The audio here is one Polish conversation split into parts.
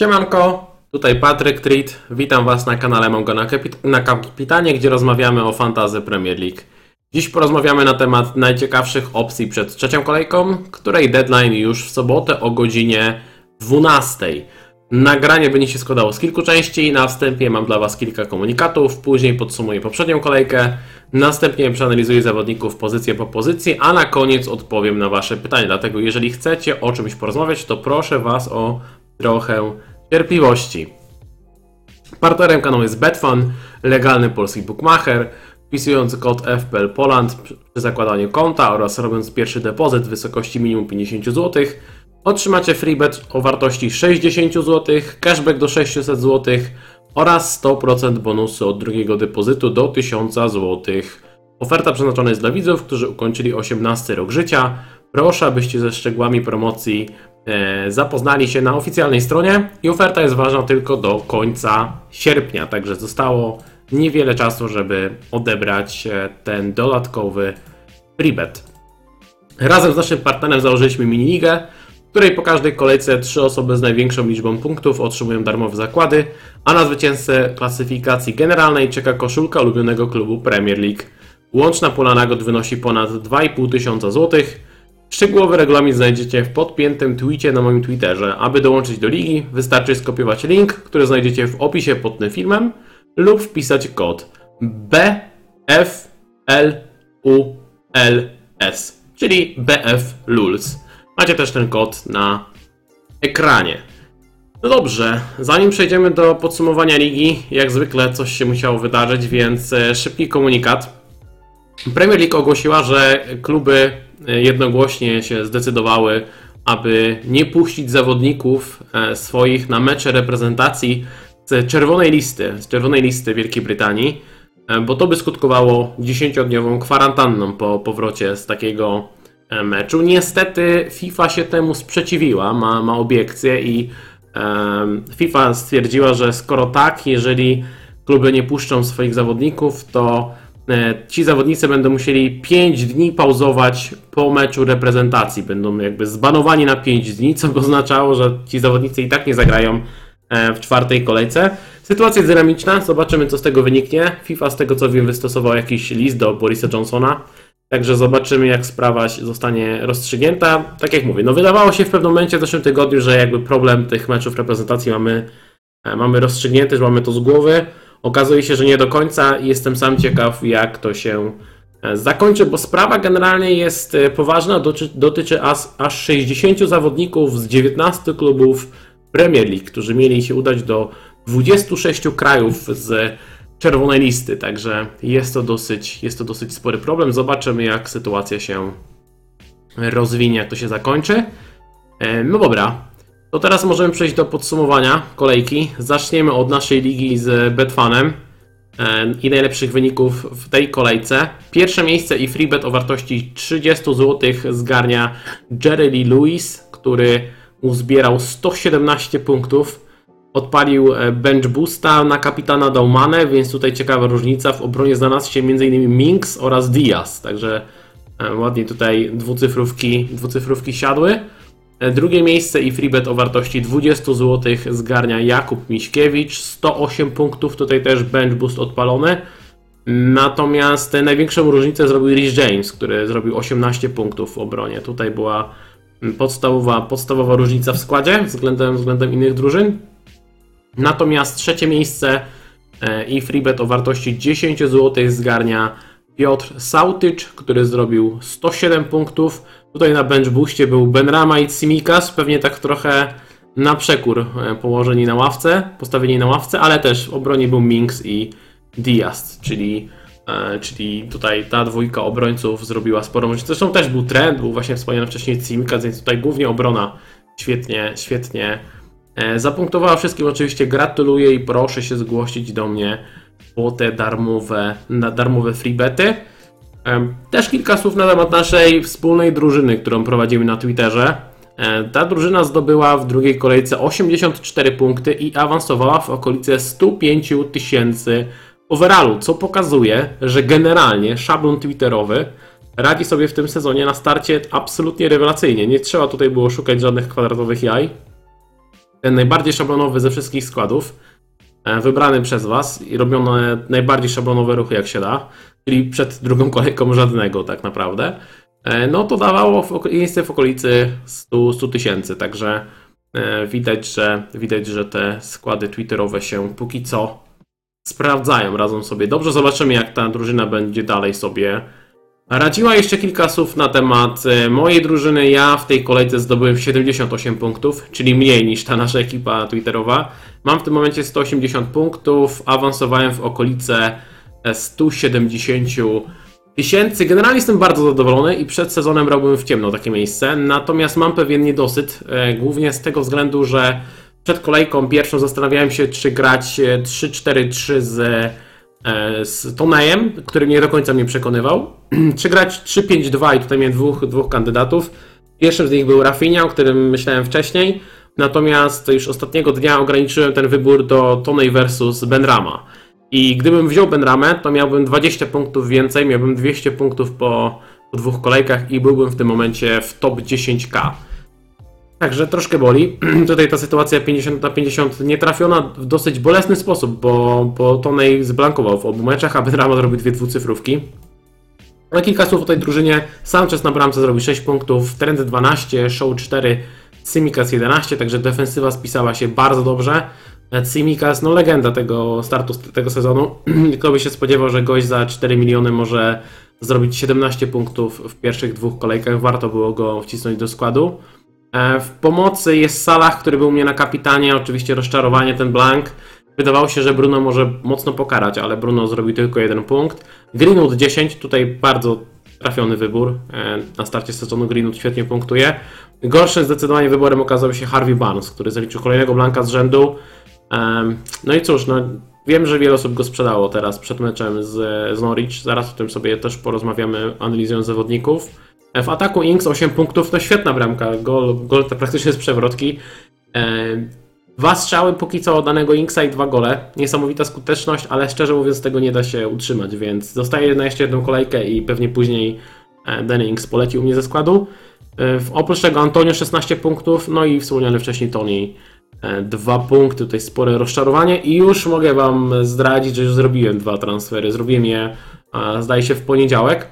Siemanko, tutaj Patryk Treat. Witam Was na kanale Mongo na, Kapit- na Kapitanie, gdzie rozmawiamy o fantazy Premier League. Dziś porozmawiamy na temat najciekawszych opcji przed trzecią kolejką, której deadline już w sobotę o godzinie 12. Nagranie będzie się składało z kilku części. Na wstępie mam dla Was kilka komunikatów, później podsumuję poprzednią kolejkę, następnie przeanalizuję zawodników pozycję po pozycji, a na koniec odpowiem na Wasze pytania. Dlatego, jeżeli chcecie o czymś porozmawiać, to proszę Was o trochę cierpliwości. Partnerem kanału jest Betfan, legalny polski bookmacher. Wpisując kod FPL Poland przy zakładaniu konta oraz robiąc pierwszy depozyt w wysokości minimum 50 zł, otrzymacie freebet o wartości 60 zł, cashback do 600 zł oraz 100% bonusu od drugiego depozytu do 1000 zł. Oferta przeznaczona jest dla widzów, którzy ukończyli 18 rok życia. Proszę, abyście ze szczegółami promocji zapoznali się na oficjalnej stronie i oferta jest ważna tylko do końca sierpnia, także zostało niewiele czasu, żeby odebrać e, ten dodatkowy freebet. Razem z naszym partnerem założyliśmy miniligę, w której po każdej kolejce trzy osoby z największą liczbą punktów otrzymują darmowe zakłady, a na zwycięzcę klasyfikacji generalnej czeka koszulka ulubionego klubu Premier League. Łączna pula nagród wynosi ponad 2,5 tysiąca złotych. Szczegółowy regulamin znajdziecie w podpiętym tweetie na moim Twitterze. Aby dołączyć do ligi, wystarczy skopiować link, który znajdziecie w opisie pod tym filmem lub wpisać kod BFLULS, czyli BFLULS. Macie też ten kod na ekranie. No dobrze, zanim przejdziemy do podsumowania ligi, jak zwykle coś się musiało wydarzyć, więc e, szybki komunikat. Premier League ogłosiła, że kluby jednogłośnie się zdecydowały, aby nie puścić zawodników e, swoich na mecze reprezentacji z czerwonej listy, z czerwonej listy Wielkiej Brytanii, e, bo to by skutkowało 10-dniową kwarantanną po powrocie z takiego e, meczu. Niestety FIFA się temu sprzeciwiła, ma, ma obiekcje i FIFA stwierdziła, że skoro tak, jeżeli kluby nie puszczą swoich zawodników, to e, ci zawodnicy będą musieli 5 dni pauzować po meczu reprezentacji. Będą jakby zbanowani na 5 dni, co oznaczało, że ci zawodnicy i tak nie zagrają e, w czwartej kolejce. Sytuacja jest dynamiczna, zobaczymy co z tego wyniknie. FIFA z tego co wiem wystosował jakiś list do Borisa Johnsona, także zobaczymy jak sprawa zostanie rozstrzygnięta. Tak jak mówię, no wydawało się w pewnym momencie w zeszłym tygodniu, że jakby problem tych meczów reprezentacji mamy, e, mamy rozstrzygnięty, że mamy to z głowy. Okazuje się, że nie do końca i jestem sam ciekaw jak to się e, zakończy, bo sprawa generalnie jest e, poważna, dotyczy, dotyczy aż, aż 60 zawodników z 19 klubów Premier League, którzy mieli się udać do 26 krajów z czerwonej listy, także jest to dosyć, jest to dosyć spory problem. Zobaczymy, jak sytuacja się rozwinie, jak to się zakończy. E, No dobra, to teraz możemy przejść do podsumowania kolejki. Zaczniemy od naszej ligi z Betfanem e, i najlepszych wyników w tej kolejce. Pierwsze miejsce i freebet o wartości 30 zł zgarnia Jerry Lee Lewis, który uzbierał 117 punktów. Odpalił e, bench boosta na kapitana Daumane, więc tutaj ciekawa różnica. W obronie znalazł się m.in. Minks oraz Diaz, także e, ładnie tutaj dwucyfrówki, dwucyfrówki siadły. Drugie miejsce i freebet o wartości 20 zł zgarnia Jakub Miśkiewicz, 108 punktów, tutaj też bench boost odpalony. Natomiast największą różnicę zrobił Rhys James, który zrobił 18 punktów w obronie. Tutaj była podstawowa, podstawowa różnica w składzie względem, względem innych drużyn. Natomiast trzecie miejsce e, i freebet o wartości 10 zł zgarnia Piotr Sautycz, który zrobił 107 punktów. Tutaj na bench boostie był Benrama i Tsimikas, pewnie tak trochę na przekór e, położeni na ławce, postawieni na ławce, ale też w obronie był Minks i Diaz, czyli, e, czyli tutaj ta dwójka obrońców zrobiła sporą różnicę. Zresztą też był trend, był właśnie wspomniany wcześniej Tsimikas, więc tutaj głównie obrona świetnie, świetnie e, zapunktowała wszystkim. Oczywiście gratuluję i proszę się zgłosić do mnie po te darmowe, na darmowe freebety. Też kilka słów na temat naszej wspólnej drużyny, którą prowadzimy na Twitterze. E, Ta drużyna zdobyła w drugiej kolejce 84 punkty i awansowała w okolice 105 tysięcy overallu, co pokazuje, że generalnie szablon twitterowy radzi sobie w tym sezonie na starcie absolutnie rewelacyjnie. Nie trzeba tutaj było szukać żadnych kwadratowych jaj. ten najbardziej szablonowy ze wszystkich składów, e, wybrany przez Was i robione najbardziej szablonowe ruchy jak się da, czyli przed drugą kolejką żadnego tak naprawdę, e, no to dawało w, miejsce w okolicy 100 100 tysięcy, także e, widać, że widać, że te składy twitterowe się póki co sprawdzają, radzą sobie dobrze. Zobaczymy, jak ta drużyna będzie dalej sobie radziła. Jeszcze kilka słów na temat e, mojej drużyny. Ja w tej kolejce zdobyłem 78 punktów, czyli mniej niż ta nasza ekipa twitterowa. Mam w tym momencie 180 punktów, awansowałem w okolice 170 tysięcy. Generalnie jestem bardzo zadowolony i przed sezonem brałbym w ciemno takie miejsce. Natomiast mam pewien niedosyt, e, głównie z tego względu, że przed kolejką pierwszą zastanawiałem się, czy grać e, 3-4-3 z, e, z Tonejem, który nie do końca mnie przekonywał, czy grać 3-5-2 i tutaj miałem dwóch, dwóch kandydatów. Pierwszym z nich był Rafinha, o którym myślałem wcześniej, natomiast już ostatniego dnia ograniczyłem ten wybór do Tonej versus Benrama. I gdybym wziął Benramę, to miałbym 20 punktów więcej, miałbym 200 punktów po, po dwóch kolejkach i byłbym w tym momencie w top 10k. Także troszkę boli. Tutaj ta sytuacja 50 na 50 nie trafiona w dosyć bolesny sposób, bo, bo Tonej zblankował w obu meczach, a Benrama zrobił dwie dwucyfrówki. Na kilka słów o tej drużynie. Sanchez na bramce zrobił 6 punktów, Trend 12, Show 4, Simikas 11, także defensywa spisała się bardzo dobrze. Simikas, no legenda tego startu tego sezonu. Kto by się spodziewał, że gość za 4 miliony może zrobić 17 punktów w pierwszych dwóch kolejkach. Warto było go wcisnąć do składu. E, W pomocy jest Salah, który był u mnie na kapitanie. Oczywiście rozczarowanie, ten blank. Wydawało się, że Bruno może mocno pokarać, ale Bruno zrobił tylko jeden punkt. Greenwood 10, tutaj bardzo trafiony wybór. E, Na starcie sezonu Greenwood świetnie punktuje. Gorszym zdecydowanie wyborem okazał się Harvey Barnes, który zaliczył kolejnego blanka z rzędu. No i cóż, no, wiem, że wiele osób go sprzedało teraz przed meczem z, z Norwich. Zaraz o tym sobie też porozmawiamy, analizując zawodników. W ataku Inks 8 punktów, to świetna bramka. Gol, gol to praktycznie z przewrotki. Dwa strzały póki co danego Inksa i dwa gole. Niesamowita skuteczność, ale szczerze mówiąc tego nie da się utrzymać, więc zostaje na jeszcze jedną kolejkę i pewnie później e, Danny Inks poleci u mnie ze składu. E, Oprócz tego Antonio 16 punktów, no i wspomniany wcześniej Tony dwa punkty, tutaj spore rozczarowanie i już mogę Wam zdradzić, że już zrobiłem dwa transfery. Zrobiłem je, e, zdaje się, w poniedziałek.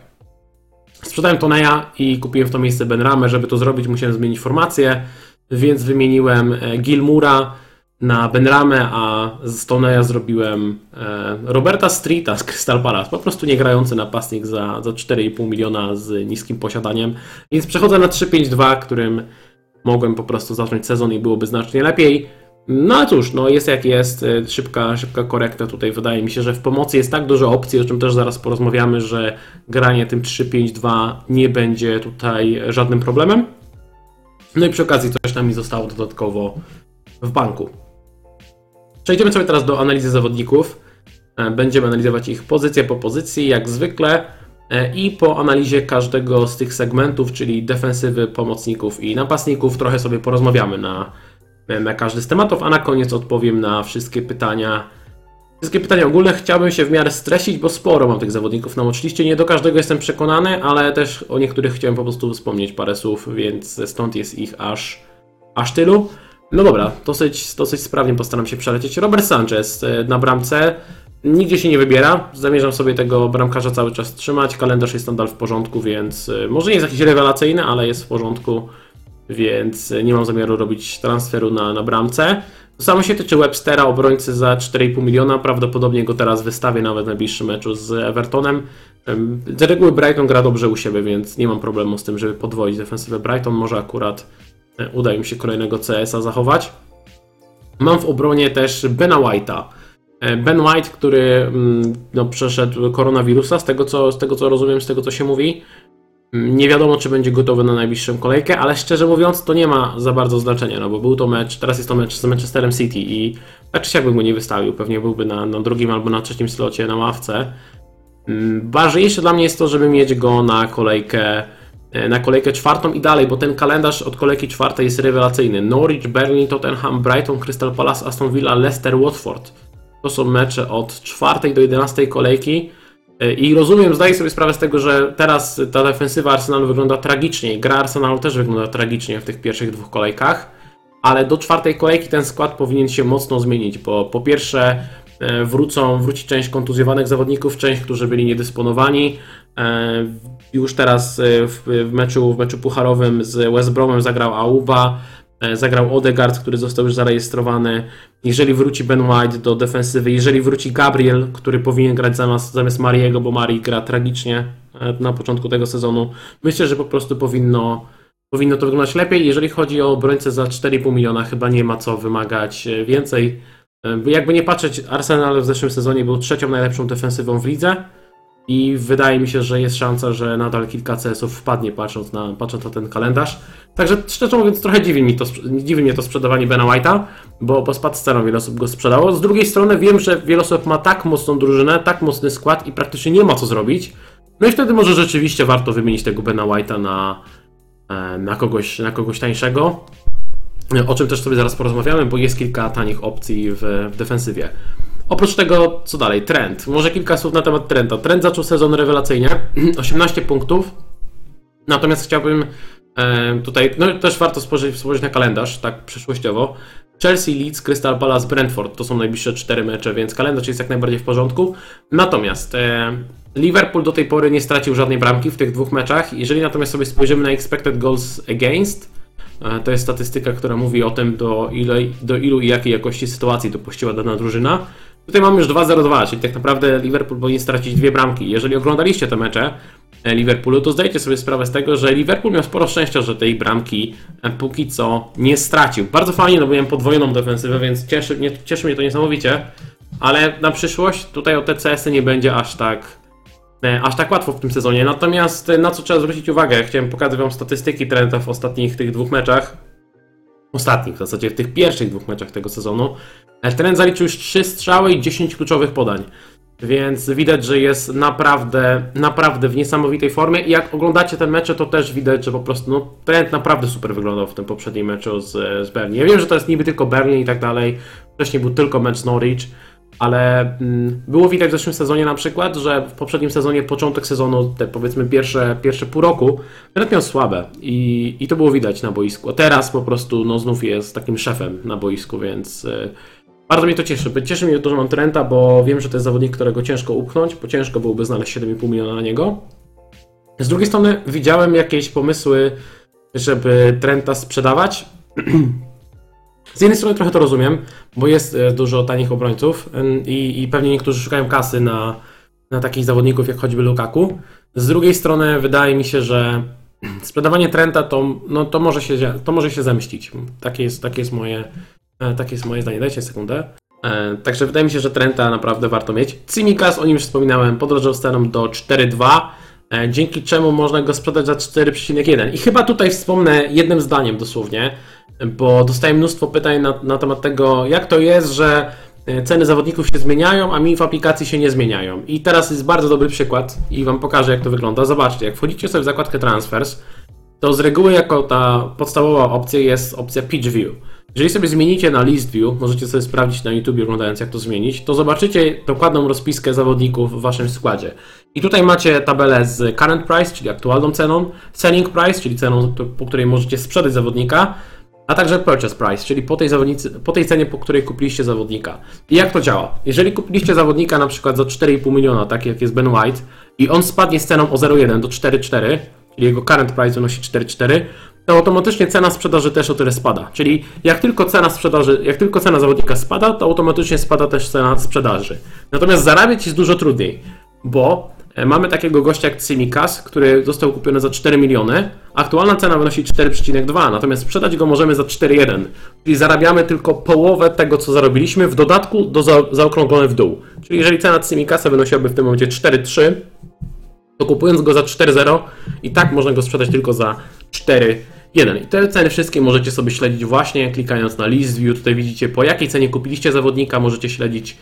Sprzedałem Toneja i kupiłem w to miejsce Benramę. Żeby to zrobić, musiałem zmienić formację, więc wymieniłem e, Gilmura na Benramę, a z Toneja zrobiłem e, Roberta Streeta z Crystal Palace. Po prostu nie grający napastnik za, za 4,5 miliona z niskim posiadaniem. Więc przechodzę na 3-5-2, którym mogłem po prostu zacząć sezon i byłoby znacznie lepiej. No cóż, no jest jak jest, e, szybka, szybka korekta tutaj. Wydaje mi się, że w pomocy jest tak dużo opcji, o czym też zaraz porozmawiamy, że granie tym 3-5-2 nie będzie tutaj żadnym problemem. No i przy okazji coś tam mi zostało dodatkowo w banku. Przejdziemy sobie teraz do analizy zawodników. E, Będziemy analizować ich pozycję po pozycji, jak zwykle. E, I po analizie każdego z tych segmentów, czyli defensywy, pomocników i napastników, trochę sobie porozmawiamy na, na każdy z tematów, a na koniec odpowiem na wszystkie pytania. Wszystkie pytania ogólne chciałbym się w miarę streścić, bo sporo mam tych zawodników na watchliście. Nie do każdego jestem przekonany, ale też o niektórych chciałem po prostu wspomnieć parę słów, więc stąd jest ich aż, aż tylu. No dobra, dosyć, dosyć sprawnie postaram się przelecieć. Robert Sanchez e, na bramce. Nigdzie się nie wybiera. Zamierzam sobie tego bramkarza cały czas trzymać. Kalendarz jest nadal w porządku, więc e, może nie jest jakiś rewelacyjny, ale jest w porządku, więc e, nie mam zamiaru robić transferu na, na bramce. To samo się tyczy Webstera, obrońcy za 4,5 miliona. Prawdopodobnie go teraz wystawię nawet w najbliższym meczu z Evertonem. Em, Z reguły Brighton gra dobrze u siebie, więc nie mam problemu z tym, żeby podwoić defensywę Brighton. Może akurat e, uda im się kolejnego CS-a zachować. Mam w obronie też Bena White'a. E, Ben White, który mm, no, przeszedł koronawirusa, z tego, co, z tego co rozumiem, z tego co się mówi. Mm, Nie wiadomo, czy będzie gotowy na najbliższą kolejkę, ale szczerze mówiąc, to nie ma za bardzo znaczenia, no bo był to mecz, teraz jest to mecz z Manchesterem City i tak czy siak bym go nie wystawił, pewnie byłby na, na drugim albo na trzecim slocie na ławce. Mm, Ważniejsze dla mnie jest to, żeby mieć go na kolejkę, e, na kolejkę czwartą i dalej, bo ten kalendarz od kolejki czwartej jest rewelacyjny. Norwich, Burnley, Tottenham, Brighton, Crystal Palace, Aston Villa, Leicester, Watford. To są mecze od czwartej do 11 kolejki. E, I rozumiem, zdaję sobie sprawę z tego, że teraz ta defensywa Arsenalu wygląda tragicznie. i Gra Arsenalu też wygląda tragicznie w tych pierwszych dwóch kolejkach. ale do czwartej kolejki ten skład powinien się mocno zmienić, bo po pierwsze e, wrócą, wróci część kontuzjowanych zawodników, część, którzy byli niedysponowani. E, Już teraz w, meczu, w meczu pucharowym z West Bromem zagrał Auba, zagrał Odegaard, który został już zarejestrowany. Jeżeli wróci Ben White do defensywy, jeżeli wróci Gabriel, który powinien grać zamiast, zamiast Mariego, bo Mari gra tragicznie e, na początku tego sezonu, myślę, że po prostu powinno, powinno to wyglądać lepiej. Jeżeli chodzi o obrońcę za 4,5 miliona, chyba nie ma co wymagać e, więcej. E, Jakby nie patrzeć, Arsenal w zeszłym sezonie był trzecią najlepszą defensywą w lidze i wydaje mi się, że jest szansa, że nadal kilka CS-ów wpadnie patrząc na, patrząc na ten kalendarz. Także szczerze mówiąc trochę dziwi, mi to, dziwi mnie to sprzedawanie Bena White'a, bo, bo spadł z ceną, wiele osób go sprzedało. Z drugiej strony wiem, że wiele osób ma tak mocną drużynę, tak mocny skład i praktycznie nie ma co zrobić. No i wtedy może rzeczywiście warto wymienić tego Bena White'a na, e, na, kogoś, na kogoś tańszego. O czym też sobie zaraz porozmawiamy, bo jest kilka tanich opcji w, w defensywie. Oprócz tego, co dalej? Trend. Może kilka słów na temat Trenda. Trend zaczął sezon rewelacyjnie, 18 punktów. Natomiast chciałbym e, tutaj, no też warto spojrzeć, spojrzeć na kalendarz, tak przyszłościowo. Chelsea, Leeds, Crystal Palace, Brentford to są najbliższe cztery mecze, więc kalendarz jest jak najbardziej w porządku. Natomiast e, Liverpool do tej pory nie stracił żadnej bramki w tych dwóch meczach. Jeżeli natomiast sobie spojrzymy na expected goals against, e, to jest statystyka, która mówi o tym, do, ile, do ilu i jakiej jakości sytuacji dopuściła dana drużyna. Tutaj mamy już 2-0-2, czyli tak naprawdę Liverpool powinien stracić dwie bramki. Jeżeli oglądaliście te mecze e, Liverpoolu, to zdajcie sobie sprawę z tego, że Liverpool miał sporo szczęścia, że tej bramki e, póki co nie stracił. Bardzo fajnie, no bo miałem podwojoną defensywę, więc cieszy, mnie, cieszy mnie to niesamowicie. Ale na przyszłość tutaj o te CS-y nie będzie aż tak, e, aż tak łatwo w tym sezonie. Natomiast na co trzeba zwrócić uwagę, chciałem pokazać Wam statystyki Trenta w ostatnich tych dwóch meczach ostatnich, w zasadzie w tych pierwszych dwóch meczach tego sezonu. Trent zaliczył już 3 strzały i 10 kluczowych podań. Więc widać, że jest naprawdę, naprawdę w niesamowitej formie. I jak oglądacie ten mecze, to też widać, że po prostu no, Trent naprawdę super wyglądał w tym poprzednim meczu z, z Bernie. Ja wiem, że to jest niby tylko Bernie i tak dalej. Wcześniej był tylko mecz Norwich, ale mm, było widać w zeszłym sezonie na przykład, że w poprzednim sezonie, początek sezonu, te powiedzmy pierwsze, pierwsze pół roku, Trent miał słabe i, i to było widać na boisku. A teraz po prostu no, znów jest takim szefem na boisku, więc y, bardzo mnie to cieszy. Cieszy mnie to, że mam Trenta, bo wiem, że to jest zawodnik, którego ciężko upchnąć, bo ciężko byłoby znaleźć 7,5 miliona na niego. Z drugiej strony widziałem jakieś pomysły, żeby Trenta sprzedawać. Z jednej strony trochę to rozumiem, bo jest e, dużo tanich obrońców i, i pewnie niektórzy szukają kasy na, na takich zawodników jak choćby Lukaku. Z drugiej strony wydaje mi się, że sprzedawanie Trenta to, no, to, może, się, to może się zemścić. Takie jest, takie jest, moje, e, takie jest moje zdanie. Dajcie sekundę. E, Także wydaje mi się, że Trenta naprawdę warto mieć. Cimikas, o nim już wspominałem, podrożał ceną do 4,2, e, dzięki czemu można go sprzedać za 4,1. I chyba tutaj wspomnę jednym zdaniem dosłownie, bo dostaję mnóstwo pytań na, na temat tego, jak to jest, że e, ceny zawodników się zmieniają, a mi w aplikacji się nie zmieniają. I teraz jest bardzo dobry przykład i Wam pokażę, jak to wygląda. Zobaczcie, jak wchodzicie sobie w zakładkę Transfers, to z reguły jako ta podstawowa opcja jest opcja Pitch View. Jeżeli sobie zmienicie na List View, możecie sobie sprawdzić na YouTube oglądając jak to zmienić, to zobaczycie dokładną rozpiskę zawodników w Waszym składzie. I tutaj macie tabelę z Current Price, czyli aktualną ceną, Selling Price, czyli ceną, po której możecie sprzedać zawodnika, a także Purchase Price, czyli po tej, po tej cenie, po której kupiliście zawodnika. I jak to działa? Jeżeli kupiliście zawodnika na przykład za 4,5 miliona, tak jak jest Ben White, i on spadnie z ceną o 0,1 do 4,4, czyli jego current price wynosi 4,4, to automatycznie cena sprzedaży też o tyle spada. Czyli jak tylko cena sprzedaży, jak tylko cena zawodnika spada, to automatycznie spada też cena sprzedaży. Natomiast zarabiać jest dużo trudniej, bo e, mamy takiego gościa jak Cimikas, który został kupiony za 4 miliony, aktualna cena wynosi 4,2, natomiast sprzedać go możemy za 4,1, czyli zarabiamy tylko połowę tego, co zarobiliśmy, w dodatku do za, zaokrąglone w dół. Czyli jeżeli cena Cimikasa wynosiłaby w tym momencie 4,3, to kupując go za 4,0 i tak można go sprzedać tylko za 4,1. I te ceny wszystkie możecie sobie śledzić właśnie klikając na list view. Tutaj widzicie po jakiej cenie kupiliście zawodnika, możecie śledzić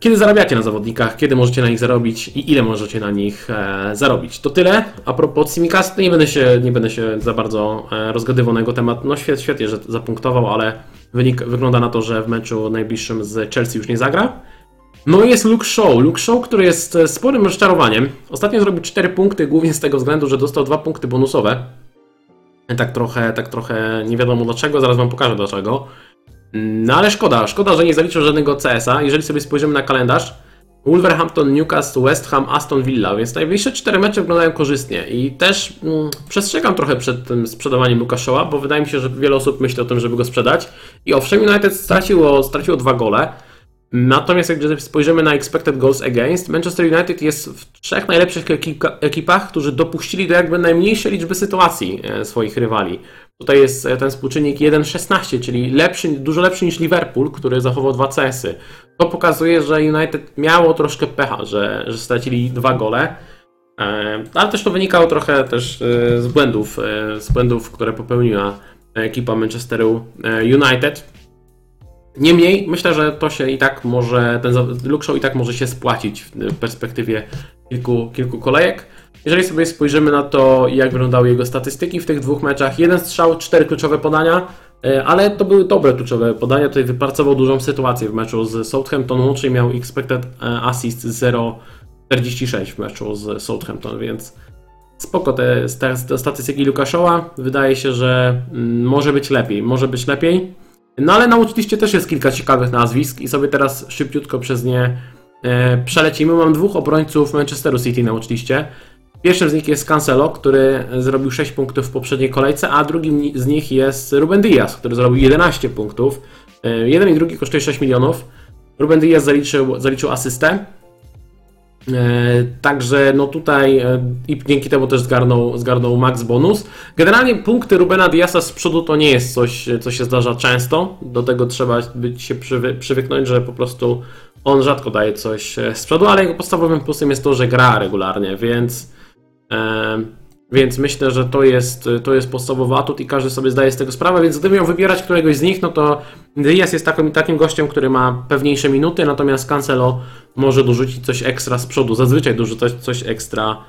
kiedy zarabiacie na zawodnikach, kiedy możecie na nich zarobić i ile możecie na nich e, zarobić. To tyle. A propos Simicast, nie będę się, nie będę się za bardzo e, rozgadywał na jego temat. No świetnie, świetnie, że zapunktował, ale wynik wygląda na to, że w meczu najbliższym z Chelsea już nie zagra. No i jest Luke Shaw. Luke Shaw, który jest e, sporym rozczarowaniem. Ostatnio zrobił 4 punkty, głównie z tego względu, że dostał 2 punkty bonusowe. Tak trochę, tak trochę nie wiadomo dlaczego, zaraz wam pokażę dlaczego. No ale szkoda, szkoda, że nie zaliczył żadnego CS-a. Jeżeli sobie spojrzymy na kalendarz, Wolverhampton, Newcastle, West Ham, Aston Villa, więc najbliższe cztery mecze wyglądają korzystnie i też mm, przestrzegam trochę przed tym sprzedawaniem Lukaszoła, bo wydaje mi się, że wiele osób myśli o tym, żeby go sprzedać i owszem United straciło, straciło dwa gole, natomiast jak spojrzymy na expected goals against, Manchester United jest w trzech najlepszych ekipach, którzy dopuścili do jakby najmniejszej liczby sytuacji e, swoich rywali. Tutaj jest e, ten współczynnik 1,16, czyli lepszy, dużo lepszy niż Liverpool, który zachował dwa CS-y. To pokazuje, że United miało troszkę pecha, że, że stracili dwa gole. E, ale też to wynikało trochę też z błędów, z błędów, które popełniła ekipa Manchesteru United. Niemniej myślę, że to się i tak może, ten Luke Show i tak może się spłacić w perspektywie kilku, kilku kolejek. Jeżeli sobie spojrzymy na to, jak wyglądały jego statystyki w tych dwóch meczach, jeden strzał, cztery kluczowe podania, e, ale to były dobre kluczowe podania. Tutaj wypracował dużą sytuację w meczu z Southampton, łącznie miał expected e, assist 0,46 w meczu z Southampton, więc spoko te, te statystyki Lukaszoła. Wydaje się, że mm, może być lepiej, może być lepiej. No ale na też jest kilka ciekawych nazwisk i sobie teraz szybciutko przez nie e, przelecimy. Mam dwóch obrońców Manchesteru City na. Pierwszym z nich jest Cancelo, który zrobił 6 punktów w poprzedniej kolejce, a drugim z nich jest Ruben Diaz, który zrobił 11 punktów. E, jeden i drugi kosztuje 6 milionów. Ruben Diaz zaliczył, zaliczył asystę. E, także no tutaj e, i dzięki temu też zgarnął, zgarnął max bonus. Generalnie punkty Rubena Diasa z przodu to nie jest coś, co się zdarza często. Do tego trzeba być się przywy, przywyknąć, że po prostu on rzadko daje coś z przodu, ale jego podstawowym plusem jest to, że gra regularnie, więc więc myślę, że to jest, to jest podstawowy atut i każdy sobie zdaje z tego sprawę, więc gdybym miał wybierać któregoś z nich, no to Diaz jest takim, takim gościem, który ma pewniejsze minuty, natomiast Cancelo może dorzucić coś ekstra z przodu, zazwyczaj dorzucać coś ekstra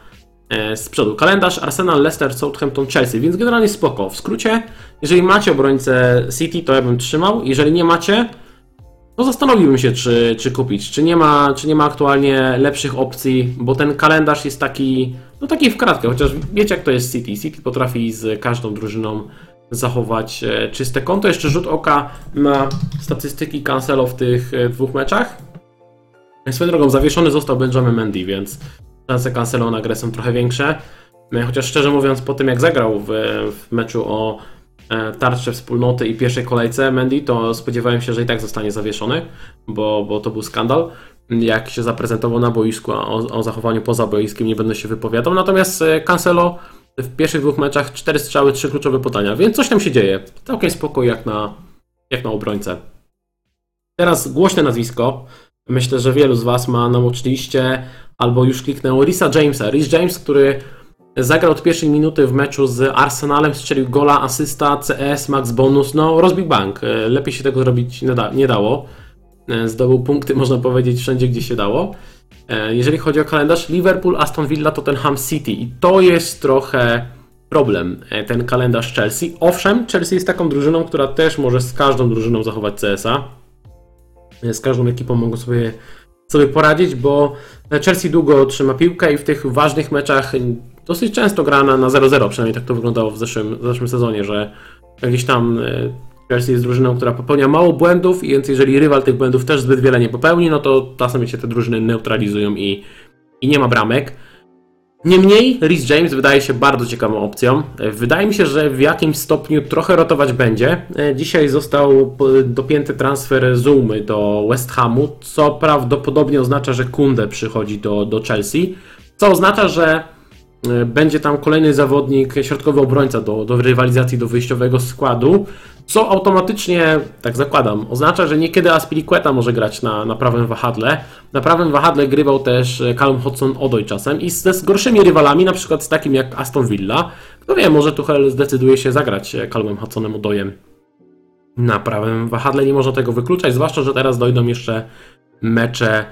e, z przodu. Kalendarz Arsenal, Leicester, Southampton, Chelsea, więc generalnie spoko. W skrócie, jeżeli macie obrońcę City, to ja bym trzymał, jeżeli nie macie, no zastanowiłbym się, czy, czy kupić. Czy nie, ma, czy nie ma aktualnie lepszych opcji, bo ten kalendarz jest taki, no taki w kratkę, chociaż wiecie jak to jest City. City potrafi z każdą drużyną zachować e, czyste konto. Jeszcze rzut oka na statystyki Cancelo w tych e, dwóch meczach. Swoją drogą, zawieszony został Benjamin Mendy, więc szanse Cancelo na grę są trochę większe. E, chociaż szczerze mówiąc, po tym jak zagrał w, w meczu o E, tarczę wspólnoty i pierwszej kolejce Mendy, to spodziewałem się, że i tak zostanie zawieszony, bo, bo to był skandal. Jak się zaprezentował na boisku, a o, o zachowaniu poza boiskiem nie będę się wypowiadał. Natomiast e, Cancelo w pierwszych dwóch meczach cztery strzały, trzy kluczowe podania, więc coś tam się dzieje. Całkiem spokój jak na, jak na obrońcę. Teraz głośne nazwisko. Myślę, że wielu z Was ma na albo już kliknęło Risa Jamesa. Rhys James, który Zagrał od pierwszej minuty w meczu z Arsenalem, strzelił gola, asysta, CS, max bonus, no rozbił bank. E, lepiej się tego zrobić nie, da, nie dało. E, zdobył punkty, można powiedzieć, wszędzie, gdzie się dało. E, jeżeli chodzi o kalendarz, Liverpool, Aston Villa, Tottenham City i to jest trochę problem, ten kalendarz Chelsea. Owszem, Chelsea jest taką drużyną, która też może z każdą drużyną zachować CS-a. Z każdą ekipą mogą sobie, sobie poradzić, bo Chelsea długo trzyma piłkę i w tych ważnych meczach dosyć często gra na, 0-0, przynajmniej tak to wyglądało w zeszłym, w zeszłym sezonie, że gdzieś tam e, Chelsea jest drużyną, która popełnia mało błędów, więc jeżeli rywal tych błędów też zbyt wiele nie popełni, no to czasem się te drużyny neutralizują i, i nie ma bramek. Niemniej Rhys James wydaje się bardzo ciekawą opcją. E, wydaje mi się, że w jakimś stopniu trochę rotować będzie. E, dzisiaj został dopięty transfer Zumy do West Hamu, co prawdopodobnie oznacza, że Kunde przychodzi do, do Chelsea, co oznacza, że będzie tam kolejny zawodnik, środkowy obrońca do, do rywalizacji do wyjściowego składu, co automatycznie, tak zakładam, oznacza, że niekiedy Aspilicueta może grać na, na prawym wahadle. Na prawym wahadle grywał też Callum Hudson-Odoi czasem i z, z gorszymi rywalami, na przykład z takim jak Aston Villa. Kto wie, może Tuchel zdecyduje się zagrać Callumem Hudsonem-Odojem na prawym wahadle. Nie można tego wykluczać, zwłaszcza, że teraz dojdą jeszcze mecze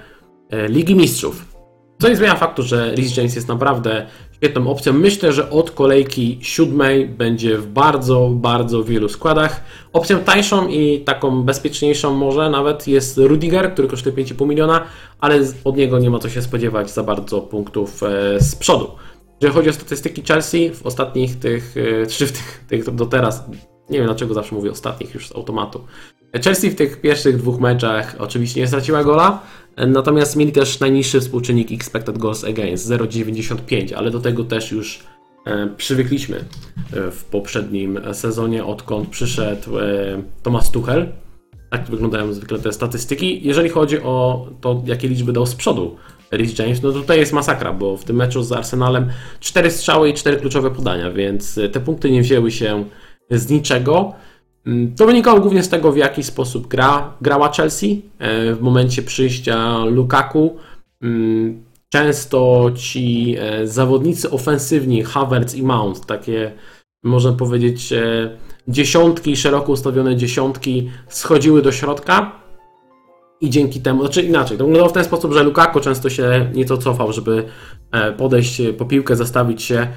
e, Ligi Mistrzów. Co nie zmienia faktu, że Rhys James jest naprawdę świetną opcją. Myślę, że od kolejki siódmej będzie w bardzo, bardzo wielu składach. Opcją tańszą i taką bezpieczniejszą może nawet jest Rudiger, który kosztuje 5,5 miliona, ale od niego nie ma co się spodziewać za bardzo punktów e, z przodu. Jeżeli chodzi o statystyki Chelsea, w ostatnich tych, e, czy w tych, tych do teraz, nie wiem dlaczego zawsze mówię ostatnich już z automatu. Chelsea w tych pierwszych dwóch meczach oczywiście nie straciła gola, natomiast mieli też najniższy współczynnik expected goals against 0,95, ale do tego też już e, przywykliśmy e, w poprzednim sezonie, odkąd przyszedł Thomas Tuchel. Tak wyglądają zwykle te statystyki. Jeżeli chodzi o to, jakie liczby dał z przodu Rhys James, no tutaj jest masakra, bo w tym meczu z Arsenalem cztery strzały i cztery kluczowe podania, więc te punkty nie wzięły się z niczego. Mm, to wynikało głównie z tego, w jaki sposób gra, grała Chelsea e, w momencie przyjścia Lukaku. Mm, często ci e, zawodnicy ofensywni, Havertz i Mount, takie można powiedzieć e, dziesiątki, szeroko ustawione dziesiątki schodziły do środka i dzięki temu, znaczy inaczej, to wyglądało w ten sposób, że Lukaku często się nieco cofał, żeby podejść po piłkę, zastawić się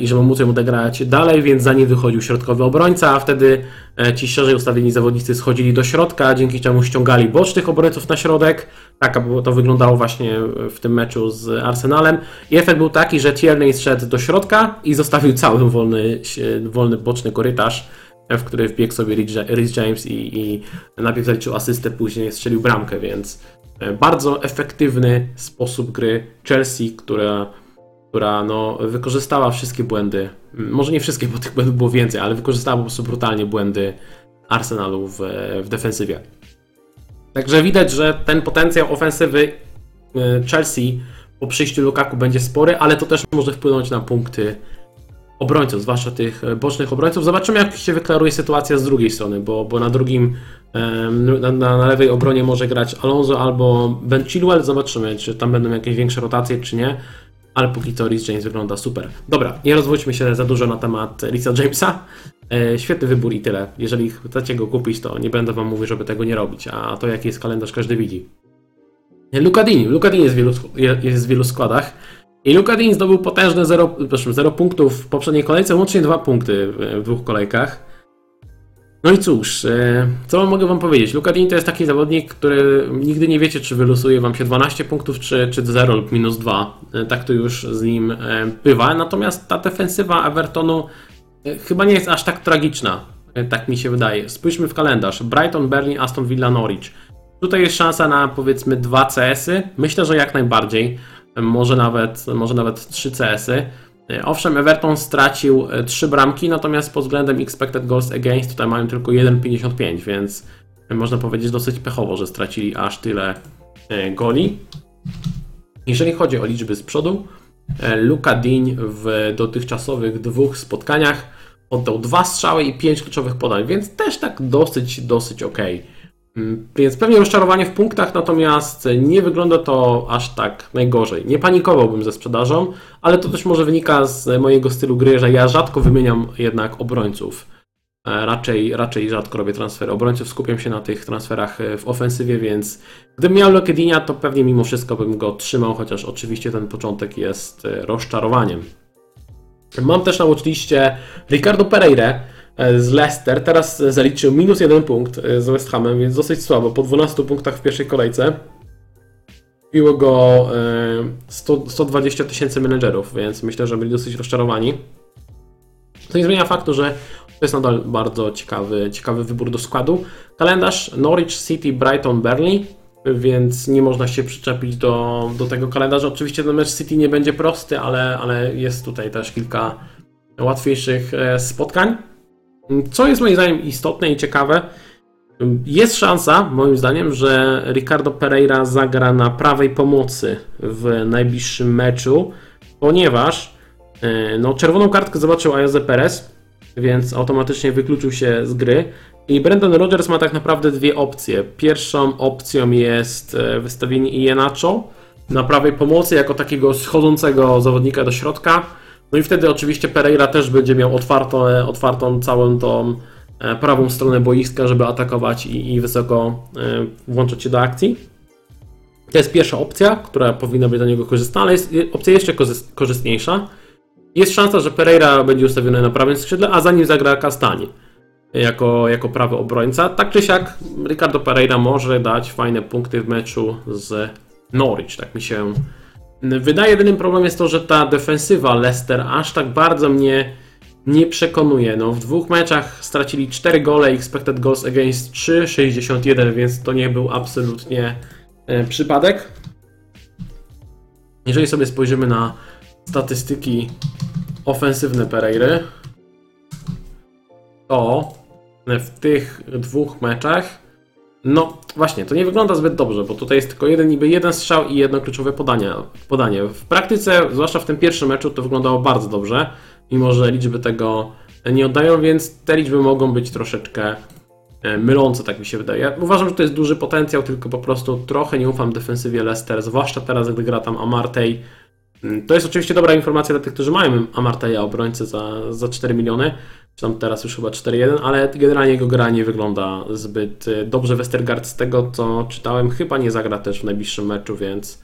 i żeby móc ją odegrać dalej, więc za nim wychodził środkowy obrońca, a wtedy e, ci szerzej ustawieni zawodnicy schodzili do środka, dzięki czemu ściągali bocznych obrońców na środek. Tak to wyglądało właśnie w tym meczu z Arsenalem. I efekt był taki, że Tierney zszedł do środka i zostawił cały wolny, wolny boczny korytarz, w który wbiegł sobie Rhys James i, i najpierw zaliczył asystę, później strzelił bramkę, więc e, bardzo efektywny sposób gry Chelsea, która która no, wykorzystała wszystkie błędy, może nie wszystkie, bo tych błędów było więcej, ale wykorzystała po prostu brutalnie błędy Arsenalu w, w defensywie. Także widać, że ten potencjał ofensywy e, Chelsea po przyjściu Lukaku będzie spory, ale to też może wpłynąć na punkty obrońców, zwłaszcza tych bocznych obrońców. Zobaczymy, jak się wyklaruje sytuacja z drugiej strony, bo, bo na drugim, na, na, lewej obronie może grać Alonso albo Ben Chilwell. Zobaczymy, czy tam będą jakieś większe rotacje, czy nie ale póki to Rhys James wygląda super. Dobra, nie rozwódźmy się za dużo na temat Risa Jamesa. E, świetny wybór i tyle. Jeżeli chcecie go kupić, to nie będę wam mówił, żeby tego nie robić, a to jaki jest kalendarz każdy widzi. Luka Dini. Luka Dini jest jest w wielu składach. I Luka Dini zdobył potężne 0, 0 punktów w poprzedniej kolejce, łącznie 2 punkty w dwóch kolejkach. No i cóż, e, co mogę wam powiedzieć? Luka Dean to jest taki zawodnik, który nigdy nie wiecie, czy wylosuje wam się 12 punktów, czy, czy 0 lub minus 2. E, tak to już z nim e, bywa. Natomiast ta defensywa Evertonu chyba nie jest aż tak tragiczna, tak mi się wydaje. Spójrzmy w kalendarz. Brighton, Berlin, Aston Villa, Norwich. Tutaj jest szansa na powiedzmy 2 CS-y. Myślę, że jak najbardziej. Może nawet, może nawet 3 CS-y. E, owszem, Everton stracił 3 e, bramki, natomiast pod względem expected goals against tutaj mają tylko 1,55, więc można powiedzieć dosyć pechowo, że stracili aż tyle e, goli. Jeżeli chodzi o liczby z przodu, Luka Dean w dotychczasowych dwóch spotkaniach oddał dwa strzały i pięć kluczowych podań, więc też tak dosyć, dosyć ok. Mm, więc pewnie rozczarowanie w punktach, natomiast nie wygląda to aż tak najgorzej. Nie panikowałbym ze sprzedażą, ale to też może wynika z mojego stylu gry, że ja rzadko wymieniam jednak obrońców. E, raczej, raczej rzadko robię transfery obrońców, skupiam się na tych transferach e, w ofensywie, więc gdybym miał Lokedinia, to pewnie mimo wszystko bym go trzymał, chociaż oczywiście ten początek jest e, rozczarowaniem. Mam też na watchliście Ricardo Pereira, z Leicester. Teraz zaliczył minus jeden punkt e, z West Hamem, więc dosyć słabo. Po 12 punktach w pierwszej kolejce. Biło go 100, e, 120 tysięcy menedżerów, więc myślę, że byli dosyć rozczarowani. To nie zmienia faktu, że to jest nadal bardzo ciekawy, ciekawy wybór do składu. Kalendarz Norwich City, Brighton, Burnley, więc nie można się przyczepić do, do tego kalendarza. Oczywiście ten mecz City nie będzie prosty, ale, ale jest tutaj też kilka łatwiejszych spotkań. Co jest moim zdaniem istotne i ciekawe, jest szansa, moim zdaniem, że Ricardo Pereira zagra na prawej pomocy w najbliższym meczu, ponieważ e, no, czerwoną kartkę zobaczył Ayoze Perez, więc automatycznie wykluczył się z gry. I Brendan Rodgers ma tak naprawdę dwie opcje. Pierwszą opcją jest e, wystawienie Ienacho na prawej pomocy jako takiego schodzącego zawodnika do środka no i wtedy oczywiście Pereira też będzie miał otwartą, otwartą całą tą e, prawą stronę boiska, żeby atakować i, i wysoko e, włączyć się do akcji. To jest pierwsza opcja, która powinna być dla niego korzystna, ale jest opcja jeszcze korzystniejsza. Jest szansa, że Pereira będzie ustawiony na prawym skrzydle, a za nim zagra Castani jako, jako prawy obrońca. Tak czy siak Ricardo Pereira może dać fajne punkty w meczu z Norwich, tak mi się Wydaje jedynym problem jest to, że ta defensywa Leicester aż tak bardzo mnie nie przekonuje. No, w dwóch meczach stracili 4 gole, expected goals against 3,61, więc to nie był absolutnie e, przypadek. Jeżeli sobie spojrzymy na statystyki ofensywne Pereiry, to w tych dwóch meczach, no właśnie, to nie wygląda zbyt dobrze, bo tutaj jest tylko jeden niby jeden strzał i jedno kluczowe podanie. podanie. W praktyce, zwłaszcza w tym pierwszym meczu, to wyglądało bardzo dobrze, mimo że liczby tego nie oddają, więc te liczby mogą być troszeczkę e, mylące, tak mi się wydaje. Uważam, że to jest duży potencjał, tylko po prostu trochę nie ufam defensywie Leicester, zwłaszcza teraz, gdy gra tam Amartey. Mm, To jest oczywiście dobra informacja dla tych, którzy mają Amarteya obrońcę za, za 4 miliony, czy tam teraz już chyba 4-1, ale generalnie jego gra nie wygląda zbyt y, dobrze. Westergaard z tego, co czytałem, chyba nie zagra też w najbliższym meczu, więc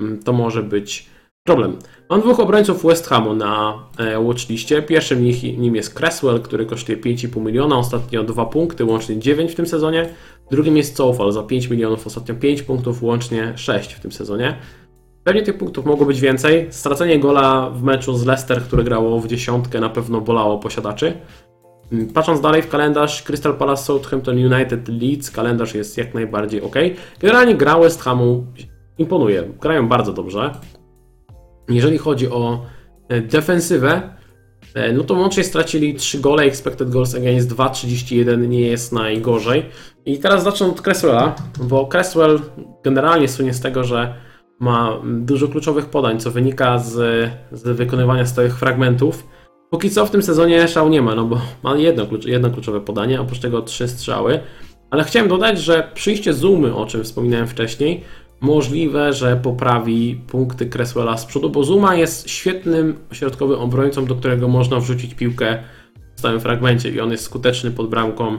mm, to może być problem. Mam dwóch obrońców West Hamu na e, watchliście. Pierwszym nim jest Cresswell, który kosztuje 5,5 miliona, ostatnio 2 punkty, łącznie 9 w tym sezonie. Drugim jest Cofal za 5 milionów, ostatnio 5 punktów, łącznie 6 w tym sezonie. Pewnie tych punktów mogło być więcej. Stracenie gola w meczu z Leicester, które grało w dziesiątkę, na pewno bolało posiadaczy. Mm, Patrząc dalej w kalendarz, Crystal Palace, Southampton United, Leeds, kalendarz jest jak najbardziej ok. Generalnie gra West Hamu imponuje, grają bardzo dobrze. Jeżeli chodzi o e, defensywę, e, no to łącznie stracili 3 gole, expected goals against 2,31 nie jest najgorzej. I teraz zacznę od Cresswella, bo Cresswell generalnie słynie z tego, że ma dużo kluczowych podań, co wynika z, z wykonywania stałych fragmentów. Póki co w tym sezonie szał nie ma, no bo ma jedno, jedno kluczowe podanie, oprócz tego trzy strzały. Ale chciałem dodać, że przyjście Zumy, o czym wspominałem wcześniej, możliwe, że poprawi punkty Cresswella z przodu, bo Zuma jest świetnym środkowym obrońcą, do którego można wrzucić piłkę w stałym fragmencie i on jest skuteczny pod bramką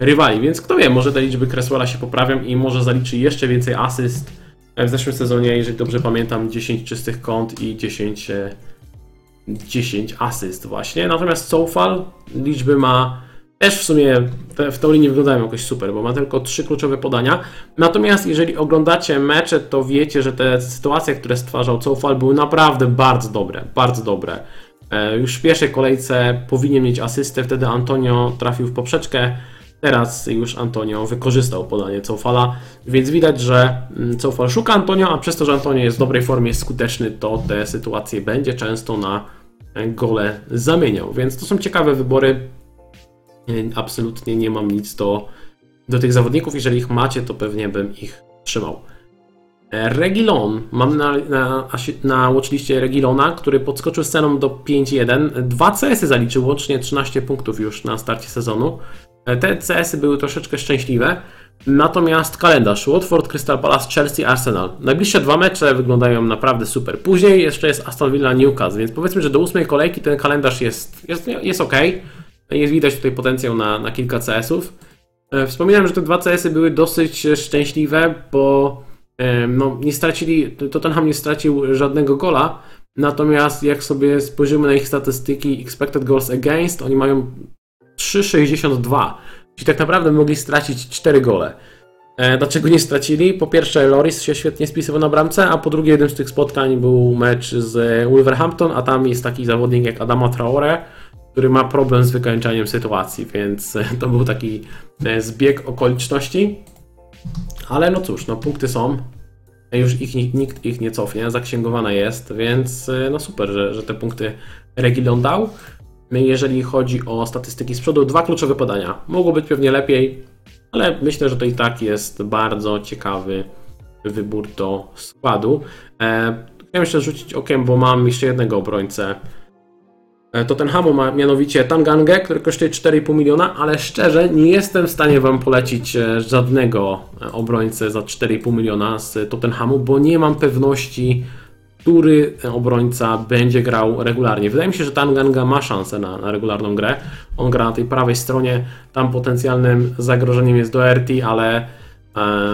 rywali, więc kto wie, może te liczby Cresswella się poprawią i może zaliczy jeszcze więcej asyst. W zeszłym sezonie, jeżeli dobrze pamiętam, 10 czystych kąt i 10, e, 10 asyst właśnie. Natomiast Soufal liczby ma też w sumie w tą linię wyglądają jakoś super, bo ma tylko trzy kluczowe podania. Natomiast jeżeli oglądacie mecze, to wiecie, że te sytuacje, które stwarzał Soufal były naprawdę bardzo dobre, bardzo dobre. E, Już w pierwszej kolejce powinien mieć asystę, wtedy Antonio trafił w poprzeczkę. Teraz już Antonio wykorzystał podanie Coufala, więc widać, że mm, Coufal szuka Antonio, a przez to, że Antonio jest w dobrej formie, jest skuteczny, to te sytuacje będzie często na e, gole zamieniał. Więc to są ciekawe wybory. E, Absolutnie nie mam nic do, do tych zawodników. Jeżeli ich macie, to pewnie bym ich trzymał. E, Regilon. Mam na, na, na watchliście Regilona, który podskoczył z ceną do 5-1. Dwa CS-y zaliczył, łącznie 13 punktów już na starcie sezonu. E, Te CS-y były troszeczkę szczęśliwe. Natomiast kalendarz Watford, Crystal Palace, Chelsea, Arsenal. Najbliższe dwa mecze wyglądają naprawdę super. Później jeszcze jest Aston Villa, Newcastle, więc powiedzmy, że do ósmej kolejki ten kalendarz jest, jest, jest ok. Jest widać tutaj potencjał na, na kilka CS-ów. E, Wspominałem, że te dwa CS-y były dosyć szczęśliwe, bo e, no, nie stracili, Tottenham nie stracił żadnego gola, natomiast jak sobie spojrzymy na ich statystyki expected goals against, oni mają 3,62, czyli tak naprawdę mogli stracić 4 gole. E, Dlaczego nie stracili? Po pierwsze, Loris się świetnie spisywał na bramce, a po drugie, jednym z tych spotkań był mecz z Wolverhampton, a tam jest taki zawodnik jak Adama Traore, który ma problem z wykańczaniem sytuacji, więc e, to był taki e, zbieg okoliczności. Ale no cóż, no punkty są. Już ich, nikt, ich nie cofnie, zaksięgowana jest, więc no super, że, że te punkty Regilon dał. Jeżeli chodzi o statystyki z przodu, dwa kluczowe podania. Mogło być pewnie lepiej, ale myślę, że to i tak jest bardzo ciekawy wybór do składu. Chciałem jeszcze rzucić okiem, bo mam jeszcze jednego obrońcę. E, Tottenhamu ma mianowicie Tangangę, który kosztuje 4,5 miliona, ale szczerze nie jestem w stanie Wam polecić e, żadnego e, obrońcę za 4,5 miliona z Tottenhamu, bo nie mam pewności, który obrońca będzie grał regularnie. Wydaje mi się, że Tanganga ma szansę na, na regularną grę. On gra na tej prawej stronie, tam potencjalnym zagrożeniem jest Doherty, ale e,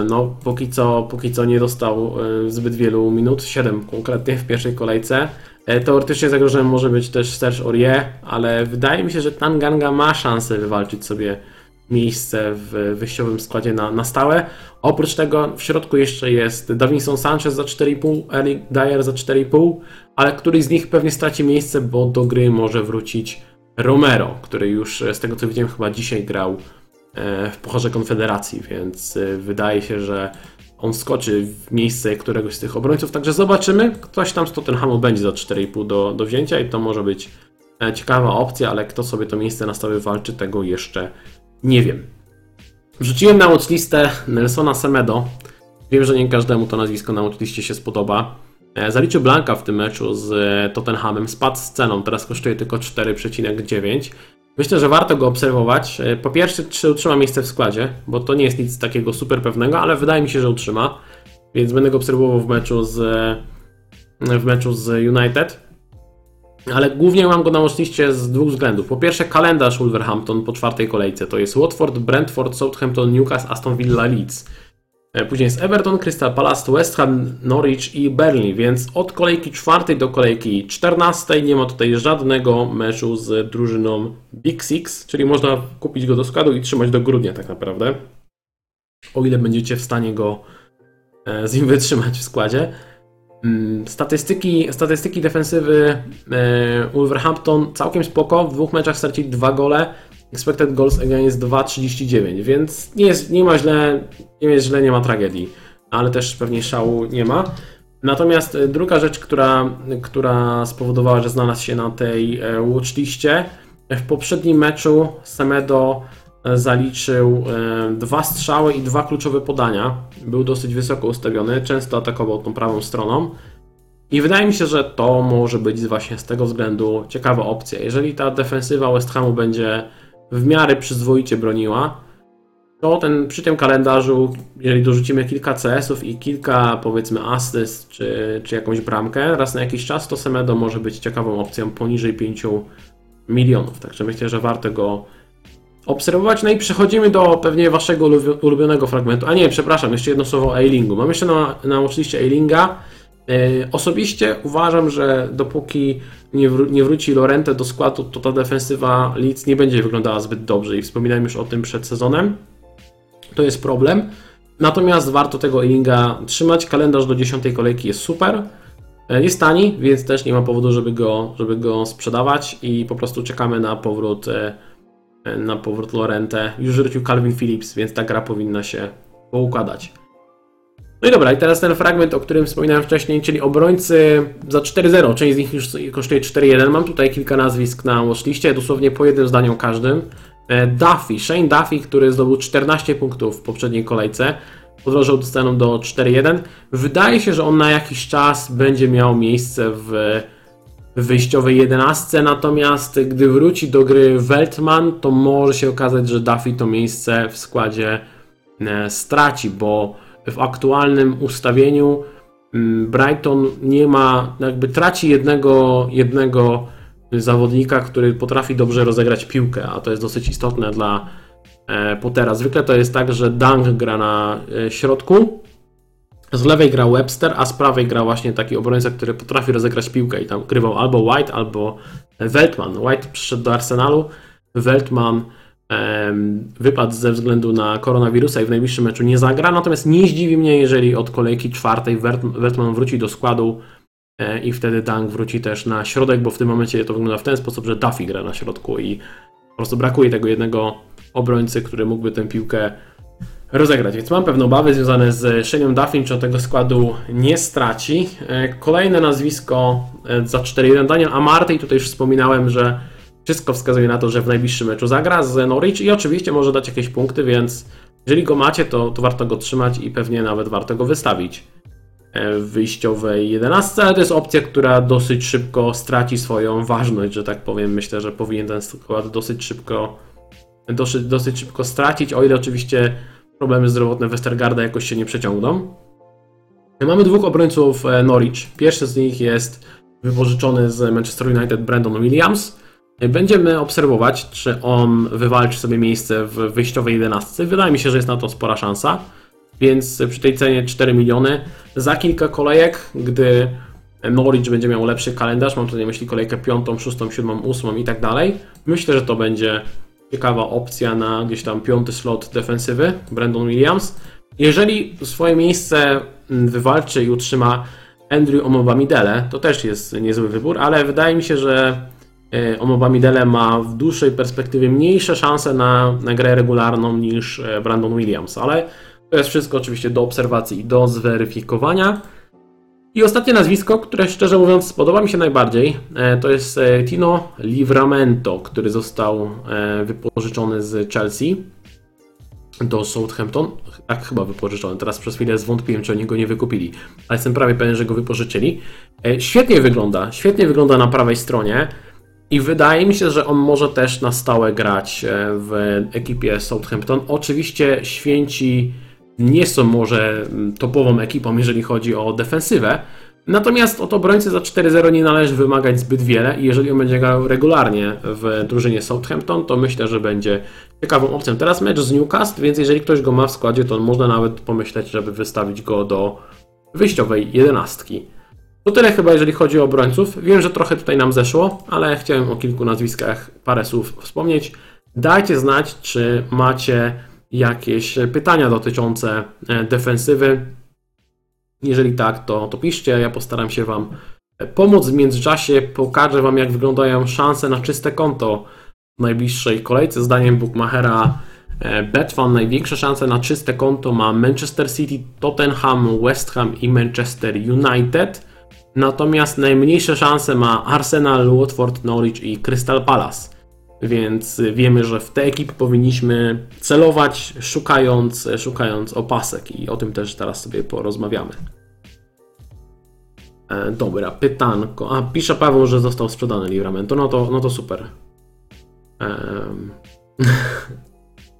no, póki co, póki co nie dostał e, zbyt wielu minut, 7 konkretnie w pierwszej kolejce. E, Teoretycznie zagrożeniem może być też Serge Aurier, ale wydaje mi się, że Tanganga ma szansę wywalczyć sobie miejsce w wyjściowym składzie na, na stałe. Oprócz tego w środku jeszcze jest Davinson Sanchez za 4,5, Eric Dyer za 4,5, ale któryś z nich pewnie straci miejsce, bo do gry może wrócić Romero, który już z tego co widziałem chyba dzisiaj grał e, w Pucharze Konfederacji, więc e, wydaje się, że on skoczy w miejsce któregoś z tych obrońców, także zobaczymy. Ktoś tam z Tottenhamu będzie za 4,5 do, do wzięcia i to może być e, ciekawa opcja, ale kto sobie to miejsce na stałe walczy, tego jeszcze nie wiem. Wrzuciłem na watchlistę Nelsona Semedo. Wiem, że nie każdemu to nazwisko na watchliście się spodoba. E, zaliczył Blanka w tym meczu z Tottenhamem, spadł z ceną, teraz kosztuje tylko 4,9. Myślę, że warto go obserwować. E, po pierwsze, czy utrzyma miejsce w składzie, bo to nie jest nic takiego super pewnego, ale wydaje mi się, że utrzyma. Więc będę go obserwował w meczu z, w meczu z United. Ale głównie mam go na watchliście z dwóch względów. Po pierwsze, kalendarz Wolverhampton po czwartej kolejce to jest Watford, Brentford, Southampton, Newcastle, Aston Villa, Leeds. E, później jest Everton, Crystal Palace, West Ham, Norwich i Burnley, więc od kolejki czwartej do kolejki czternastej nie ma tutaj żadnego meczu z drużyną Big Six, czyli można kupić go do składu i trzymać do grudnia tak naprawdę. O ile będziecie w stanie go e, z nim wytrzymać w składzie. Mm, statystyki, statystyki defensywy e, Wolverhampton całkiem spoko. W dwóch meczach stracili dwa gole. Expected goals against 2,39, więc nie, jest, nie ma źle, nie jest źle, nie ma tragedii, ale też pewnie szału nie ma. Natomiast e, druga rzecz, która, która spowodowała, że znalazł się na tej e, watchliście, w poprzednim meczu Semedo zaliczył dwa strzały i dwa kluczowe podania. Był dosyć wysoko ustawiony, często atakował tą prawą stroną. I wydaje mi się, że to może być właśnie z tego względu ciekawa opcja. Jeżeli ta defensywa West Hamu będzie w miarę przyzwoicie broniła, to ten, przy tym kalendarzu, jeżeli dorzucimy kilka CS-ów i kilka powiedzmy asyst czy, czy jakąś bramkę raz na jakiś czas, to Semedo może być ciekawą opcją poniżej 5 milionów. Także myślę, że warto go obserwować. No i przechodzimy do pewnie waszego ulubionego fragmentu. A nie, przepraszam, jeszcze jedno słowo o Eilingu. Mam jeszcze na, na oczywiście Eilinga. E, osobiście uważam, że dopóki nie, wró nie wróci Lorente do składu, to ta defensywa Leeds nie będzie wyglądała zbyt dobrze i wspominałem już o tym przed sezonem. To jest problem. Natomiast warto tego Eilinga trzymać. Kalendarz do 10 kolejki jest super. E, jest tani, więc też nie ma powodu, żeby go, żeby go sprzedawać i po prostu czekamy na powrót e, na powrót Lorente. Już wrócił Calvin Phillips, więc ta gra powinna się poukładać. No i dobra, i teraz ten fragment, o którym wspominałem wcześniej, czyli obrońcy za 4-0. Część z nich już kosztuje 4-1. Mam tutaj kilka nazwisk na watchliście, dosłownie po jednym zdaniu każdym. E, Duffy, Shane Duffy, który zdobył 14 punktów w poprzedniej kolejce, podrożał ceną do 4-1. Wydaje się, że on na jakiś czas będzie miał miejsce w w wyjściowej 11, natomiast gdy wróci do gry Weltman, to może się okazać, że Duffy to miejsce w składzie e, straci, bo w aktualnym ustawieniu mm, Brighton nie ma, jakby traci jednego, jednego zawodnika, który potrafi dobrze rozegrać piłkę, a to jest dosyć istotne dla e, Pottera. Zwykle to jest tak, że Dunk gra na e, środku, z lewej gra Webster, a z prawej gra właśnie taki obrońca, który potrafi rozegrać piłkę i tam grywał albo White, albo Weltman. White przyszedł do Arsenalu, Weltman um, wypadł ze względu na koronawirusa i w najbliższym meczu nie zagra, natomiast nie zdziwi mnie, jeżeli od kolejki czwartej Weltman wróci do składu e, i wtedy Dunk wróci też na środek, bo w tym momencie to wygląda w ten sposób, że Duffy gra na środku i po prostu brakuje tego jednego obrońcy, który mógłby tę piłkę rozegrać. Więc mam pewne obawy związane z Shane'em Duffin, czy on tego składu nie straci. E, kolejne nazwisko e, za 4-1 Daniel Amarty i tutaj już wspominałem, że wszystko wskazuje na to, że w najbliższym meczu zagra z Norwich i oczywiście może dać jakieś punkty, więc jeżeli go macie, to, to warto go trzymać i pewnie nawet warto go wystawić e, w wyjściowej 11, ale to jest opcja, która dosyć szybko straci swoją ważność, że tak powiem. Myślę, że powinien ten skład dosyć szybko dosyć, dosyć szybko stracić, o ile oczywiście problemy zdrowotne Westergarda jakoś się nie przeciągną. Mamy dwóch obrońców e, Norwich. Pierwszy z nich jest wypożyczony z Manchester United Brandon Williams. Będziemy obserwować, czy on wywalczy sobie miejsce w wyjściowej 11. Wydaje mi się, że jest na to spora szansa. Więc przy tej cenie 4 miliony za kilka kolejek, gdy Norwich będzie miał lepszy kalendarz, mam tutaj na myśli kolejkę 5, 6, 7, 8 i tak dalej, myślę, że to będzie ciekawa opcja na gdzieś tam piąty slot defensywy, Brandon Williams. Jeżeli swoje miejsce mm, wywalczy i utrzyma Andrew Omobamidele, to też jest niezły wybór, ale wydaje mi się, że e, Omobamidele ma w dłuższej perspektywie mniejsze szanse na, na grę regularną niż e, Brandon Williams, ale to jest wszystko oczywiście do obserwacji i do zweryfikowania. I ostatnie nazwisko, które szczerze mówiąc spodoba mi się najbardziej, e, to jest e, Tino Livramento, który został e, wypożyczony z Chelsea do Southampton. Tak, chyba wypożyczony. Teraz przez chwilę zwątpiłem, czy oni go nie wykupili, ale jestem prawie pewien, że go wypożyczyli. Świetnie wygląda, świetnie wygląda na prawej stronie i wydaje mi się, że on może też na stałe grać w ekipie Southampton. Oczywiście święci nie są może mm, topową ekipą, jeżeli chodzi o defensywę. Natomiast od obrońcy za 4-0 nie należy wymagać zbyt wiele i jeżeli on będzie grał regularnie w drużynie Southampton, to myślę, że będzie ciekawą opcją. Teraz mecz z Newcastle, więc jeżeli ktoś go ma w składzie, to można nawet pomyśleć, żeby wystawić go do wyjściowej jedenastki. To tyle chyba, jeżeli chodzi o obrońców. Wiem, że trochę tutaj nam zeszło, ale chciałem o kilku nazwiskach parę słów wspomnieć. Dajcie znać, czy macie jakieś pytania dotyczące e, defensywy. Jeżeli tak, to, to piszcie, ja postaram się Wam pomóc. W międzyczasie pokażę Wam, jak wyglądają szanse na czyste konto w najbliższej kolejce. Zdaniem Bookmachera e, Betfan największe szanse na czyste konto ma Manchester City, Tottenham, West Ham i Manchester United. Natomiast najmniejsze szanse ma Arsenal, Watford, Norwich i Crystal Palace. Więc wiemy, że w te ekipy powinniśmy celować, szukając, szukając opasek, i o tym też teraz sobie porozmawiamy. E, dobra, pytanko. A, pisze Paweł, że został sprzedany Livramento. No to, no to super.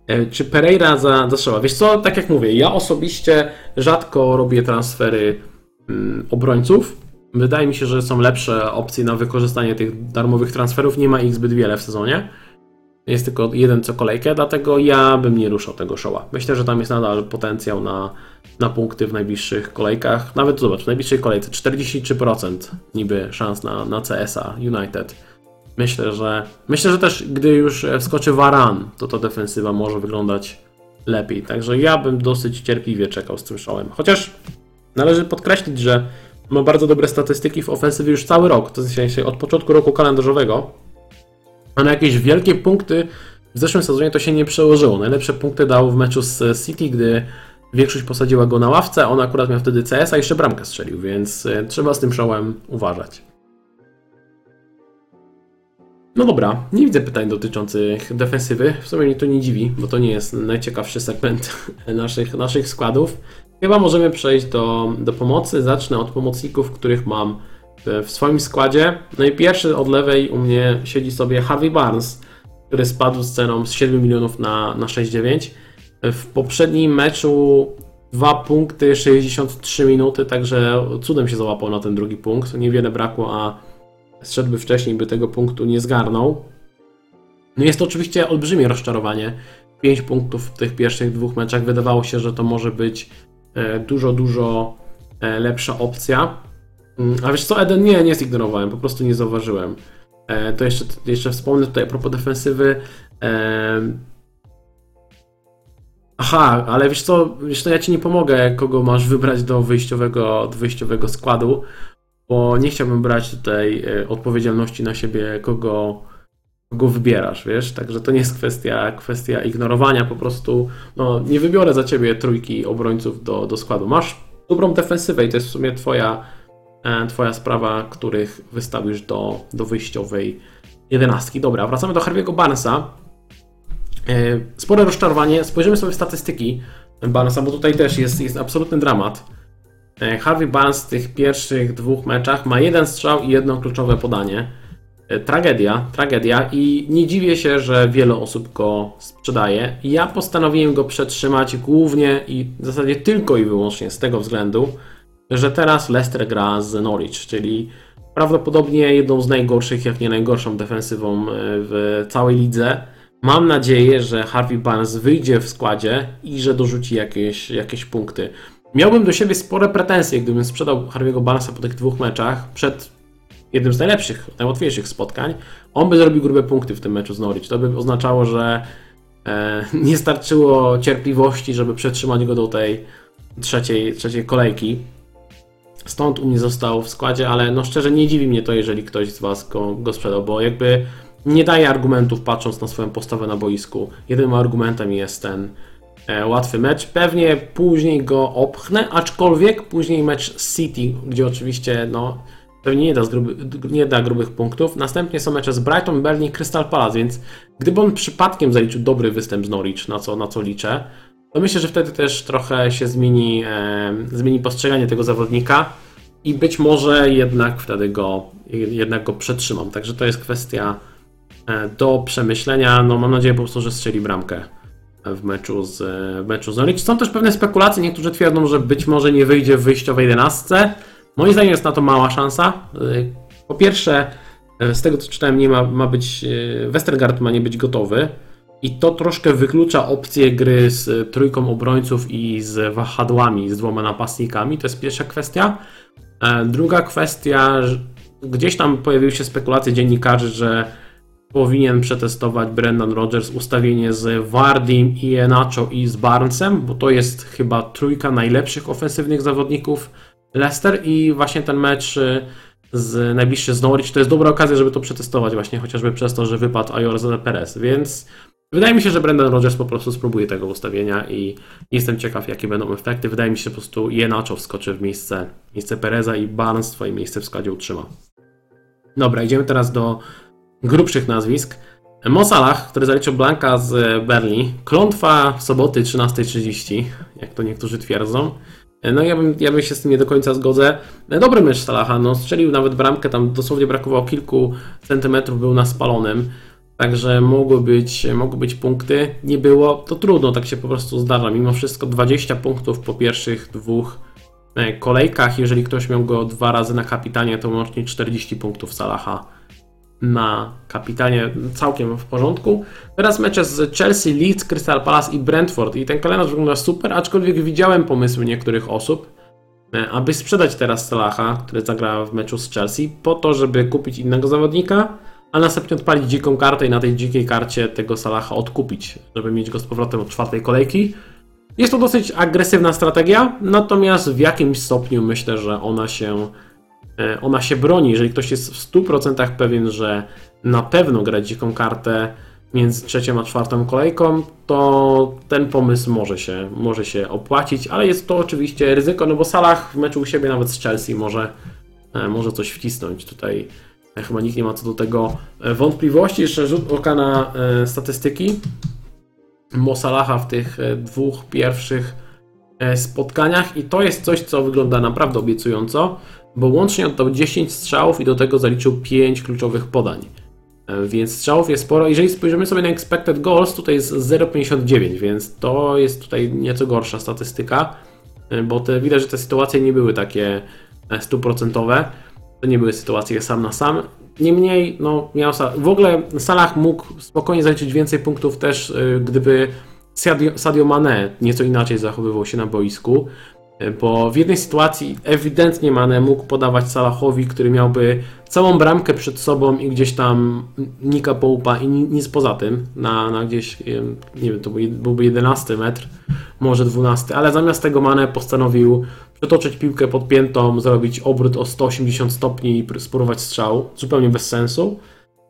E, czy Pereira za, zastrzela? Wiesz co, tak jak mówię, ja osobiście rzadko robię transfery mm, obrońców Wydaje mi się, że są lepsze opcje na wykorzystanie tych darmowych transferów. Nie ma ich zbyt wiele w sezonie. Jest tylko jeden co kolejkę, dlatego ja bym nie ruszał tego showa. Myślę, że tam jest nadal potencjał na, na punkty w najbliższych kolejkach. Nawet zobacz, w najbliższej kolejce 43% niby szans na, na CS-a United. Myślę, że myślę, że też gdy już wskoczy Varan, to ta defensywa może wyglądać lepiej. Także ja bym dosyć cierpliwie czekał z tym showem. Chociaż należy podkreślić, że ma bardzo dobre statystyki w ofensywie już cały rok, to w sensie od początku roku kalendarzowego, a na jakieś wielkie punkty w zeszłym sezonie to się nie przełożyło. Najlepsze punkty dał w meczu z City, gdy większość posadziła go na ławce, on akurat miał wtedy CS, a jeszcze bramkę strzelił, więc e, trzeba z tym showem uważać. No dobra, nie widzę pytań dotyczących defensywy. W sumie mnie to nie dziwi, bo to nie jest najciekawszy segment naszych, naszych składów. Chyba możemy przejść do, do pomocy. Zacznę od pomocników, których mam w swoim składzie. No i pierwszy od lewej u mnie siedzi sobie Harvey Barnes, który spadł z ceną z 7 milionów na, na 6,9. W poprzednim meczu 2 punkty, 63 minuty, także cudem się załapał na ten drugi punkt. Niewiele brakło, a zszedłby wcześniej, by tego punktu nie zgarnął. No jest to oczywiście olbrzymie rozczarowanie. 5 punktów w tych pierwszych dwóch meczach. Wydawało się, że to może być dużo, dużo e, lepsza opcja. Mm, a wiesz co, Eden? Nie, nie zignorowałem, po prostu nie zauważyłem. E, to jeszcze, jeszcze wspomnę tutaj a propos defensywy. Aha, ale wiesz co, wiesz co, ja ci nie pomogę, kogo masz wybrać do wyjściowego, do wyjściowego składu, bo nie chciałbym brać tutaj odpowiedzialności na siebie, kogo, go wybierasz, wiesz? Także to nie jest kwestia, kwestia ignorowania, po prostu no, nie wybiorę za ciebie trójki obrońców do, do składu. Masz dobrą defensywę i to jest w sumie twoja, e, twoja sprawa, których wystawisz do, do wyjściowej jedenastki. Dobra, wracamy do Harvey'ego Barnesa. E, spore rozczarowanie. Spojrzymy sobie w statystyki Barnesa, bo tutaj też jest, jest absolutny dramat. E, Harvey Barnes w tych pierwszych dwóch meczach ma jeden strzał i jedno kluczowe podanie. Tragedia, tragedia i nie dziwię się, że wiele osób go sprzedaje. Ja postanowiłem go przetrzymać głównie i w zasadzie tylko i wyłącznie z tego względu, że teraz Leicester gra z Norwich, czyli prawdopodobnie jedną z najgorszych, jak nie najgorszą defensywą e, w całej lidze. Mam nadzieję, że Harvey Barnes wyjdzie w składzie i że dorzuci jakieś, jakieś punkty. Miałbym do siebie spore pretensje, gdybym sprzedał Harvey'ego Barnesa po tych dwóch meczach przed jednym z najlepszych, najłatwiejszych spotkań, on by zrobił grube punkty w tym meczu z Norwich. To by oznaczało, że e, nie starczyło cierpliwości, żeby przetrzymać go do tej trzeciej, trzeciej kolejki. Stąd u mnie został w składzie, ale no szczerze nie dziwi mnie to, jeżeli ktoś z Was go, go sprzedał, bo jakby nie daje argumentów patrząc na swoją postawę na boisku. Jedynym argumentem jest ten e, łatwy mecz. Pewnie później go opchnę, aczkolwiek później mecz City, gdzie oczywiście no, pewnie nie da, gruby, nie da grubych punktów. Następnie są mecze z Brighton, Berlin, Crystal Palace, więc gdyby on przypadkiem zaliczył dobry występ z Norwich, na co, na co liczę, to myślę, że wtedy też trochę się zmieni, e, zmieni postrzeganie tego zawodnika i być może jednak wtedy go, jednak go przetrzymam. Także to jest kwestia e, do przemyślenia. No mam nadzieję po prostu, że strzeli bramkę w meczu z, w meczu z Norwich. Są też pewne spekulacje, niektórzy twierdzą, że być może nie wyjdzie w wyjściowej 11. Moim zdaniem jest na to mała szansa. E, po pierwsze, e, z tego co czytałem, nie ma, ma być, Westergaard ma nie być gotowy. I to troszkę wyklucza opcję gry z trójką obrońców i z wahadłami, z dwoma napastnikami. To jest pierwsza kwestia. E, druga kwestia, gdzieś tam pojawiły się spekulacje dziennikarzy, że powinien przetestować Brendan Rodgers ustawienie z Wardim i Enacho i z Barnesem, bo to jest chyba trójka najlepszych ofensywnych zawodników Leicester i właśnie ten mecz e, z najbliższy z Norwich to jest dobra okazja, żeby to przetestować właśnie chociażby przez to, że wypadł Ayor Perez, więc Wydaje mi się, że Brendan Rodgers po prostu spróbuje tego ustawienia i jestem ciekaw, jakie będą efekty. Wydaje mi się, że po prostu Jenacho wskoczy w miejsce, miejsce Pereza i Barnes swoje miejsce w składzie utrzyma. Dobra, idziemy teraz do grubszych nazwisk. Mo Salah, który zaliczył Blanka z Berli. Klątwa soboty 13.30, jak to niektórzy twierdzą. No ja bym, ja bym się z tym nie do końca zgodzę. Dobry mecz Salaha, no strzelił nawet bramkę, tam dosłownie brakowało kilku centymetrów, był na spalonym. Także mogły być, mogły być punkty. Nie było, to trudno, tak się po prostu zdarza. Mimo wszystko 20 punktów po pierwszych dwóch e, kolejkach. Jeżeli ktoś miał go dwa razy na kapitanie, to łącznie 40 punktów Salaha na kapitanie całkiem w porządku. Teraz mecze z Chelsea, Leeds, Crystal Palace i Brentford. I ten kalendarz wygląda super, aczkolwiek widziałem pomysły niektórych osób, e, aby sprzedać teraz Salaha, który zagra w meczu z Chelsea, po to, żeby kupić innego zawodnika a następnie odpalić dziką kartę i na tej dzikiej karcie tego Salaha odkupić, żeby mieć go z powrotem od czwartej kolejki. Jest to dosyć agresywna strategia, natomiast w jakimś stopniu myślę, że ona się, ona się broni. Jeżeli ktoś jest w 100% pewien, że na pewno gra dziką kartę między trzecią a czwartą kolejką, to ten pomysł może się, może się opłacić, ale jest to oczywiście ryzyko, no bo Salah w meczu u siebie nawet z Chelsea może, e, może coś wcisnąć tutaj Chyba nikt nie ma co do tego e, wątpliwości. Jeszcze rzut oka na e, statystyki Mosalaha w tych e, dwóch pierwszych spotkaniach i to jest coś, co wygląda naprawdę obiecująco, bo łącznie oddał 10 strzałów i do tego zaliczył 5 kluczowych podań. Więc strzałów jest sporo. Jeżeli spojrzymy sobie na expected goals, tutaj jest 0,59, więc to jest tutaj nieco gorsza statystyka, bo te, widać, że te sytuacje nie były takie stuprocentowe. To nie były sytuacje sam na sam. Niemniej, no, miał w ogóle Salah mógł spokojnie zaliczyć więcej punktów też, gdyby Sadio, Mane nieco inaczej zachowywał się na boisku, y, bo w jednej sytuacji ewidentnie Mane mógł podawać Salahowi, który miałby całą bramkę przed sobą i gdzieś tam nika połupa i nic poza tym, na, na gdzieś, y, nie wiem, to byłby 11 metr, może 12, ale zamiast tego Mane postanowił przetoczyć piłkę pod piętą, zrobić obrót o 180 stopni i spróbować strzał, zupełnie bez sensu.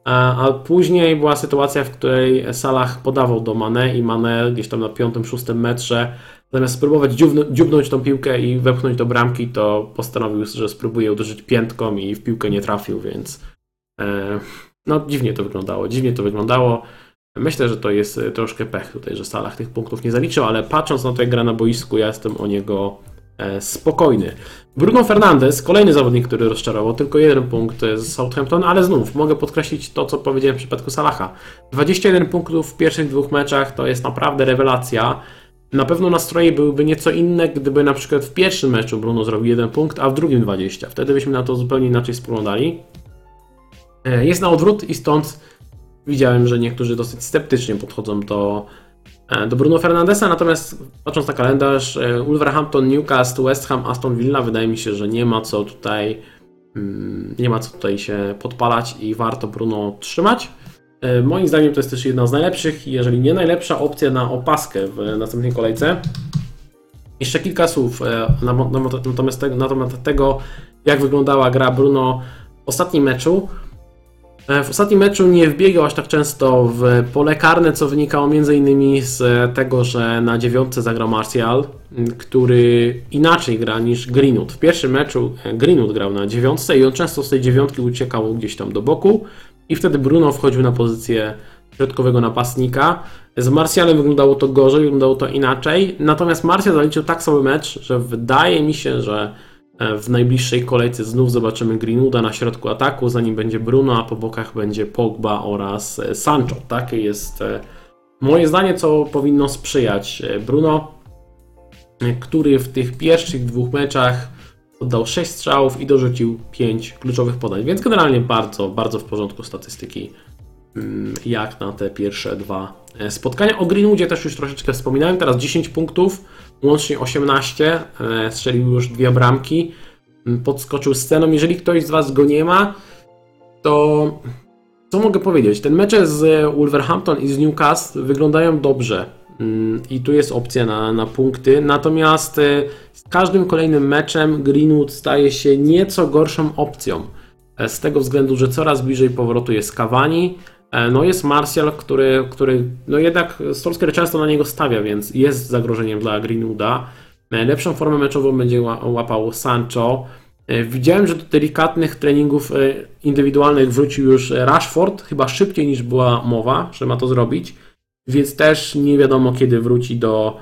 A, później była sytuacja, w której Salah podawał do Mane i Mane gdzieś tam na piątym, szóstym metrze zamiast spróbować dziubnąć, tą piłkę i wepchnąć do bramki, to postanowił, że spróbuje uderzyć piętką i w piłkę nie trafił, więc e, no dziwnie to wyglądało, dziwnie to wyglądało. Myślę, że to jest troszkę pech tutaj, że Salah tych punktów nie zaliczył, ale patrząc na jak gra na boisku, ja jestem o niego E, spokojny. Bruno Fernandes, kolejny zawodnik, który rozczarował, tylko jeden punkt z Southampton, ale znów mogę podkreślić to, co powiedziałem w przypadku Salaha. 21 punktów w pierwszych dwóch meczach to jest naprawdę rewelacja. Na pewno nastroje byłyby nieco inne, gdyby na przykład w pierwszym meczu Bruno zrobił jeden punkt, a w drugim 20. Wtedy byśmy na to zupełnie inaczej spoglądali. E, jest na odwrót i stąd widziałem, że niektórzy dosyć sceptycznie podchodzą do E, do Bruno Fernandesa, natomiast patrząc na kalendarz, e, Wolverhampton, Newcastle, West Ham, Aston Villa, wydaje mi się, że nie ma co tutaj Mm, Nie ma co tutaj się podpalać i warto Bruno trzymać. E, Moim zdaniem to jest też jedna z najlepszych, jeżeli nie najlepsza opcja na opaskę w następnej kolejce. Jeszcze kilka słów e, na, na, natomiast tego, jak wyglądała gra Bruno w ostatnim meczu. E, W ostatnim meczu nie wbiegał aż tak często w pole karne, co wynikało m.in. z tego, że na dziewiątce zagrał Martial, który inaczej gra niż Greenwood. W pierwszym meczu e, Greenwood grał na dziewiątce i on często z tej dziewiątki uciekał gdzieś tam do boku i wtedy Bruno wchodził na pozycję środkowego napastnika. Z Martialem wyglądało to gorzej, wyglądało to inaczej. Natomiast Martial zaliczył tak sobie mecz, że wydaje mi się, że w najbliższej kolejce znów zobaczymy Greenwooda na środku ataku, za nim będzie Bruno, a po bokach będzie Pogba oraz e, Sancho. Takie jest e, moje zdanie, co powinno sprzyjać e, Bruno, e, który w tych pierwszych dwóch meczach oddał 6 strzałów i dorzucił 5 kluczowych podań, więc generalnie bardzo, bardzo w porządku statystyki mm, jak na te pierwsze dwa e, spotkania. O Greenwoodzie też już troszeczkę wspominałem, teraz 10 punktów, łącznie 18, e, strzelił już dwie bramki, mm, podskoczył sceną. Jeżeli ktoś z Was go nie ma, to co mogę powiedzieć? Ten mecze z Wolverhampton i z Newcastle wyglądają dobrze. Mm, I tu jest opcja na, na punkty. Natomiast e, z każdym kolejnym meczem Greenwood staje się nieco gorszą opcją. E, Z tego względu, że coraz bliżej powrotu jest Cavani. E, No jest Martial, który, który no jednak Solskjaer często na niego stawia, więc jest zagrożeniem dla Greenwooda. E, Lepszą formę meczową będzie ła- łapał Sancho. E, Widziałem, że do delikatnych treningów indywidualnych wrócił już Rashford, chyba szybciej niż była mowa, że ma to zrobić, więc też nie wiadomo kiedy wróci do,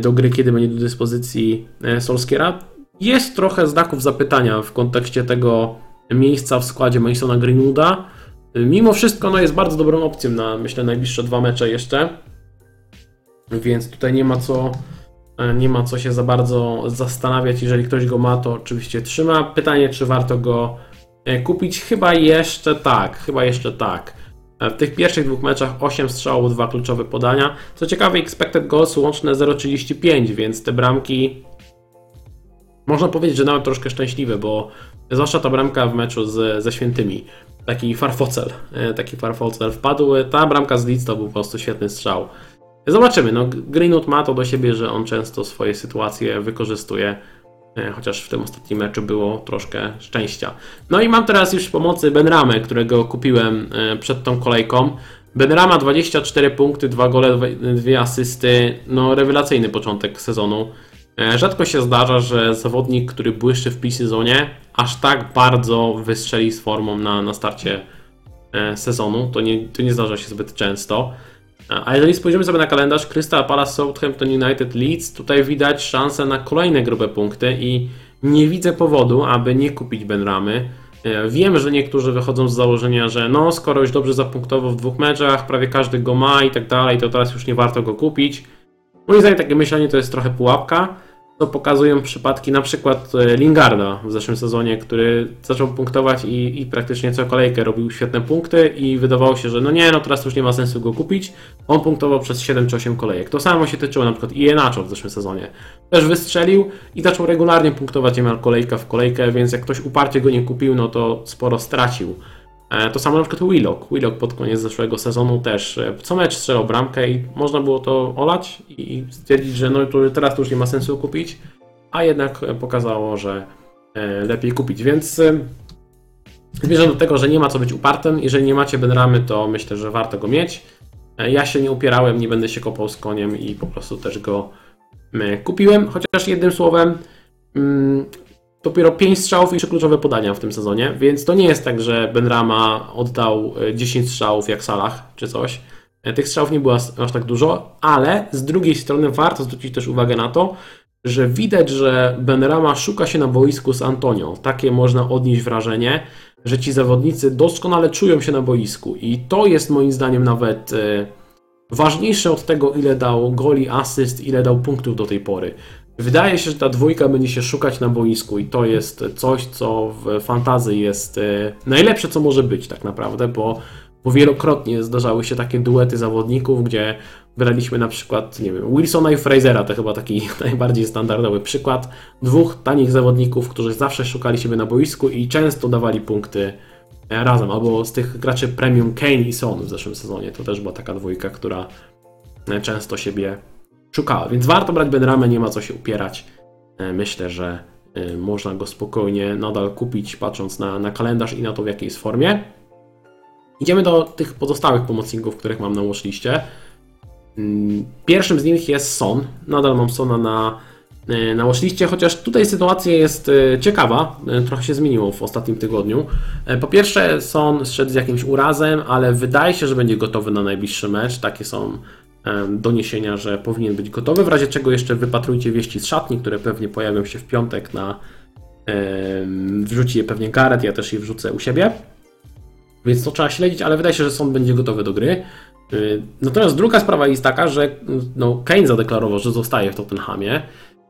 do gry, kiedy będzie do dyspozycji Solskiera. Jest trochę znaków zapytania w kontekście tego miejsca w składzie Masona Greenwooda. Mimo wszystko no, jest bardzo dobrą opcją na myślę najbliższe dwa mecze jeszcze, więc tutaj nie ma co E, Nie ma co się za bardzo zastanawiać. Jeżeli ktoś go ma, to oczywiście trzyma. Pytanie, czy warto go e, kupić? Chyba jeszcze tak. Chyba jeszcze tak. E, W tych pierwszych dwóch meczach 8 strzałów, 2 kluczowe podania. Co ciekawe, expected goals łączne 0,35, więc te bramki można powiedzieć, że nawet troszkę szczęśliwe, bo zwłaszcza ta bramka w meczu z, ze Świętymi. Taki farfocel, e, taki farfocel wpadł. Ta bramka z Leeds to był po prostu świetny strzał. Zobaczymy. No, Greenwood ma to do siebie, że on często swoje sytuacje wykorzystuje, e, chociaż w tym ostatnim meczu było troszkę szczęścia. No i mam teraz już pomocy Benramę, którego kupiłem e, przed tą kolejką. Benrama 24 punkty, 2 gole, 2 asysty. No, rewelacyjny początek sezonu. E, Rzadko się zdarza, że zawodnik, który błyszczy w pre-sezonie, aż tak bardzo wystrzeli z formą na, na starcie e, sezonu. To nie, to nie zdarza się zbyt często. A jeżeli spojrzymy sobie na kalendarz Crystal Palace, Southampton United, Leeds, tutaj widać szansę na kolejne grube punkty i nie widzę powodu, aby nie kupić Benramy. E, Wiem, że niektórzy wychodzą z założenia, że no, skoro już dobrze zapunktował w dwóch meczach, prawie każdy go ma i tak dalej, to teraz już nie warto go kupić. Moim zdaniem takie myślenie to jest trochę pułapka. To pokazują przypadki na przykład e, Lingarda w zeszłym sezonie, który zaczął punktować i, i praktycznie co kolejkę robił świetne punkty i wydawało się, że no nie, no teraz już nie ma sensu go kupić. On punktował przez 7 czy 8 kolejek. To samo się tyczyło na przykład Ienacho w zeszłym sezonie. Też wystrzelił i zaczął regularnie punktować niemal kolejka w kolejkę, więc jak ktoś uparcie go nie kupił, no to sporo stracił. E, To samo na przykład Willock. Willock pod koniec zeszłego sezonu też e, co mecz strzelał bramkę i można było to olać i stwierdzić, że no teraz to już nie ma sensu kupić, a jednak e, pokazało, że lepiej kupić. Więc zmierzam do tego, że nie ma co być upartym. Jeżeli nie macie Benramy, to myślę, że warto go mieć. Ja się nie upierałem, nie będę się kopał z koniem i po prostu też go kupiłem. Chociaż jednym słowem, mm, dopiero 5 strzałów i 3 kluczowe podania w tym sezonie, więc to nie jest tak, że Benrama oddał e, 10 strzałów jak Salah czy coś. E, Tych strzałów nie było aż aż tak dużo, ale z drugiej strony warto zwrócić też uwagę na to, że widać, że Benrama szuka się na boisku z Antonią. Takie można odnieść wrażenie, że ci zawodnicy doskonale czują się na boisku i to jest moim zdaniem nawet e, ważniejsze od tego, ile dał goli, asyst, ile dał punktów do tej pory. Wydaje się, że ta dwójka będzie się szukać na boisku i to jest coś, co w fantazji jest e, najlepsze, co może być tak naprawdę, bo bo wielokrotnie zdarzały się takie duety zawodników, gdzie braliśmy na przykład, nie wiem, Wilsona i Frasera, to chyba taki najbardziej standardowy przykład, dwóch tanich zawodników, którzy zawsze szukali siebie na boisku i często dawali punkty e, razem, albo z tych graczy premium Kane i Son w zeszłym sezonie, to też była taka dwójka, która e, często siebie szukała, więc warto brać Benramę, nie ma co się upierać. E, Myślę, że e, można go spokojnie nadal kupić, patrząc na, na kalendarz i na to, w jakiej jest formie. Idziemy do tych pozostałych pomocników, których mam na watchliście. Mm, Pierwszym z nich jest Son. Nadal mam Sona na, e, na watchliście, chociaż tutaj sytuacja jest ciekawa. Trochę się zmieniło w ostatnim tygodniu. Po pierwsze, Son zszedł z jakimś urazem, ale wydaje się, że będzie gotowy na najbliższy mecz. Takie są doniesienia, że powinien być gotowy. W razie czego jeszcze wypatrujcie wieści z szatni, które pewnie pojawią się w piątek na. Wrzuci je pewnie Gareth, ja też je wrzucę u siebie. Więc to trzeba śledzić, ale wydaje się, że Son będzie gotowy do gry. Yy, Natomiast druga sprawa jest taka, że no, Kane zadeklarował, że zostaje w Tottenhamie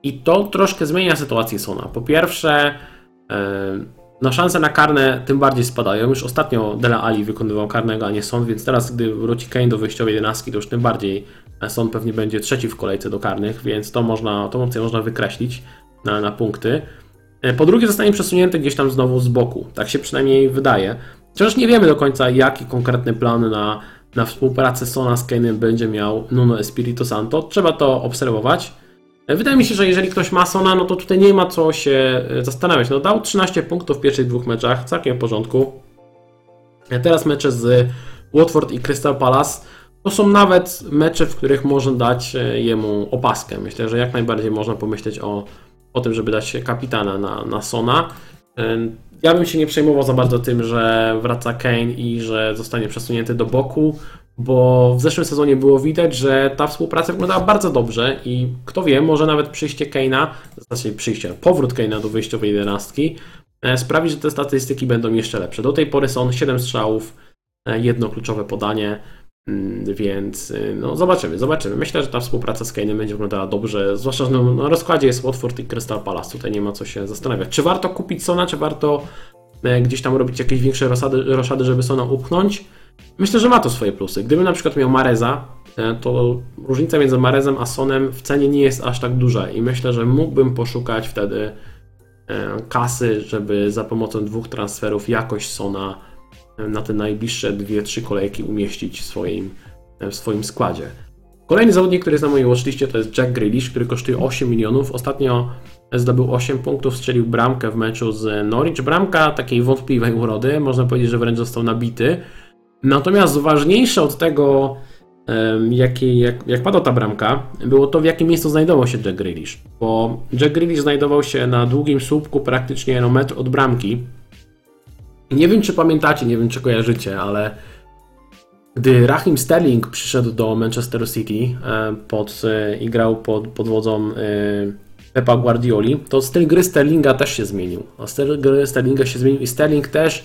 i to troszkę zmienia sytuację Sona. Po pierwsze, no szanse na karne tym bardziej spadają. Już ostatnio Dela Ali wykonywał karnego, a nie Son, więc teraz, gdy wróci Kane do wyjściowej 11, to już tym bardziej Son pewnie będzie trzeci w kolejce do karnych, więc to można, tą opcję można wykreślić na, na punkty. Yy, Po drugie, zostanie przesunięty gdzieś tam znowu z boku. Tak się przynajmniej wydaje. Chociaż nie wiemy do końca, jaki konkretny plan na, na współpracę Sona z Kane'em będzie miał Nuno Espirito Santo. Trzeba to obserwować. Wydaje mi się, że jeżeli ktoś ma Sona, no to tutaj nie ma co się e, zastanawiać. No dał 13 punktów w pierwszych dwóch meczach, całkiem w porządku. Teraz mecze z Watford i Crystal Palace to są nawet mecze, w których można dać e, jemu opaskę. Myślę, że jak najbardziej można pomyśleć o, o tym, żeby dać kapitana na, na Sona. E, Ja bym się nie przejmował za bardzo tym, że wraca Kane i że zostanie przesunięty do boku, bo w zeszłym sezonie było widać, że ta współpraca wyglądała bardzo dobrze i kto wie, może nawet przyjście Kane'a, znaczy przyjście, powrót Kane'a do wyjściowej jedenastki e, sprawi, że te statystyki będą jeszcze lepsze. Do tej pory są 7 strzałów, e, jedno kluczowe podanie, mm, więc y, no, zobaczymy, zobaczymy. Myślę, że ta współpraca z Kane'em będzie wyglądała dobrze, zwłaszcza, że no, na rozkładzie jest Watford i Crystal Palace, tutaj nie ma co się zastanawiać. Czy warto kupić Sona, czy warto e, gdzieś tam robić jakieś większe roszady, roszady żeby Sona upchnąć? Myślę, że ma to swoje plusy. Gdybym na przykład miał Mareza, e, to różnica między Marezem a Sonem w cenie nie jest aż tak duża i myślę, że mógłbym poszukać wtedy e, kasy, żeby za pomocą dwóch transferów jakoś Sona e, na te najbliższe 2-3 kolejki umieścić w swoim, w swoim składzie. Kolejny zawodnik, który jest na mojej watchliście to jest Jack Grealish, który kosztuje 8 milionów. Ostatnio zdobył 8 punktów, strzelił bramkę w meczu z Norwich. Bramka takiej wątpliwej urody, można powiedzieć, że wręcz został nabity. Natomiast ważniejsze od tego, em, jakie, jak, jak padła ta bramka, było to, w jakim miejscu znajdował się Jack Grealish. Bo Jack Grealish znajdował się na długim słupku, praktycznie no, metr od bramki. Nie wiem, czy pamiętacie, nie wiem, czy kojarzycie, ale gdy Raheem Sterling przyszedł do Manchesteru City e, pod, e, i grał pod, pod wodzą e, Pepa Guardioli, to styl gry Sterlinga też się zmienił. A styl gry Sterlinga się zmienił i Sterling też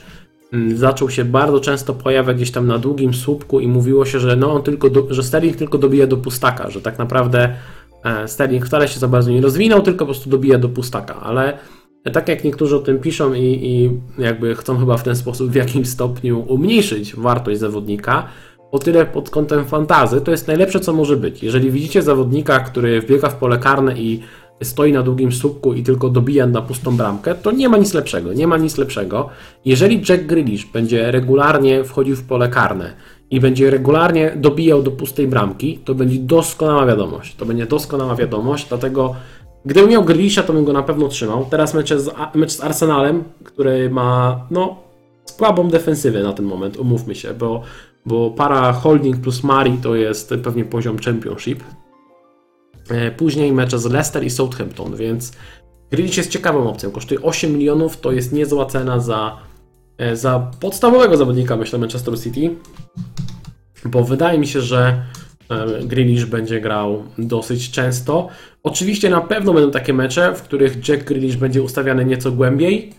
zaczął się bardzo często pojawiać gdzieś tam na długim słupku i mówiło się, że, no, on tylko do, że Sterling tylko dobija do pustaka, że tak naprawdę e, Sterling wcale się za bardzo nie rozwinął, tylko po prostu dobija do pustaka, ale tak jak niektórzy o tym piszą i, i jakby chcą chyba w ten sposób w jakimś stopniu umniejszyć wartość zawodnika, o tyle pod kątem fantazy to jest najlepsze co może być. Jeżeli widzicie zawodnika, który wbiega w pole karne i stoi na długim słupku i tylko dobija na pustą bramkę, to nie ma nic lepszego, nie ma nic lepszego. Jeżeli Jack Grealish będzie regularnie wchodził w pole karne i będzie regularnie dobijał do pustej bramki, to będzie doskonała wiadomość. To będzie doskonała wiadomość, dlatego gdybym miał Grealisha, to bym go na pewno trzymał. Teraz mecz z, mecz z Arsenalem, który ma no słabą defensywę na ten moment, umówmy się, bo, bo para Holding plus Mari to jest pewnie poziom Championship. E, Później mecze z Leicester i Southampton, więc Grealish jest ciekawą opcją. Kosztuje 8 milionów, to jest niezła cena za, e, za podstawowego zawodnika, myślę, Manchester City. Bo wydaje mi się, że e, Grealish będzie grał dosyć często. Oczywiście na pewno będą takie mecze, w których Jack Grealish będzie ustawiany nieco głębiej.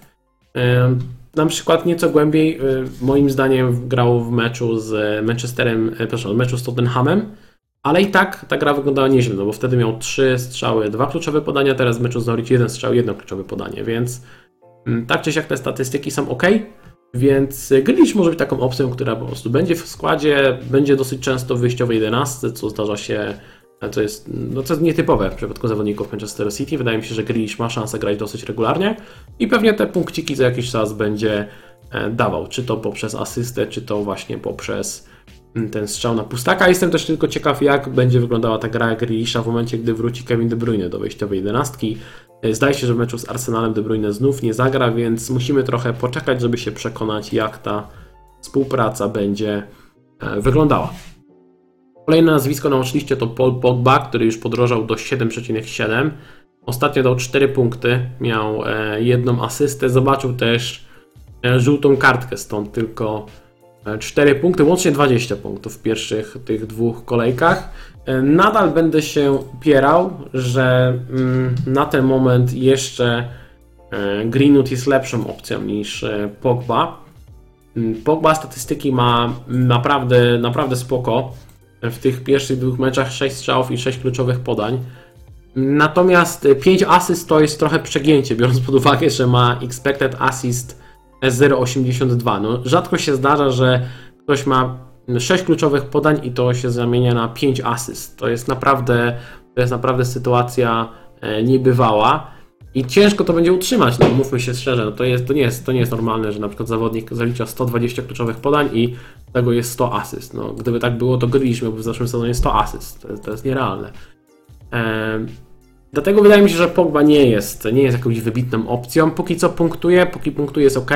Na przykład nieco głębiej, moim zdaniem, grał w meczu z Manchesterem, przepraszam, w meczu z Tottenhamem. Ale i tak ta gra wyglądała nieźle, no bo wtedy miał trzy strzały, dwa kluczowe podania, teraz w meczu z Norwich jeden strzał, jedno kluczowe podanie, więc mm, tak czy siak te statystyki są ok. Więc Grealish może być taką opcją, która po prostu będzie w składzie, będzie dosyć często w wyjściowej 11, co zdarza się, to jest, no to jest nietypowe w przypadku zawodników Manchester City. Wydaje mi się, że Grealish ma szansę grać dosyć regularnie i pewnie te punkciki za jakiś czas będzie e, dawał, czy to poprzez asystę, czy to właśnie poprzez ten strzał na pustaka. Jestem też tylko ciekaw, jak będzie wyglądała ta gra Grealisha w momencie, gdy wróci Kevin De Bruyne do wejściowej 11. E, Zdaje się, że w meczu z Arsenalem De Bruyne znów nie zagra, więc musimy trochę poczekać, żeby się przekonać, jak ta współpraca będzie e, wyglądała. Kolejne nazwisko na oczywiście to Paul Pogba, który już podrożał do 7,7. Ostatnio dał 4 punkty, miał e, jedną asystę, zobaczył też żółtą kartkę, stąd tylko 4 punkty, łącznie 20 punktów w pierwszych tych dwóch kolejkach. E, Nadal będę się upierał, że mm, na ten moment jeszcze e, Greenwood jest lepszą opcją niż e, Pogba. Mm, Pogba statystyki ma naprawdę, naprawdę spoko. W tych pierwszych dwóch meczach 6 strzałów i 6 kluczowych podań. Natomiast 5 asyst to jest trochę przegięcie, biorąc pod uwagę, że ma expected assist 0,82. No, rzadko się zdarza, że ktoś ma 6 kluczowych podań i to się zamienia na 5 asyst. To jest naprawdę, to jest naprawdę sytuacja e, niebywała. I ciężko to będzie utrzymać, no mówmy się szczerze, no to, jest, to, nie jest, to nie jest normalne, że na przykład zawodnik zalicza 120 kluczowych podań i tego jest 100 asyst. No, gdyby tak było, to miałby w zeszłym sezonie 100 asyst. To to jest nierealne. Ehm, Dlatego wydaje mi się, że Pogba nie jest, nie jest jakąś wybitną opcją. Póki co punktuje, póki punktuje jest ok.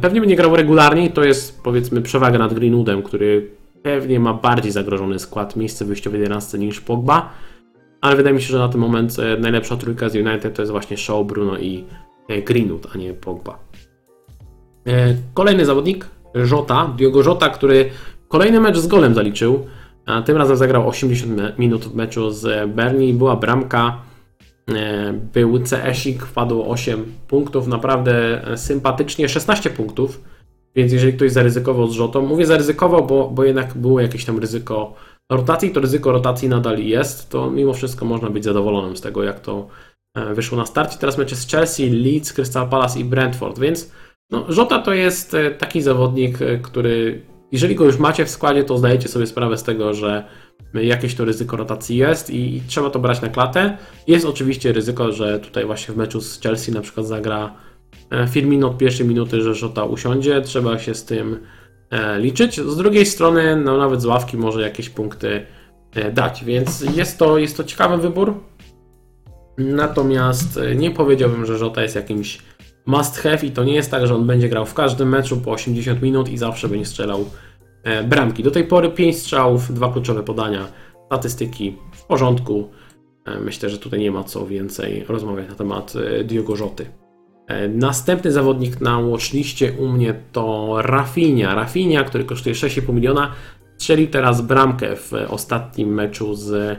Pewnie będzie grał regularnie i to jest powiedzmy przewaga nad Greenwoodem, który pewnie ma bardziej zagrożony skład miejsce wyjściowe 11 niż Pogba. Ale wydaje mi się, że na ten moment e, najlepsza trójka z United to jest właśnie Shaw, Bruno i e, Greenwood, a nie Pogba. E, kolejny zawodnik, Jota, Diogo Jota, który kolejny mecz z golem zaliczył. Tym razem zagrał 80 minut w meczu z Berni. Była bramka. Był CS-ik, wpadło 8 punktów, naprawdę sympatycznie, 16 punktów. Więc jeżeli ktoś zaryzykował z Rzotą, mówię zaryzykował, bo, bo jednak było jakieś tam ryzyko rotacji, to ryzyko rotacji nadal jest, to mimo wszystko można być zadowolonym z tego, jak to e, wyszło na starcie. Teraz mecze z Chelsea, Leeds, Crystal Palace i Brentford, więc no, Żota to jest e, taki zawodnik, e, który jeżeli go już macie w składzie, to zdajecie sobie sprawę z tego, że jakieś to ryzyko rotacji jest i, trzeba to brać na klatę. Jest oczywiście ryzyko, że tutaj właśnie w meczu z Chelsea na przykład zagra Firmino od pierwszej minuty, że Żota usiądzie, trzeba się z tym liczyć. Z drugiej strony, no nawet z ławki może jakieś punkty dać, więc jest to, jest to ciekawy wybór. Natomiast nie powiedziałbym, że Żota jest jakimś must have i to nie jest tak, że on będzie grał w każdym meczu po 80 minut i zawsze będzie strzelał bramki. Do tej pory 5 strzałów, dwa kluczowe podania, statystyki w porządku. Myślę, że tutaj nie ma co więcej rozmawiać na temat Diogo Rzoty. Następny zawodnik na watchliście u mnie to Rafinha. Rafinha, który kosztuje 6,5 miliona, strzelił teraz bramkę w ostatnim meczu z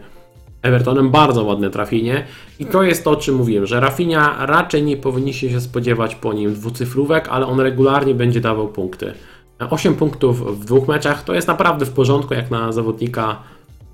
Evertonem. Bardzo ładne trafienie. I to jest to, o czym mówiłem, że Rafinha raczej nie powinniście się spodziewać po nim dwucyfrówek, ale on regularnie będzie dawał punkty. 8 punktów w dwóch meczach to jest naprawdę w porządku, jak na zawodnika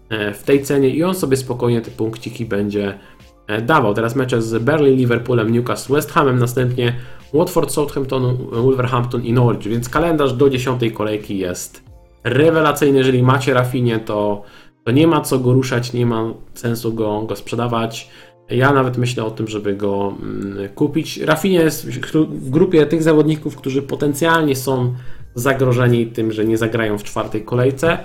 w tej cenie i on sobie spokojnie te punkciki będzie E, dawał. Teraz mecze z Berlin, Liverpoolem, Newcastle, West Hamem, następnie Watford, Southampton, Wolverhampton i Norwich, więc kalendarz do 10 kolejki jest rewelacyjny. Jeżeli macie Rafinie, to, to nie ma co go ruszać, nie ma sensu go, go sprzedawać. Ja nawet myślę o tym, żeby go mm, kupić. Rafinie jest w grupie tych zawodników, którzy potencjalnie są zagrożeni tym, że nie zagrają w czwartej kolejce.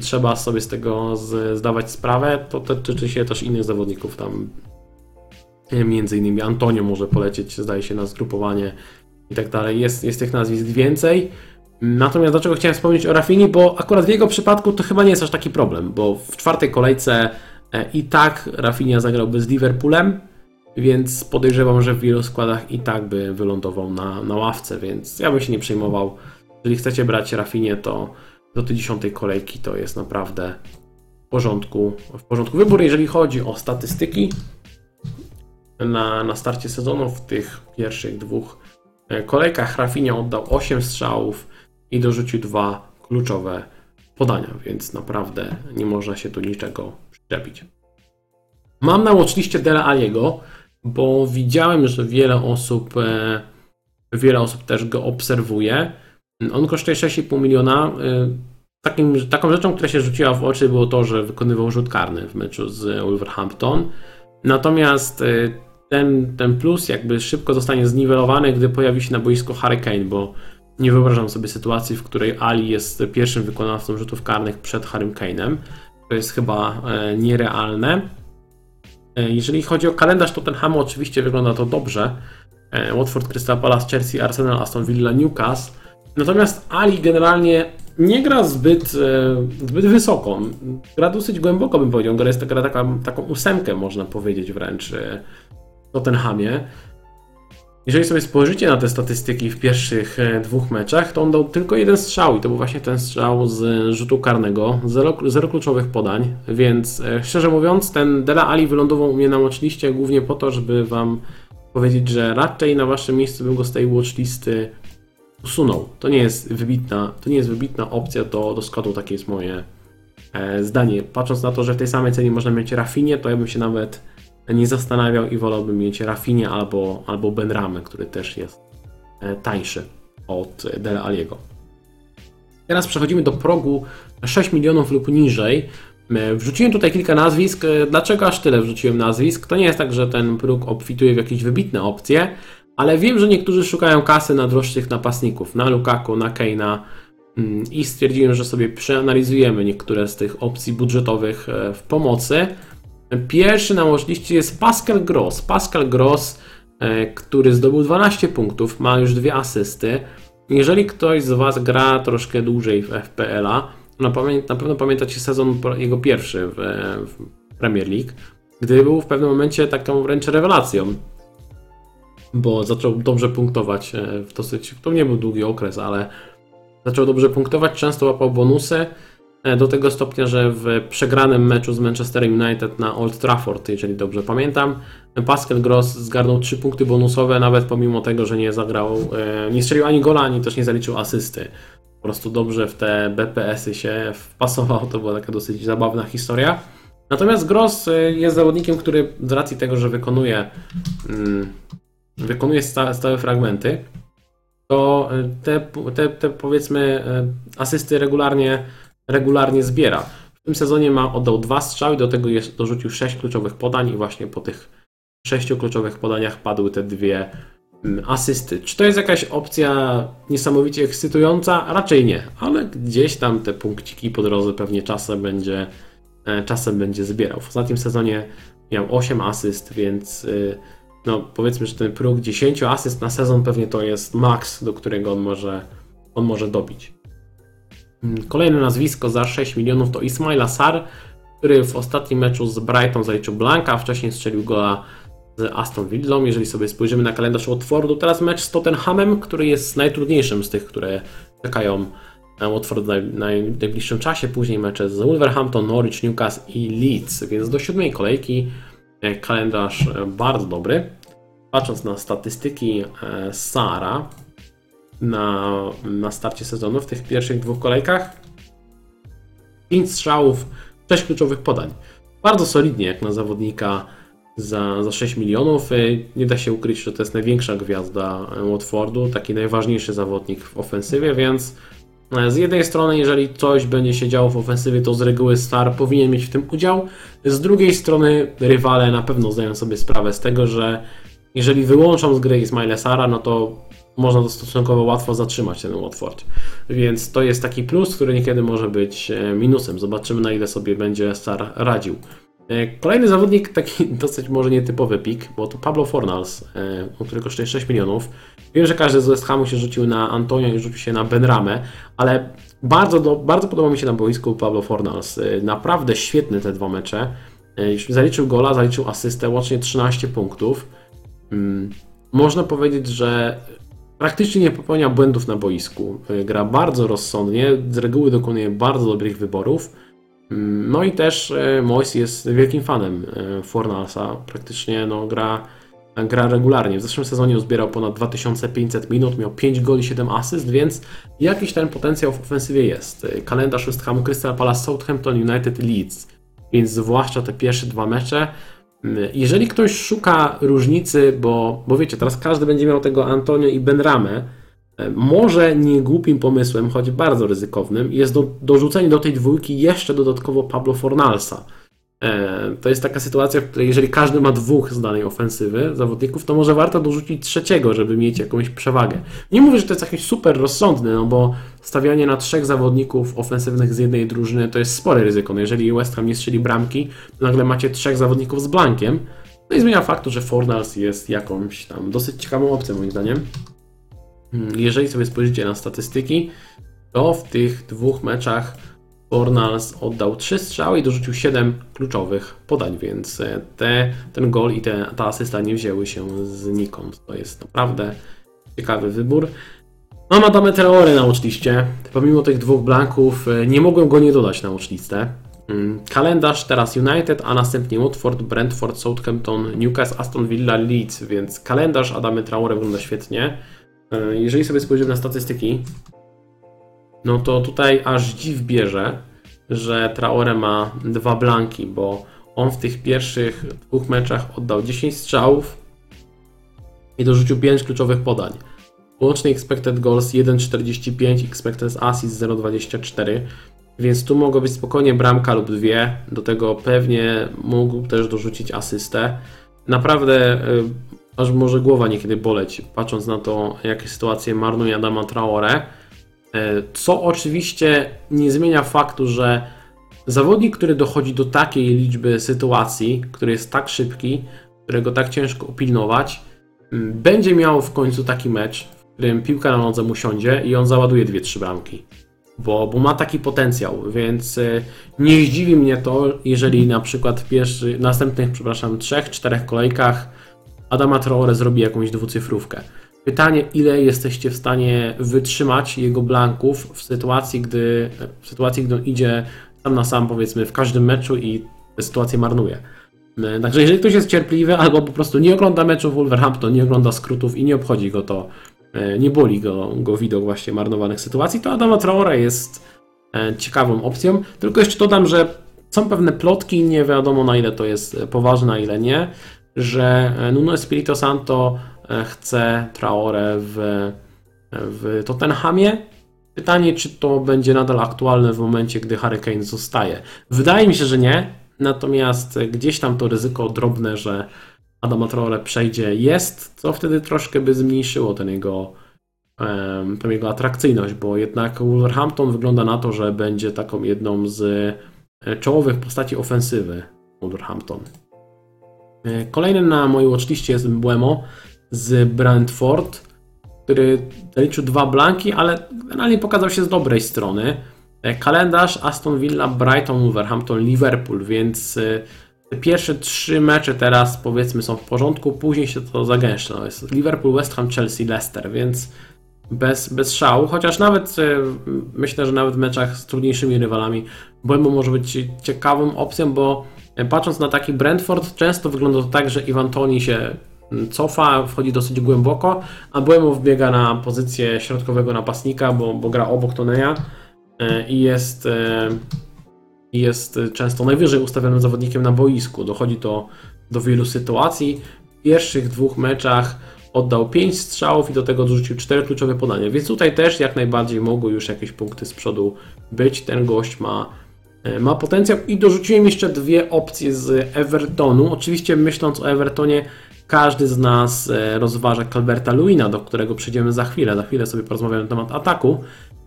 Trzeba sobie z tego zdawać sprawę. To tyczy się też innych zawodników tam Między innymi Antonio może polecieć, zdaje się, na zgrupowanie i tak dalej. Jest, jest tych nazwisk więcej. Natomiast dlaczego chciałem wspomnieć o Rafini? Bo akurat w jego przypadku to chyba nie jest aż taki problem, bo w czwartej kolejce e, i tak Rafinha zagrałby z Liverpoolem, więc podejrzewam, że w wielu składach i tak by wylądował na, na ławce, więc ja bym się nie przejmował. Jeżeli chcecie brać Rafinie, to do tej dziesiątej kolejki to jest naprawdę w porządku, w porządku wybór. Jeżeli chodzi o statystyki, na, na starcie sezonu w tych pierwszych dwóch e, kolejkach. Rafinha oddał 8 strzałów i dorzucił dwa kluczowe podania, więc naprawdę nie można się tu niczego przyczepić. Mam na watchliście Dela Aliego, bo widziałem, że wiele osób, e, wiele osób też go obserwuje. On kosztuje 6,5 miliona. Y, Takim, taką rzeczą, która się rzuciła w oczy, było to, że wykonywał rzut karny w meczu z Wolverhampton. Natomiast y, ten, ten plus jakby szybko zostanie zniwelowany, gdy pojawi się na boisku Hurricane, bo nie wyobrażam sobie sytuacji, w której Ali jest pierwszym wykonawcą rzutów karnych przed Harrym Kane'em. To jest chyba e, nierealne. E, jeżeli chodzi o kalendarz Tottenhamu, oczywiście wygląda to dobrze. E, Watford, Crystal Palace, Chelsea, Arsenal, Aston Villa, Newcastle. Natomiast Ali generalnie nie gra zbyt, zbyt wysoko. Gra dosyć głęboko, bym powiedział. Gra jest gra taka, taką ósemkę, można powiedzieć wręcz w Tottenhamie. Jeżeli sobie spojrzycie na te statystyki w pierwszych e, dwóch meczach, to on dał tylko jeden strzał i to był właśnie ten strzał z rzutu karnego, zero, zero kluczowych podań, więc e, szczerze mówiąc ten Dela Ali wylądował u mnie na watchliście głównie po to, żeby wam powiedzieć, że raczej na waszym miejscu bym go z tej watchlisty usunął. To nie jest wybitna, to nie jest wybitna opcja do, do składu, takie jest moje e, zdanie. Patrząc na to, że w tej samej cenie można mieć Rafinie, to ja bym się nawet nie zastanawiał i wolałbym mieć Rafinie albo, albo Benramę, który też jest e, tańszy od Del Aliego. Teraz przechodzimy do progu 6 milionów lub niżej. E, wrzuciłem tutaj kilka nazwisk. E, dlaczego aż tyle wrzuciłem nazwisk? To nie jest tak, że ten próg obfituje w jakieś wybitne opcje, ale wiem, że niektórzy szukają kasy na droższych napastników, na Lukaku, na Keina mm, i stwierdziłem, że sobie przeanalizujemy niektóre z tych opcji budżetowych w pomocy. Pierwszy na liście jest Pascal Gross. Pascal Gross, e, który zdobył 12 punktów, ma już dwie asysty. Jeżeli ktoś z Was gra troszkę dłużej w FPL-a, na, na pewno pamiętacie sezon jego pierwszy w, w Premier League, gdy był w pewnym momencie taką wręcz rewelacją, bo zaczął dobrze punktować e, w dosyć, to nie był długi okres, ale zaczął dobrze punktować, często łapał bonusy, E, do tego stopnia, że w przegranym meczu z Manchesterem United na Old Trafford, jeżeli dobrze pamiętam, Pascal Gross zgarnął 3 punkty bonusowe, nawet pomimo tego, że nie zagrał, e, nie strzelił ani gola, ani też nie zaliczył asysty. Po prostu dobrze w te BPS-y się wpasował, to była taka dosyć zabawna historia. Natomiast Gross jest zawodnikiem, który z racji tego, że wykonuje, mm, wykonuje stałe, fragmenty, to te, te, te powiedzmy asysty regularnie regularnie zbiera. W tym sezonie ma oddał dwa strzały, do tego jest, dorzucił sześć kluczowych podań i właśnie po tych sześciu kluczowych podaniach padły te dwie mm, asysty. Czy to jest jakaś opcja niesamowicie ekscytująca? Raczej nie, ale gdzieś tam te punkciki po drodze pewnie czasem będzie, e, czasem będzie zbierał. W ostatnim sezonie miał 8 asyst, więc y, no powiedzmy, że ten próg 10 asyst na sezon pewnie to jest maks, do którego on może, on może dobić. Mm, kolejne nazwisko za 6 milionów to Ismaila Sar, który w ostatnim meczu z Brighton zaliczył Blanka, a wcześniej strzelił gola z Aston Villą. Jeżeli sobie spojrzymy na kalendarz Watfordu, teraz mecz z Tottenhamem, który jest najtrudniejszym z tych, które czekają Watford w najbliższym czasie. Później mecze z Wolverhampton, Norwich, Newcastle i Leeds, więc do siódmej kolejki kalendarz e, bardzo dobry. Patrząc na statystyki e, Sara, na, na starcie sezonu w tych pierwszych dwóch kolejkach. 5 strzałów, 6 kluczowych podań. Bardzo solidnie jak na zawodnika za, za 6 milionów. Nie da się ukryć, że to jest największa gwiazda Watfordu, taki najważniejszy zawodnik w ofensywie, więc e, z jednej strony, jeżeli coś będzie się działo w ofensywie, to z reguły Star powinien mieć w tym udział. Z drugiej strony, rywale na pewno zdają sobie sprawę z tego, że jeżeli wyłączą z gry Ismaila Sara, no to można to stosunkowo łatwo zatrzymać ten Watford. Więc to jest taki plus, który niekiedy może być e, minusem. Zobaczymy na ile sobie będzie Star radził. E, kolejny zawodnik, taki dosyć może nietypowy pik, bo to Pablo Fornals, e, który kosztuje 6 milionów. Wiem, że każdy z West Hamu się rzucił na Antonio i rzucił się na Benramę, ale bardzo, do, bardzo podoba mi się na boisku Pablo Fornals. Naprawdę świetny te dwa mecze. Zaliczył gola, zaliczył asystę, łącznie 13 punktów. Mm, można powiedzieć, że praktycznie nie popełnia błędów na boisku. E, gra bardzo rozsądnie, z reguły dokonuje bardzo dobrych wyborów. Mm, no i też e, Mois jest wielkim fanem e, Fornalsa. Praktycznie no, gra, gra regularnie. W zeszłym sezonie uzbierał ponad 2500 minut, miał 5 goli, 7 asyst, więc jakiś ten potencjał w ofensywie jest. Kalendarz West Hamu, Crystal Palace, Southampton United, Leeds. Więc zwłaszcza te pierwsze dwa mecze jeżeli ktoś szuka różnicy, bo, bo wiecie, teraz każdy będzie miał tego Antonio i Benramę E, Może nie głupim pomysłem, choć bardzo ryzykownym, jest do, dorzucenie do tej dwójki jeszcze dodatkowo Pablo Fornalsa. E, To jest taka sytuacja, w której jeżeli każdy ma dwóch z danej ofensywy zawodników, to może warto dorzucić trzeciego, żeby mieć jakąś przewagę. Nie mówię, że to jest jakiś super rozsądny, no bo stawianie na trzech zawodników ofensywnych z jednej drużyny to jest spore ryzyko. No jeżeli West Ham nie strzeli bramki, to nagle macie trzech zawodników z blankiem. No i zmienia faktu, że Fornals jest jakąś tam dosyć ciekawą opcją moim zdaniem. Hmm, Jeżeli sobie spojrzycie na statystyki, to w tych dwóch meczach Fornals oddał 3 strzały i dorzucił 7 kluczowych podań, więc e, te, ten gol i te, ta asysta nie wzięły się znikąd. To jest naprawdę ciekawy wybór. Mam Adamę Traore na watchliście. Pomimo tych dwóch blanków e, nie mogłem go nie dodać na watchlistę. Mm, Kalendarz teraz United, a następnie Watford, Brentford, Southampton, Newcastle, Aston Villa, Leeds, więc kalendarz Adamy Traore wygląda świetnie. E, Jeżeli sobie spojrzymy na statystyki, no to tutaj aż dziw bierze, że Traore ma dwa blanki, bo on w tych pierwszych dwóch meczach oddał 10 strzałów i dorzucił 5 kluczowych podań. Łączny expected goals 1,45, expected assist 0,24, więc tu mogło być spokojnie bramka lub dwie. Do tego pewnie mógł też dorzucić asystę. Naprawdę y, aż może głowa niekiedy boleć, patrząc na to, jakie sytuacje marnuje Adama Traore. E, Co oczywiście nie zmienia faktu, że zawodnik, który dochodzi do takiej liczby sytuacji, który jest tak szybki, którego tak ciężko upilnować, m, będzie miał w końcu taki mecz, w którym piłka na nodze mu siądzie i on załaduje 2-3 bramki. Bo, bo ma taki potencjał, więc e, nie zdziwi mnie to, jeżeli na przykład w pierwszy, następnych, przepraszam, trzech, czterech kolejkach Adama Traore zrobi jakąś dwucyfrówkę. Pytanie, ile jesteście w stanie wytrzymać jego blanków w sytuacji, gdy, w sytuacji, gdy on idzie sam na sam, powiedzmy, w każdym meczu i tę sytuację marnuje. Także jeżeli ktoś jest cierpliwy albo po prostu nie ogląda meczów Wolverhampton, nie ogląda skrótów i nie obchodzi go to, e, nie boli go, go widok właśnie marnowanych sytuacji, to Adama Traore jest e, ciekawą opcją. Tylko jeszcze dodam, że są pewne plotki, nie wiadomo na ile to jest poważne, a ile nie, że e, Nuno Espirito Santo e, chce Traore w, w Tottenhamie. Pytanie, czy to będzie nadal aktualne w momencie, gdy Harry Kane zostaje. Wydaje mi się, że nie, natomiast gdzieś tam to ryzyko drobne, że Adama Traore przejdzie jest, co wtedy troszkę by zmniejszyło ten jego, tą jego atrakcyjność, bo jednak Wolverhampton wygląda na to, że będzie taką jedną z e, czołowych postaci ofensywy Wolverhampton. E, Kolejnym na mojej watchliście jest Mbeumo z Brentford, który zaliczył dwa blanki, ale generalnie pokazał się z dobrej strony. E, Kalendarz Aston Villa, Brighton, Wolverhampton, Liverpool, więc e, te pierwsze trzy mecze teraz powiedzmy są w porządku, później się to zagęszcza. No jest Liverpool, West Ham, Chelsea, Leicester, więc bez, bez szału, chociaż nawet myślę, że nawet w meczach z trudniejszymi rywalami Mbeumo może być ciekawą opcją, bo patrząc na taki Brentford, często wygląda to tak, że Iwan Toni się mm, cofa, wchodzi dosyć głęboko, a Mbeumo wbiega na pozycję środkowego napastnika, bo, bo gra obok Toneja e, i jest, e, i jest często najwyżej ustawionym zawodnikiem na boisku. Dochodzi to do wielu sytuacji. W pierwszych dwóch meczach oddał 5 strzałów i do tego dorzucił 4 kluczowe podania, więc tutaj też jak najbardziej mogły już jakieś punkty z przodu być. Ten gość ma, e, ma potencjał i dorzuciłem jeszcze dwie opcje z Evertonu. Oczywiście myśląc o Evertonie, każdy z nas e, rozważa Calberta Luina, do którego przejdziemy za chwilę. Za chwilę sobie porozmawiamy na temat ataku.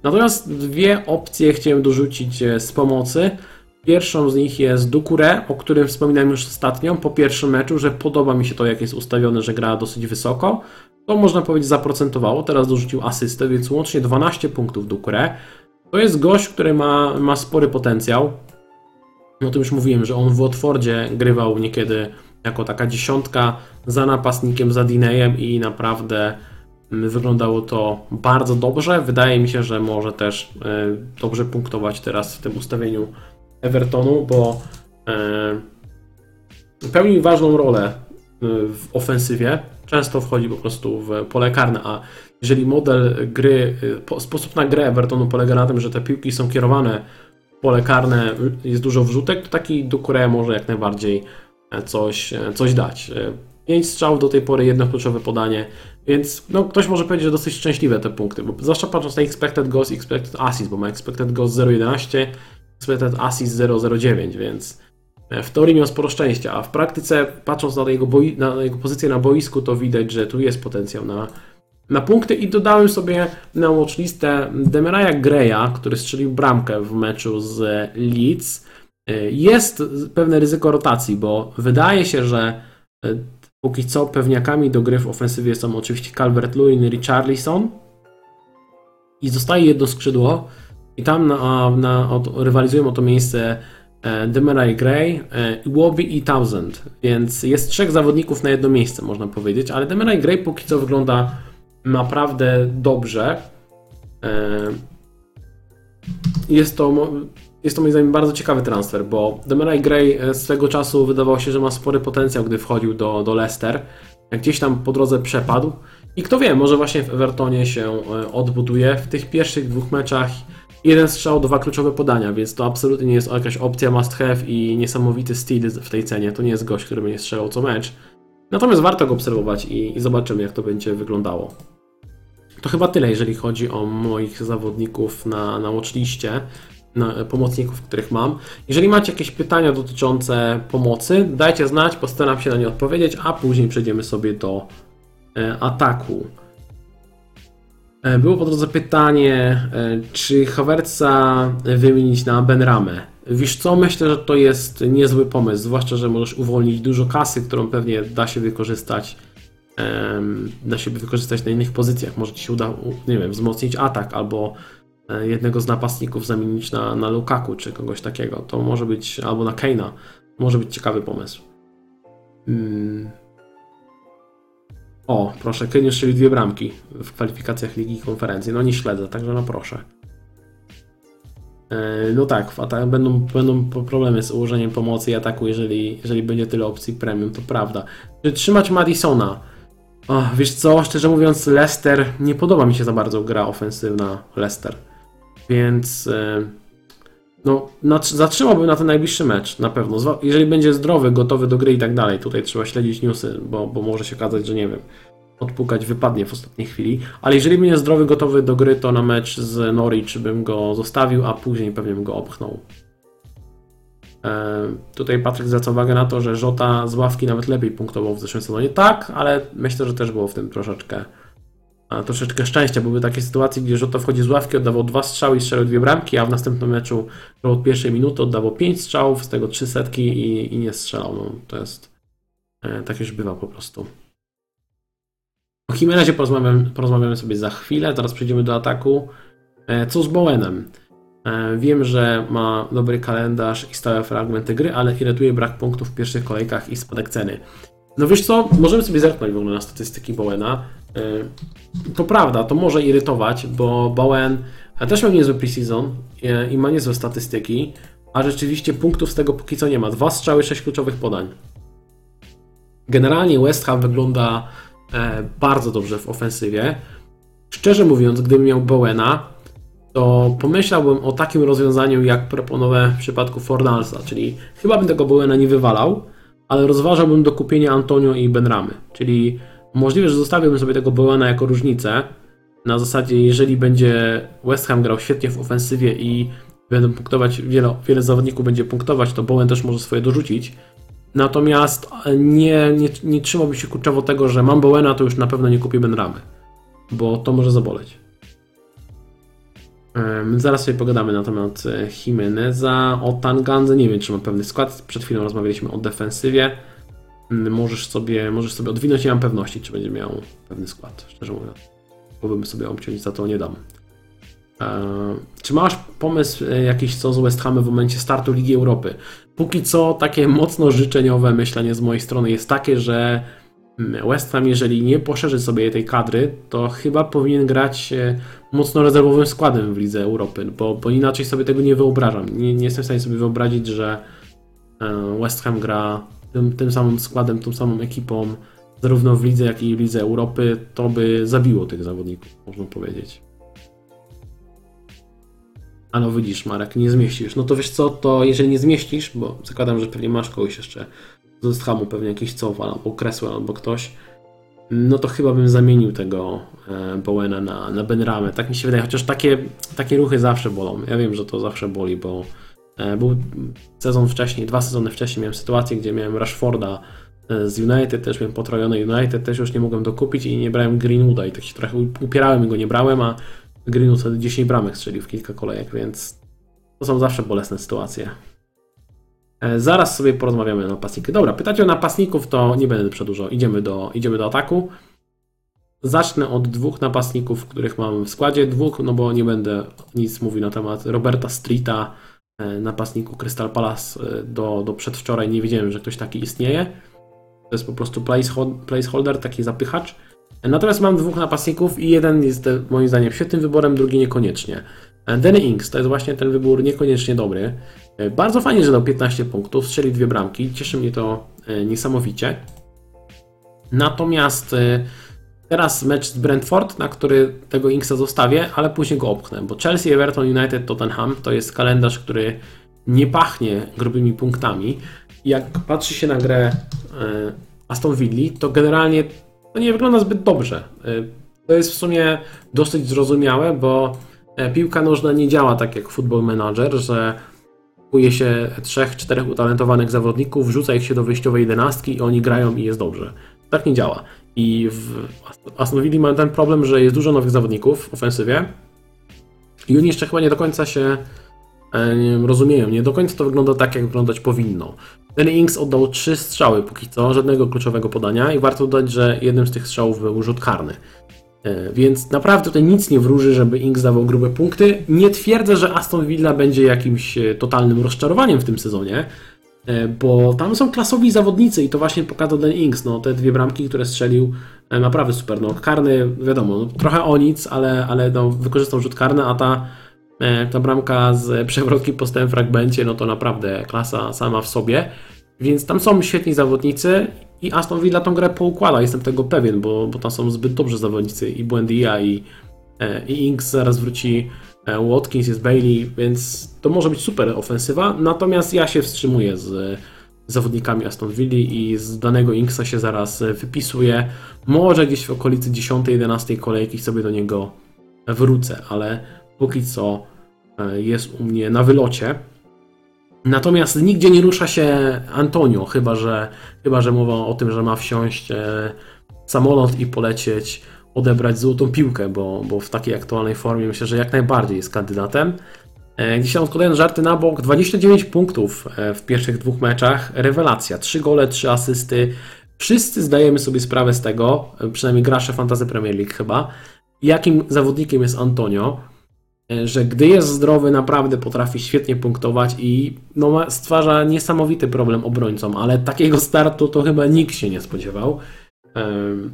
Natomiast dwie opcje chciałem dorzucić e, z pomocy. Pierwszą z nich jest Dukure, o którym wspominałem już ostatnio po pierwszym meczu, że podoba mi się to, jak jest ustawione, że gra dosyć wysoko. To można powiedzieć zaprocentowało, teraz dorzucił asystę, więc łącznie 12 punktów Dukure. To jest gość, który ma, ma spory potencjał. O tym już mówiłem, że on w Watfordzie grywał niekiedy jako taka dziesiątka za napastnikiem, za Dinejem i naprawdę mm, wyglądało to bardzo dobrze. Wydaje mi się, że może też e, dobrze punktować teraz w tym ustawieniu Evertonu, bo e, pełni ważną rolę e, w ofensywie. Często wchodzi po prostu w pole karne, a jeżeli model gry, e, po- sposób na grę Evertonu polega na tym, że te piłki są kierowane w pole karne, jest dużo wrzutek, to taki Ducouré może jak najbardziej e, coś, e, coś dać. E, 5 strzałów do tej pory, jedno kluczowe podanie, więc no, ktoś może powiedzieć, że dosyć szczęśliwe te punkty, bo zwłaszcza patrząc na expected goals i expected assist, bo ma expected goals 0,11, expected assist 0,09, więc e, w teorii miał sporo szczęścia, a w praktyce patrząc na jego, boi, na jego pozycję na boisku, to widać, że tu jest potencjał na, na punkty i dodałem sobie na watchlistę Demeraja Greya, który strzelił bramkę w meczu z Leeds. E, jest pewne ryzyko rotacji, bo wydaje się, że e, Póki co pewniakami do gry w ofensywie są oczywiście Calvert-Lewin Richarlison. I zostaje jedno skrzydło. I tam na, na, rywalizują o to miejsce e, Demarai Gray, e, Iwobi i Townsend. Więc jest trzech zawodników na jedno miejsce, można powiedzieć. Ale Demarai Gray póki co wygląda naprawdę dobrze. E, jest to jest to moim zdaniem bardzo ciekawy transfer, bo Demarai Gray e, swego czasu wydawało się, że ma spory potencjał, gdy wchodził do, do Leicester. Gdzieś tam po drodze przepadł. I kto wie, może właśnie w Evertonie się e, odbuduje. W tych pierwszych dwóch meczach jeden strzał, dwa kluczowe podania, więc to absolutnie nie jest jakaś opcja must have i niesamowity styl w tej cenie. To nie jest gość, który będzie strzelał co mecz. Natomiast warto go obserwować i, i zobaczymy, jak to będzie wyglądało. To chyba tyle, jeżeli chodzi o moich zawodników na, na watchliście pomocników, których mam. Jeżeli macie jakieś pytania dotyczące pomocy, dajcie znać, postaram się na nie odpowiedzieć, a później przejdziemy sobie do e, ataku. E, było po drodze pytanie, e, czy Havertza wymienić na Benramę. Wiesz co, myślę, że to jest niezły pomysł, zwłaszcza, że możesz uwolnić dużo kasy, którą pewnie da się wykorzystać da się wykorzystać na innych pozycjach. Może Ci się uda, nie wiem, wzmocnić atak albo E, jednego z napastników zamienić na, na Lukaku czy kogoś takiego. To może być, albo na Keina. Może być ciekawy pomysł. Hmm. O, proszę, Kane już dwie bramki w kwalifikacjach Ligi i Konferencji. No nie śledzę, także no proszę. E, no tak, będą, będą problemy z ułożeniem pomocy i ataku, jeżeli, jeżeli będzie tyle opcji premium, to prawda. Czy trzymać Madisona? O, wiesz co, szczerze mówiąc, Leicester, nie podoba mi się za bardzo gra ofensywna Leicester. Więc e, no, zatrzymałbym na ten najbliższy mecz, na pewno. Jeżeli będzie zdrowy, gotowy do gry i tak dalej, tutaj trzeba śledzić newsy, bo, bo może się okazać, że nie wiem, odpukać wypadnie w ostatniej chwili. Ale jeżeli będzie zdrowy, gotowy do gry, to na mecz z Norwich bym go zostawił, a później pewnie bym go opchnął. E, tutaj Patryk zwraca uwagę na to, że Żota z ławki nawet lepiej punktował w zeszłym sezonie. Tak, ale myślę, że też było w tym troszeczkę troszeczkę szczęścia. Były takie sytuacje, gdzie Żota wchodzi z ławki, oddawał dwa strzały i strzelił dwie bramki, a w następnym meczu od pierwszej minuty oddawał pięć strzałów, z tego trzy setki i, i nie strzelał. No, to jest, e, tak już bywa po prostu. O Jimenezie porozmawiamy, porozmawiamy sobie za chwilę, teraz przejdziemy do ataku. E, co z Bowenem? E, wiem, że ma dobry kalendarz i stałe fragmenty gry, ale irytuje brak punktów w pierwszych kolejkach i spadek ceny. No wiesz co, możemy sobie zerknąć w ogóle na statystyki Bowena. Y, to prawda, to może irytować, bo Bowen też miał niezły preseason i ma niezłe statystyki, a rzeczywiście punktów z tego póki co nie ma. Dwa strzały, sześć kluczowych podań. Generalnie West Ham wygląda e, bardzo dobrze w ofensywie. Szczerze mówiąc, gdybym miał Bowena, to pomyślałbym o takim rozwiązaniu, jak proponowałem w przypadku Fornalsa, czyli chyba bym tego Bowena nie wywalał, ale rozważałbym do kupienia Antonio i Benramy, czyli Możliwe, że zostawiłbym sobie tego Bowena jako różnicę. Na zasadzie, jeżeli będzie West Ham grał świetnie w ofensywie i będą punktować, wiele, wiele zawodników będzie punktować, to Bowen też może swoje dorzucić. Natomiast nie, nie, nie trzymałbym się kurczowo tego, że mam Bowena, to już na pewno nie kupię Benramy, bo to może zaboleć. Zaraz sobie pogadamy na temat e, Jimeneza. O Tangandze nie wiem, czy mam pewny skład. Przed chwilą rozmawialiśmy o defensywie. Mm, możesz sobie, możesz sobie odwinąć, nie mam pewności, czy będzie miał pewny skład, szczerze mówiąc. Głowę sobie obciąć, za to nie dam. Eee, czy masz pomysł e, jakiś co z West Hamem w momencie startu Ligi Europy? Póki co takie mocno życzeniowe myślenie z mojej strony jest takie, że West Ham, jeżeli nie poszerzy sobie tej kadry, to chyba powinien grać e, mocno rezerwowym składem w Lidze Europy, bo, bo inaczej sobie tego nie wyobrażam. Nie, nie jestem w stanie sobie wyobrazić, że e, West Ham gra tym, tym samym składem, tą samą ekipą, zarówno w lidze, jak i w lidze Europy, to by zabiło tych zawodników, można powiedzieć. A no widzisz, Marek, nie zmieścisz. No to wiesz co, to jeżeli nie zmieścisz, bo zakładam, że pewnie masz kogoś jeszcze z Hamu pewnie jakiś Cowal albo Cresswell albo ktoś, no to chyba bym zamienił tego e, Bowena na, na Benramę. Tak mi się wydaje, chociaż takie, takie ruchy zawsze bolą. Ja wiem, że to zawsze boli, bo e, był sezon wcześniej, dwa sezony wcześniej miałem sytuację, gdzie miałem Rashforda e, z United, też miałem potrojony United, też już nie mogłem dokupić i nie brałem Greenwooda i tak się trochę upierałem i go nie brałem, a Greenwood wtedy 10 bramek strzelił w kilka kolejek, więc to są zawsze bolesne sytuacje. E, zaraz sobie porozmawiamy o napastniku. Dobra, pytacie o napastników, to nie będę przedłużał. Idziemy do, idziemy do ataku. Zacznę od dwóch napastników, których mam w składzie. Dwóch, no bo nie będę nic mówił na temat Roberta Streeta, e, napastniku Crystal Palace. E, do, do przedwczoraj nie wiedziałem, że ktoś taki istnieje. To jest po prostu placeholder, taki zapychacz. Natomiast mam dwóch napastników i jeden jest moim zdaniem świetnym wyborem, drugi niekoniecznie. Danny Inks to jest właśnie ten wybór niekoniecznie dobry. E, bardzo fajnie, że dał 15 punktów, strzelił dwie bramki, cieszy mnie to e, niesamowicie. Natomiast e, teraz mecz z Brentford, na który tego Inksa zostawię, ale później go opchnę, bo Chelsea, Everton, United, Tottenham to jest kalendarz, który nie pachnie grubymi punktami. Jak patrzy się na grę Aston Villa, to generalnie to nie wygląda zbyt dobrze. To jest w sumie dosyć zrozumiałe, bo piłka nożna nie działa tak jak Football Manager, że kupuje się trzech, czterech utalentowanych zawodników, wrzuca ich się do wyjściowej jedenastki i oni grają i jest dobrze. Tak nie działa. I w Aston Villa mają ten problem, że jest dużo nowych zawodników w ofensywie i oni jeszcze chyba nie do końca się e, nie rozumieją. Nie do końca to wygląda tak, jak wyglądać powinno. Ten Inks oddał trzy strzały póki co, żadnego kluczowego podania i warto dodać, że jednym z tych strzałów był rzut karny. E, więc naprawdę tutaj nic nie wróży, żeby Inks dawał grube punkty. Nie twierdzę, że Aston Villa będzie jakimś e, totalnym rozczarowaniem w tym sezonie, e, bo tam są klasowi zawodnicy i to właśnie pokazał ten Inks. No, te dwie bramki, które strzelił, naprawdę super. No, karny, wiadomo, no, trochę o nic, ale, ale no, wykorzystał rzut karny, a ta, ta bramka z przewrotki po stałym fragmencie, no to naprawdę klasa sama w sobie. Więc tam są świetni zawodnicy i Aston Villa tą grę poukłada, jestem tego pewien, bo, bo tam są zbyt dobrzy zawodnicy i Buendia i, e, i Inks zaraz wróci e, Watkins, jest Bailey, więc to może być super ofensywa, natomiast ja się wstrzymuję z zawodnikami Aston Villa i z danego Inksa się zaraz wypisuję. Może gdzieś w okolicy 10-11 kolejki sobie do niego wrócę, ale póki co e, jest u mnie na wylocie. Natomiast nigdzie nie rusza się Antonio, chyba że, chyba że mowa o tym, że ma wsiąść e, samolot i polecieć, odebrać złotą piłkę, bo, bo w takiej aktualnej formie myślę, że jak najbardziej jest kandydatem. E, tam odkładając żarty na bok, 29 punktów e, w pierwszych dwóch meczach, rewelacja, 3 gole, 3 asysty. Wszyscy zdajemy sobie sprawę z tego, przynajmniej gracze Fantasy Premier League chyba, jakim zawodnikiem jest Antonio. E, że gdy jest zdrowy, naprawdę potrafi świetnie punktować i no, stwarza niesamowity problem obrońcom, ale takiego startu to chyba nikt się nie spodziewał.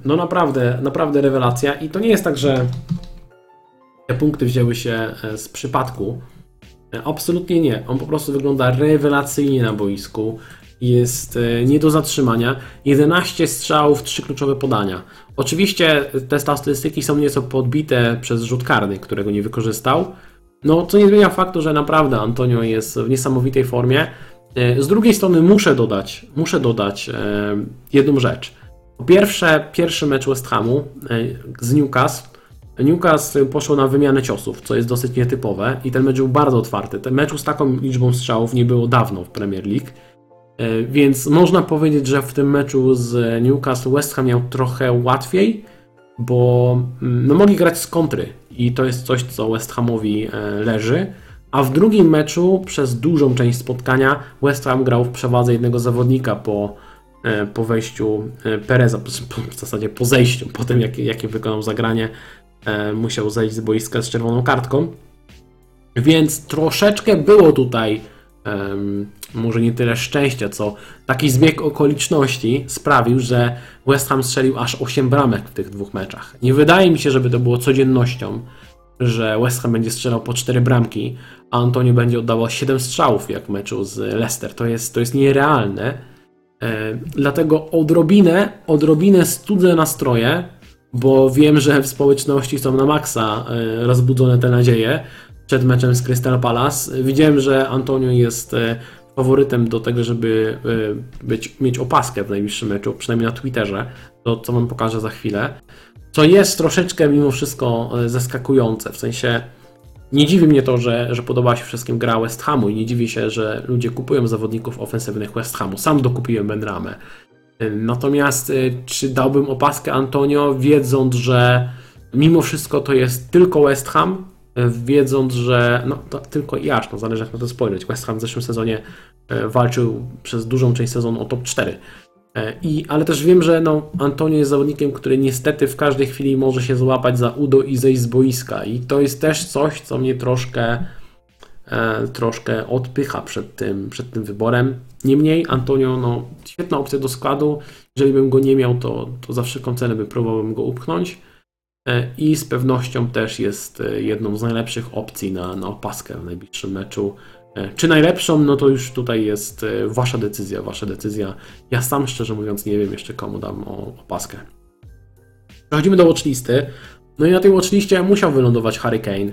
No naprawdę, naprawdę rewelacja i to nie jest tak, że te punkty wzięły się e, z przypadku. E, absolutnie nie. On po prostu wygląda rewelacyjnie na boisku jest e, nie do zatrzymania. 11 strzałów, 3 kluczowe podania. Oczywiście te statystyki są nieco podbite przez rzut karny, którego nie wykorzystał. No, co nie zmienia faktu, że naprawdę Antonio jest w niesamowitej formie. E, z drugiej strony muszę dodać, muszę dodać e, jedną rzecz. Po pierwsze, pierwszy mecz West Hamu z Newcastle. Newcastle poszło na wymianę ciosów, co jest dosyć nietypowe i ten mecz był bardzo otwarty. Ten mecz z taką liczbą strzałów nie było dawno w Premier League. E, więc można powiedzieć, że w tym meczu z Newcastle West Ham miał trochę łatwiej, bo mm, no, mogli grać z kontry i to jest coś, co West Hamowi e, leży. A w drugim meczu przez dużą część spotkania West Ham grał w przewadze jednego zawodnika po, e, po wejściu Pereza, w zasadzie po zejściu, po tym jak, jakie wykonał zagranie, musiał zejść z boiska z czerwoną kartką. Więc troszeczkę było tutaj um, może nie tyle szczęścia, co taki zbieg okoliczności sprawił, że West Ham strzelił aż 8 bramek w tych dwóch meczach. Nie wydaje mi się, żeby to było codziennością, że West Ham będzie strzelał po 4 bramki, a Antonio będzie oddawał 7 strzałów jak w meczu z Leicester. To jest, to jest nierealne. E, dlatego odrobinę, odrobinę studzę nastroje, bo wiem, że w społeczności są na maksa e, rozbudzone te nadzieje, przed meczem z Crystal Palace. Widziałem, że Antonio jest e, faworytem do tego, żeby y, być, mieć opaskę w najbliższym meczu, przynajmniej na Twitterze, to co Wam pokażę za chwilę. Co jest troszeczkę mimo wszystko y, zaskakujące, w sensie nie dziwi mnie to, że, że podoba się wszystkim gra West Hamu i nie dziwi się, że ludzie kupują zawodników ofensywnych West Hamu. Sam dokupiłem Benramę. Natomiast y, czy dałbym opaskę Antonio, wiedząc, że mimo wszystko to jest tylko West Ham, wiedząc, że no to tylko i aż, no zależy jak na to spojrzeć. West Ham w zeszłym sezonie e, walczył przez dużą część sezonu o top 4. E, I, ale też wiem, że no, Antonio jest zawodnikiem, który niestety w każdej chwili może się złapać za udo i zejść z boiska. I to jest też coś, co mnie troszkę, e, troszkę odpycha przed tym, przed tym wyborem. Niemniej Antonio, no, świetna opcja do składu. Jeżeli bym go nie miał, to, to za wszelką cenę by próbowałbym go upchnąć. E, i z pewnością też jest e, jedną z najlepszych opcji na, na opaskę w najbliższym meczu. E, czy najlepszą, no to już tutaj jest wasza decyzja, wasza decyzja. Ja sam szczerze mówiąc nie wiem jeszcze komu dam opaskę. Przechodzimy do watchlisty. No i na tej watchliście musiał wylądować Harry Kane.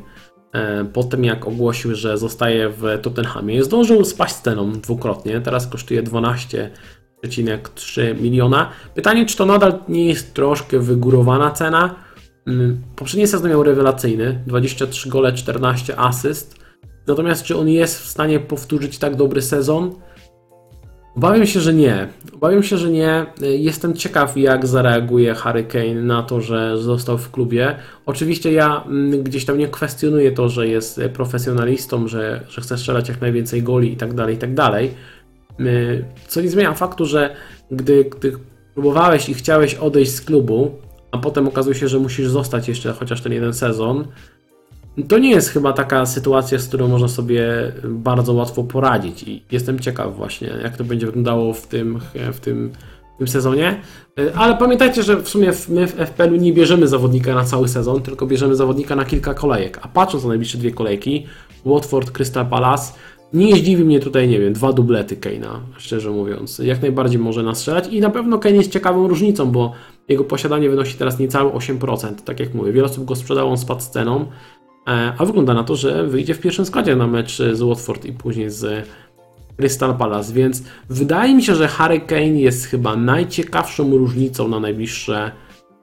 Po tym jak ogłosił, że zostaje w Tottenhamie. Zdążył spaść ceną dwukrotnie, teraz kosztuje 12,3 miliona. Pytanie, czy to nadal nie jest troszkę wygórowana cena? Mm, poprzedni sezon miał rewelacyjny, 23 gole, 14 asyst. Natomiast czy on jest w stanie powtórzyć tak dobry sezon? Obawiam się, że nie. Obawiam się, że nie. Jestem ciekaw, jak zareaguje Harry Kane na to, że został w klubie. Oczywiście ja mm, gdzieś tam nie kwestionuję to, że jest profesjonalistą, że, że chce strzelać jak najwięcej goli i tak dalej, tak dalej. Y, co nie zmienia faktu, że gdy, gdy próbowałeś i chciałeś odejść z klubu, a potem okazuje się, że musisz zostać jeszcze chociaż ten jeden sezon, to nie jest chyba taka sytuacja, z którą można sobie bardzo łatwo poradzić i jestem ciekaw właśnie, jak to będzie wyglądało w tym, w tym, w tym sezonie. Ale pamiętajcie, że w sumie my w FPL-u nie bierzemy zawodnika na cały sezon, tylko bierzemy zawodnika na kilka kolejek. A patrząc na najbliższe dwie kolejki, Watford, Crystal Palace, nie zdziwi mnie tutaj, nie wiem, dwa dublety Keina, szczerze mówiąc. Jak najbardziej może nastrzelać i na pewno Kane jest ciekawą różnicą, bo jego posiadanie wynosi teraz niecałe 8%. Tak jak mówię, wiele osób go sprzedało, on spadł z ceną, e, a wygląda na to, że wyjdzie w pierwszym składzie na mecz z Watford i później z Crystal Palace, więc wydaje mi się, że Harry Kane jest chyba najciekawszą różnicą na najbliższe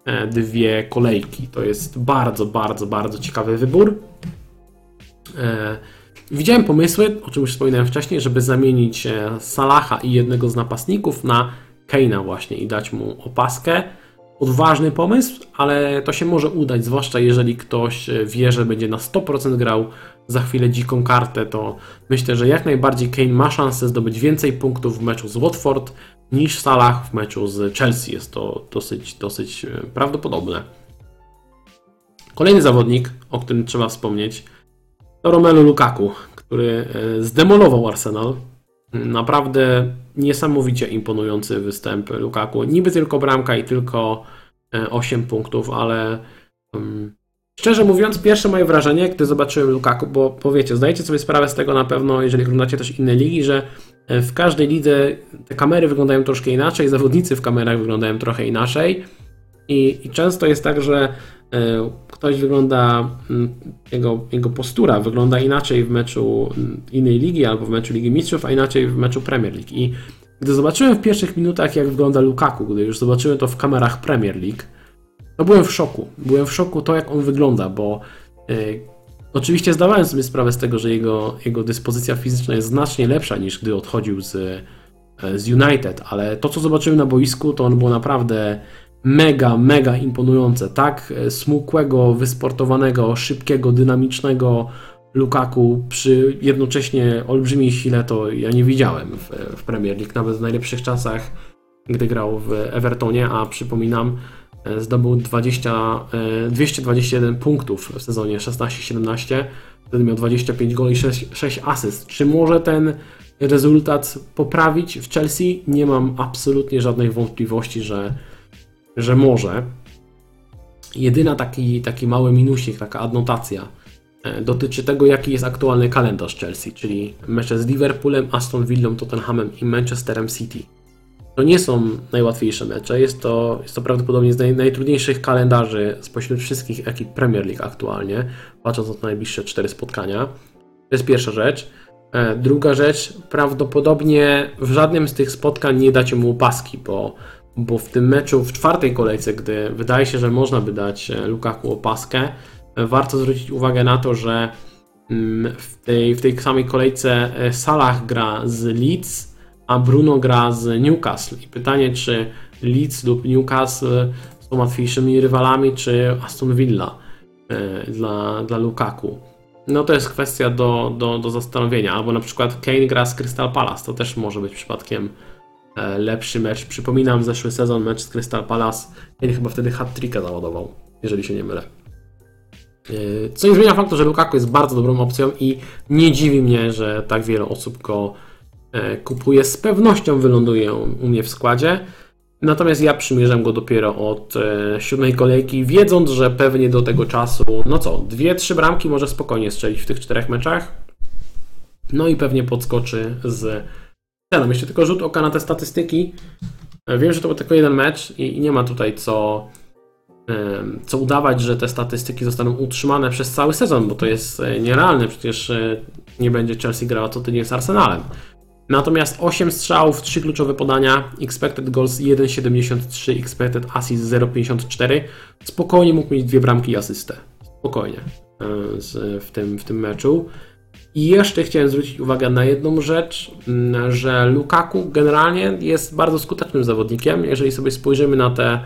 e, dwie kolejki. To jest bardzo, bardzo, bardzo ciekawy wybór. E, widziałem pomysły, o czym już wspominałem wcześniej, żeby zamienić Salaha i jednego z napastników na Kane'a właśnie i dać mu opaskę odważny pomysł, ale to się może udać, zwłaszcza jeżeli ktoś e, wie, że będzie na 100% grał za chwilę dziką kartę, to myślę, że jak najbardziej Kane ma szansę zdobyć więcej punktów w meczu z Watford niż Salah w meczu z Chelsea. Jest to dosyć, dosyć e, prawdopodobne. Kolejny zawodnik, o którym trzeba wspomnieć, to Romelu Lukaku, który e, zdemolował Arsenal. Naprawdę niesamowicie imponujący występ Lukaku. Niby tylko bramka i tylko 8 e, punktów, ale um, szczerze mówiąc, pierwsze moje wrażenie, gdy zobaczyłem Lukaku, bo powiecie, zdajecie sobie sprawę z tego na pewno, jeżeli oglądacie też inne ligi, że e, w każdej lidze te kamery wyglądają troszkę inaczej, zawodnicy w kamerach wyglądają trochę inaczej. I, i często jest tak, że ktoś wygląda, mm, jego, jego postura wygląda inaczej w meczu mm, innej ligi albo w meczu Ligi Mistrzów, a inaczej w meczu Premier League. I gdy zobaczyłem w pierwszych minutach, jak wygląda Lukaku, gdy już zobaczyłem to w kamerach Premier League, to byłem w szoku. Byłem w szoku to, jak on wygląda, bo e, oczywiście zdawałem sobie sprawę z tego, że jego, jego dyspozycja fizyczna jest znacznie lepsza niż gdy odchodził z, e, z United, ale to, co zobaczyłem na boisku, to on było naprawdę mega, mega imponujące. Tak e, smukłego, wysportowanego, szybkiego, dynamicznego Lukaku przy jednocześnie olbrzymiej sile to ja nie widziałem w, w Premier League, nawet w najlepszych czasach, gdy grał w Evertonie, a przypominam, e, zdobył 20, 221 e, punktów w sezonie 16-17, wtedy miał 25 goli i 6, 6 asyst. Czy może ten rezultat poprawić w Chelsea? Nie mam absolutnie żadnych wątpliwości, że że może. Jedyna taki, taki mały minusik, taka adnotacja e, dotyczy tego, jaki jest aktualny kalendarz Chelsea, czyli mecze z Liverpoolem, Aston Villą, Tottenhamem i Manchesterem City. To nie są najłatwiejsze mecze, jest to, jest to prawdopodobnie z naj, najtrudniejszych kalendarzy spośród wszystkich ekip Premier League aktualnie, patrząc na te najbliższe cztery spotkania. To jest pierwsza rzecz. E, Druga rzecz, prawdopodobnie w żadnym z tych spotkań nie dacie mu opaski, bo, bo w tym meczu w czwartej kolejce, gdy wydaje się, że można by dać e, Lukaku opaskę, e, warto zwrócić uwagę na to, że mm, w tej, w tej samej kolejce e, Salah gra z Leeds, a Bruno gra z Newcastle. I pytanie, czy Leeds lub Newcastle są łatwiejszymi rywalami, czy Aston Villa dla, dla Lukaku. No to jest kwestia do, do, do zastanowienia. Albo na przykład Kane gra z Crystal Palace. To też może być przypadkiem lepszy mecz. Przypominam zeszły sezon mecz z Crystal Palace. Kane chyba wtedy hat-tricka załadował, jeżeli się nie mylę. E, Co nie zmienia faktu, że Lukaku jest bardzo dobrą opcją i nie dziwi mnie, że tak wiele osób go e, kupuje. Z pewnością wyląduje u mnie w składzie. Natomiast ja przymierzam go dopiero od e, siódmej kolejki, wiedząc, że pewnie do tego czasu, no co, dwie, trzy bramki może spokojnie strzelić w tych czterech meczach. No i pewnie podskoczy z ceną. Jeszcze tylko rzut oka na te statystyki. E, Wiem, że to był tylko jeden mecz i nie ma tutaj co, co udawać, że te statystyki zostaną utrzymane przez cały sezon, bo to jest e, nierealne. Przecież e, nie będzie Chelsea grała co tydzień z Arsenalem. Natomiast 8 strzałów, 3 kluczowe podania, expected goals 1,73, expected assist 0,54. Spokojnie mógł mieć dwie bramki i asystę. Spokojnie w, tym, w tym meczu. I jeszcze chciałem zwrócić uwagę na jedną rzecz, m, że Lukaku generalnie jest bardzo skutecznym zawodnikiem. Jeżeli sobie spojrzymy na te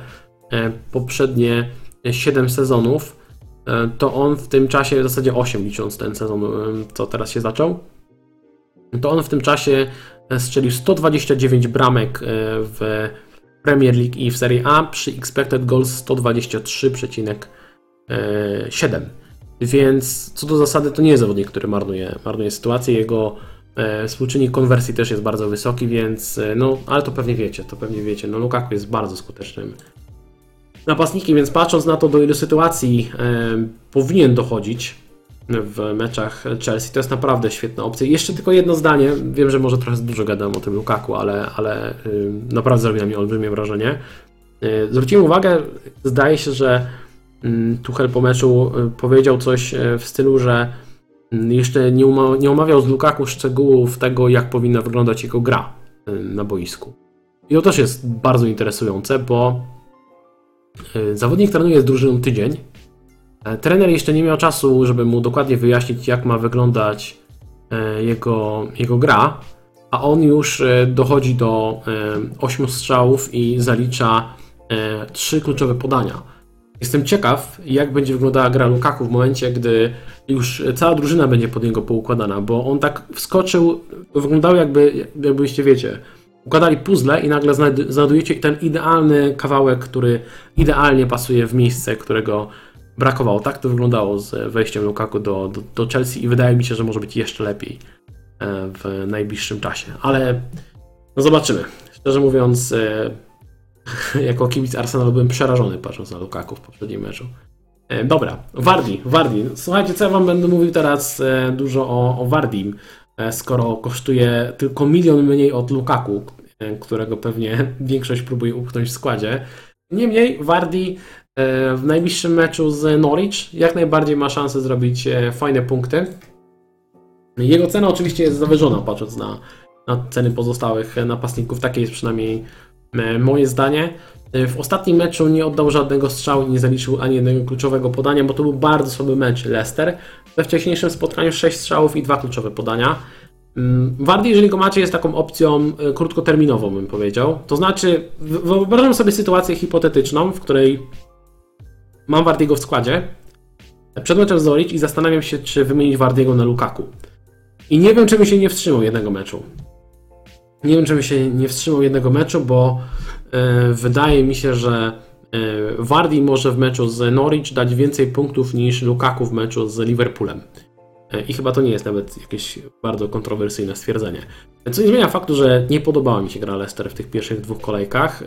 e, poprzednie 7 sezonów, e, to on w tym czasie, w zasadzie 8 licząc ten sezon, e, co teraz się zaczął, to on w tym czasie strzelił 129 bramek w Premier League i w Serie A przy expected goals 123,7. Więc co do zasady to nie jest zawodnik, który marnuje, marnuje sytuację. Jego e, współczynnik konwersji też jest bardzo wysoki, więc e, no, ale to pewnie wiecie, to pewnie wiecie. No Lukaku jest bardzo skutecznym napastnikiem, więc patrząc na to, do ilu sytuacji e, powinien dochodzić w meczach Chelsea, to jest naprawdę świetna opcja. Jeszcze tylko jedno zdanie, wiem, że może trochę dużo gadam o tym Lukaku, ale, ale y, naprawdę zrobiło mi olbrzymie wrażenie. Y, Zwróciłem uwagę, zdaje się, że Tuchel po meczu y, powiedział coś y, w stylu, że mm, jeszcze nie, nie omawiał z Lukaku szczegółów tego, jak powinna wyglądać jego gra y, na boisku. I to też jest bardzo interesujące, bo y, zawodnik trenuje z drużyną tydzień, E, Trener jeszcze nie miał czasu, żeby mu dokładnie wyjaśnić, jak ma wyglądać e, jego, jego gra, a on już e, dochodzi do 8 strzałów i zalicza 3 kluczowe podania. Jestem ciekaw, jak będzie wyglądała gra Lukaku w momencie, gdy już cała drużyna będzie pod niego poukładana, bo on tak wskoczył, to wyglądało jakby, jakbyście wiecie, układali puzzle i nagle znajd- znajdujecie ten idealny kawałek, który idealnie pasuje w miejsce, którego brakowało. Tak to wyglądało z wejściem Lukaku do, do, do Chelsea i wydaje mi się, że może być jeszcze lepiej e, w najbliższym czasie. Ale no zobaczymy. Szczerze mówiąc, e, jako kibic Arsenalu byłem przerażony patrząc na Lukaku w poprzednim meczu. E, Dobra, Wardi, Wardi. Słuchajcie, co ja wam będę mówił teraz e, dużo o, o Wardim, e, skoro kosztuje tylko milion mniej od Lukaku, e, którego pewnie większość próbuje upchnąć w składzie. Niemniej Wardi e, w najbliższym meczu z Norwich jak najbardziej ma szansę zrobić e, fajne punkty. Jego cena oczywiście jest zawyżona, patrząc na, na ceny pozostałych napastników. Takie jest przynajmniej moje zdanie. E, W ostatnim meczu nie oddał żadnego strzału nie zaliczył ani jednego kluczowego podania, bo to był bardzo słaby mecz Leicester. We wcześniejszym spotkaniu 6 strzałów i dwa kluczowe podania. Mm, Wardy, jeżeli go macie, jest taką opcją e, krótkoterminową, bym powiedział. To znaczy, wyobrażam sobie sytuację hipotetyczną, w której mam Wardiego w składzie przed meczem z Norwich i zastanawiam się, czy wymienić Wardiego na Lukaku. I nie wiem, czemu się nie wstrzymał jednego meczu. Nie wiem, czemu się nie wstrzymał jednego meczu, bo e, wydaje mi się, że e, Wardi może w meczu z Norwich dać więcej punktów niż Lukaku w meczu z Liverpoolem. E, I chyba to nie jest nawet jakieś bardzo kontrowersyjne stwierdzenie. Co nie zmienia faktu, że nie podobała mi się gra Leicester w tych pierwszych dwóch kolejkach. E,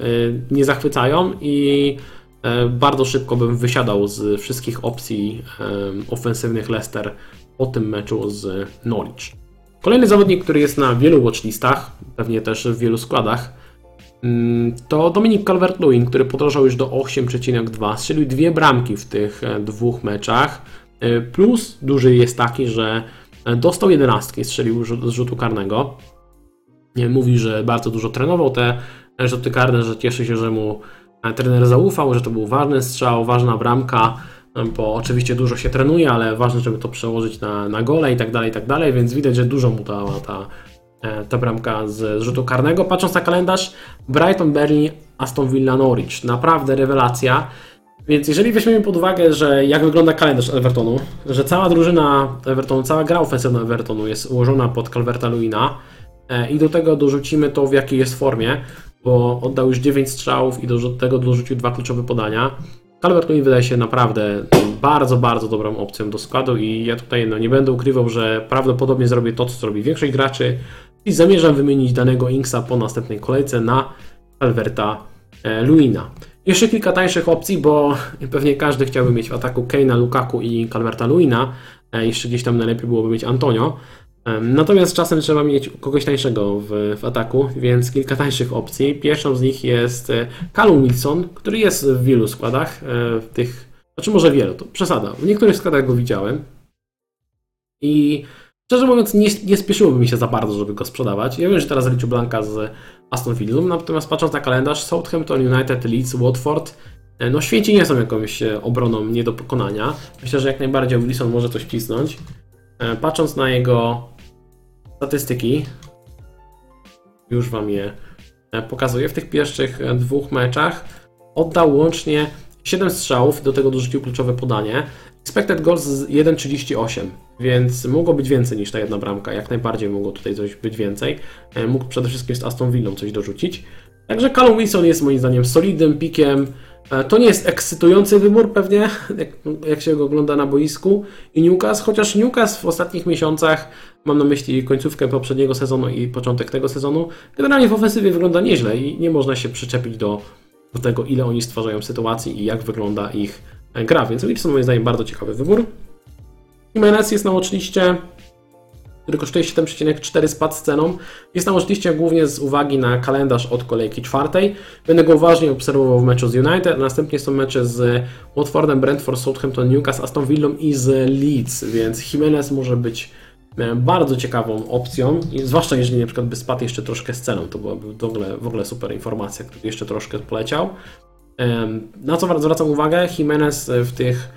Nie zachwycają i e, bardzo szybko bym wysiadał z wszystkich opcji e, ofensywnych Leicester po tym meczu z Norwich. Kolejny zawodnik, który jest na wielu watchlistach, pewnie też w wielu składach, mm, to Dominik Calvert-Lewin, który podrożał już do 8,2, strzelił dwie bramki w tych e, dwóch meczach. E, Plus duży jest taki, że E, Dostał 11, strzelił z rzutu karnego. Mówi, że bardzo dużo trenował te rzuty karne, że cieszy się, że mu trener zaufał, że to był ważny strzał, ważna bramka, bo oczywiście dużo się trenuje, ale ważne, żeby to przełożyć na, na gole i tak dalej, i tak dalej, więc widać, że dużo mu dała ta, e, ta bramka z, rzutu karnego. Patrząc na kalendarz, Brighton, Berlin, Aston Villa, Norwich. Naprawdę rewelacja. Więc jeżeli weźmiemy pod uwagę, że jak wygląda kalendarz Evertonu, że cała drużyna Evertonu, cała gra ofensywna Evertonu jest ułożona pod Calverta Luina e, i do tego dorzucimy to w jakiej jest formie, bo oddał już 9 strzałów i do tego dorzucił dwa kluczowe podania. Calvert Lewin wydaje się naprawdę bardzo, bardzo dobrą opcją do składu i ja tutaj no, nie będę ukrywał, że prawdopodobnie zrobię to, co zrobi większość graczy i zamierzam wymienić danego Inksa po następnej kolejce na Calverta e, Luina. Jeszcze kilka tańszych opcji, bo pewnie każdy chciałby mieć w ataku Keina, Lukaku i Calverta Luina. E, Jeszcze gdzieś tam najlepiej byłoby mieć Antonio. Natomiast czasem trzeba mieć kogoś tańszego w, w ataku, więc kilka tańszych opcji. Pierwszą z nich jest e, Callum Wilson, który jest w wielu składach, e, w tych, znaczy może wielu, to przesada. W niektórych składach go widziałem. I szczerze mówiąc, nie, nie spieszyłoby mi się za bardzo, żeby go sprzedawać. Ja wiem, że teraz liczył Blanka z Aston Villą, natomiast patrząc na kalendarz, Southampton United, Leeds, Watford, e, no święci nie są jakąś obroną nie do pokonania. Myślę, że jak najbardziej Wilson może coś wcisnąć. Patrząc na jego statystyki, już Wam je e, pokazuję, w tych pierwszych e, dwóch meczach oddał łącznie 7 strzałów, do tego dorzucił kluczowe podanie. Expected goals z 1,38, więc mogło być więcej niż ta jedna bramka. Jak najbardziej mogło tutaj coś być więcej. E, Mógł przede wszystkim z Aston Villą coś dorzucić. Także Callum Wilson jest moim zdaniem solidnym pikiem. E, To nie jest ekscytujący wybór pewnie, jak, jak się go ogląda na boisku. I Newcastle, chociaż Newcastle w ostatnich miesiącach, mam na myśli końcówkę poprzedniego sezonu i początek tego sezonu, generalnie w ofensywie wygląda nieźle i nie można się przyczepić do, do tego, ile oni stwarzają sytuacji i jak wygląda ich e, gra. Więc Wilson moim zdaniem bardzo ciekawy wybór. Jimenez jest na watchliście, który kosztuje 7,4 spadł z ceną. Jest na watchliście głównie z uwagi na kalendarz od kolejki czwartej. Będę go uważnie obserwował w meczu z United, a następnie są mecze z Watfordem, Brentford, Southampton, Newcastle, Aston Villą i z Leeds, więc Jimenez może być e, bardzo ciekawą opcją, zwłaszcza jeżeli na przykład by spadł jeszcze troszkę z ceną, to byłaby w ogóle, w ogóle super informacja, gdyby jeszcze troszkę poleciał. Na co zwracam uwagę, Jimenez w tych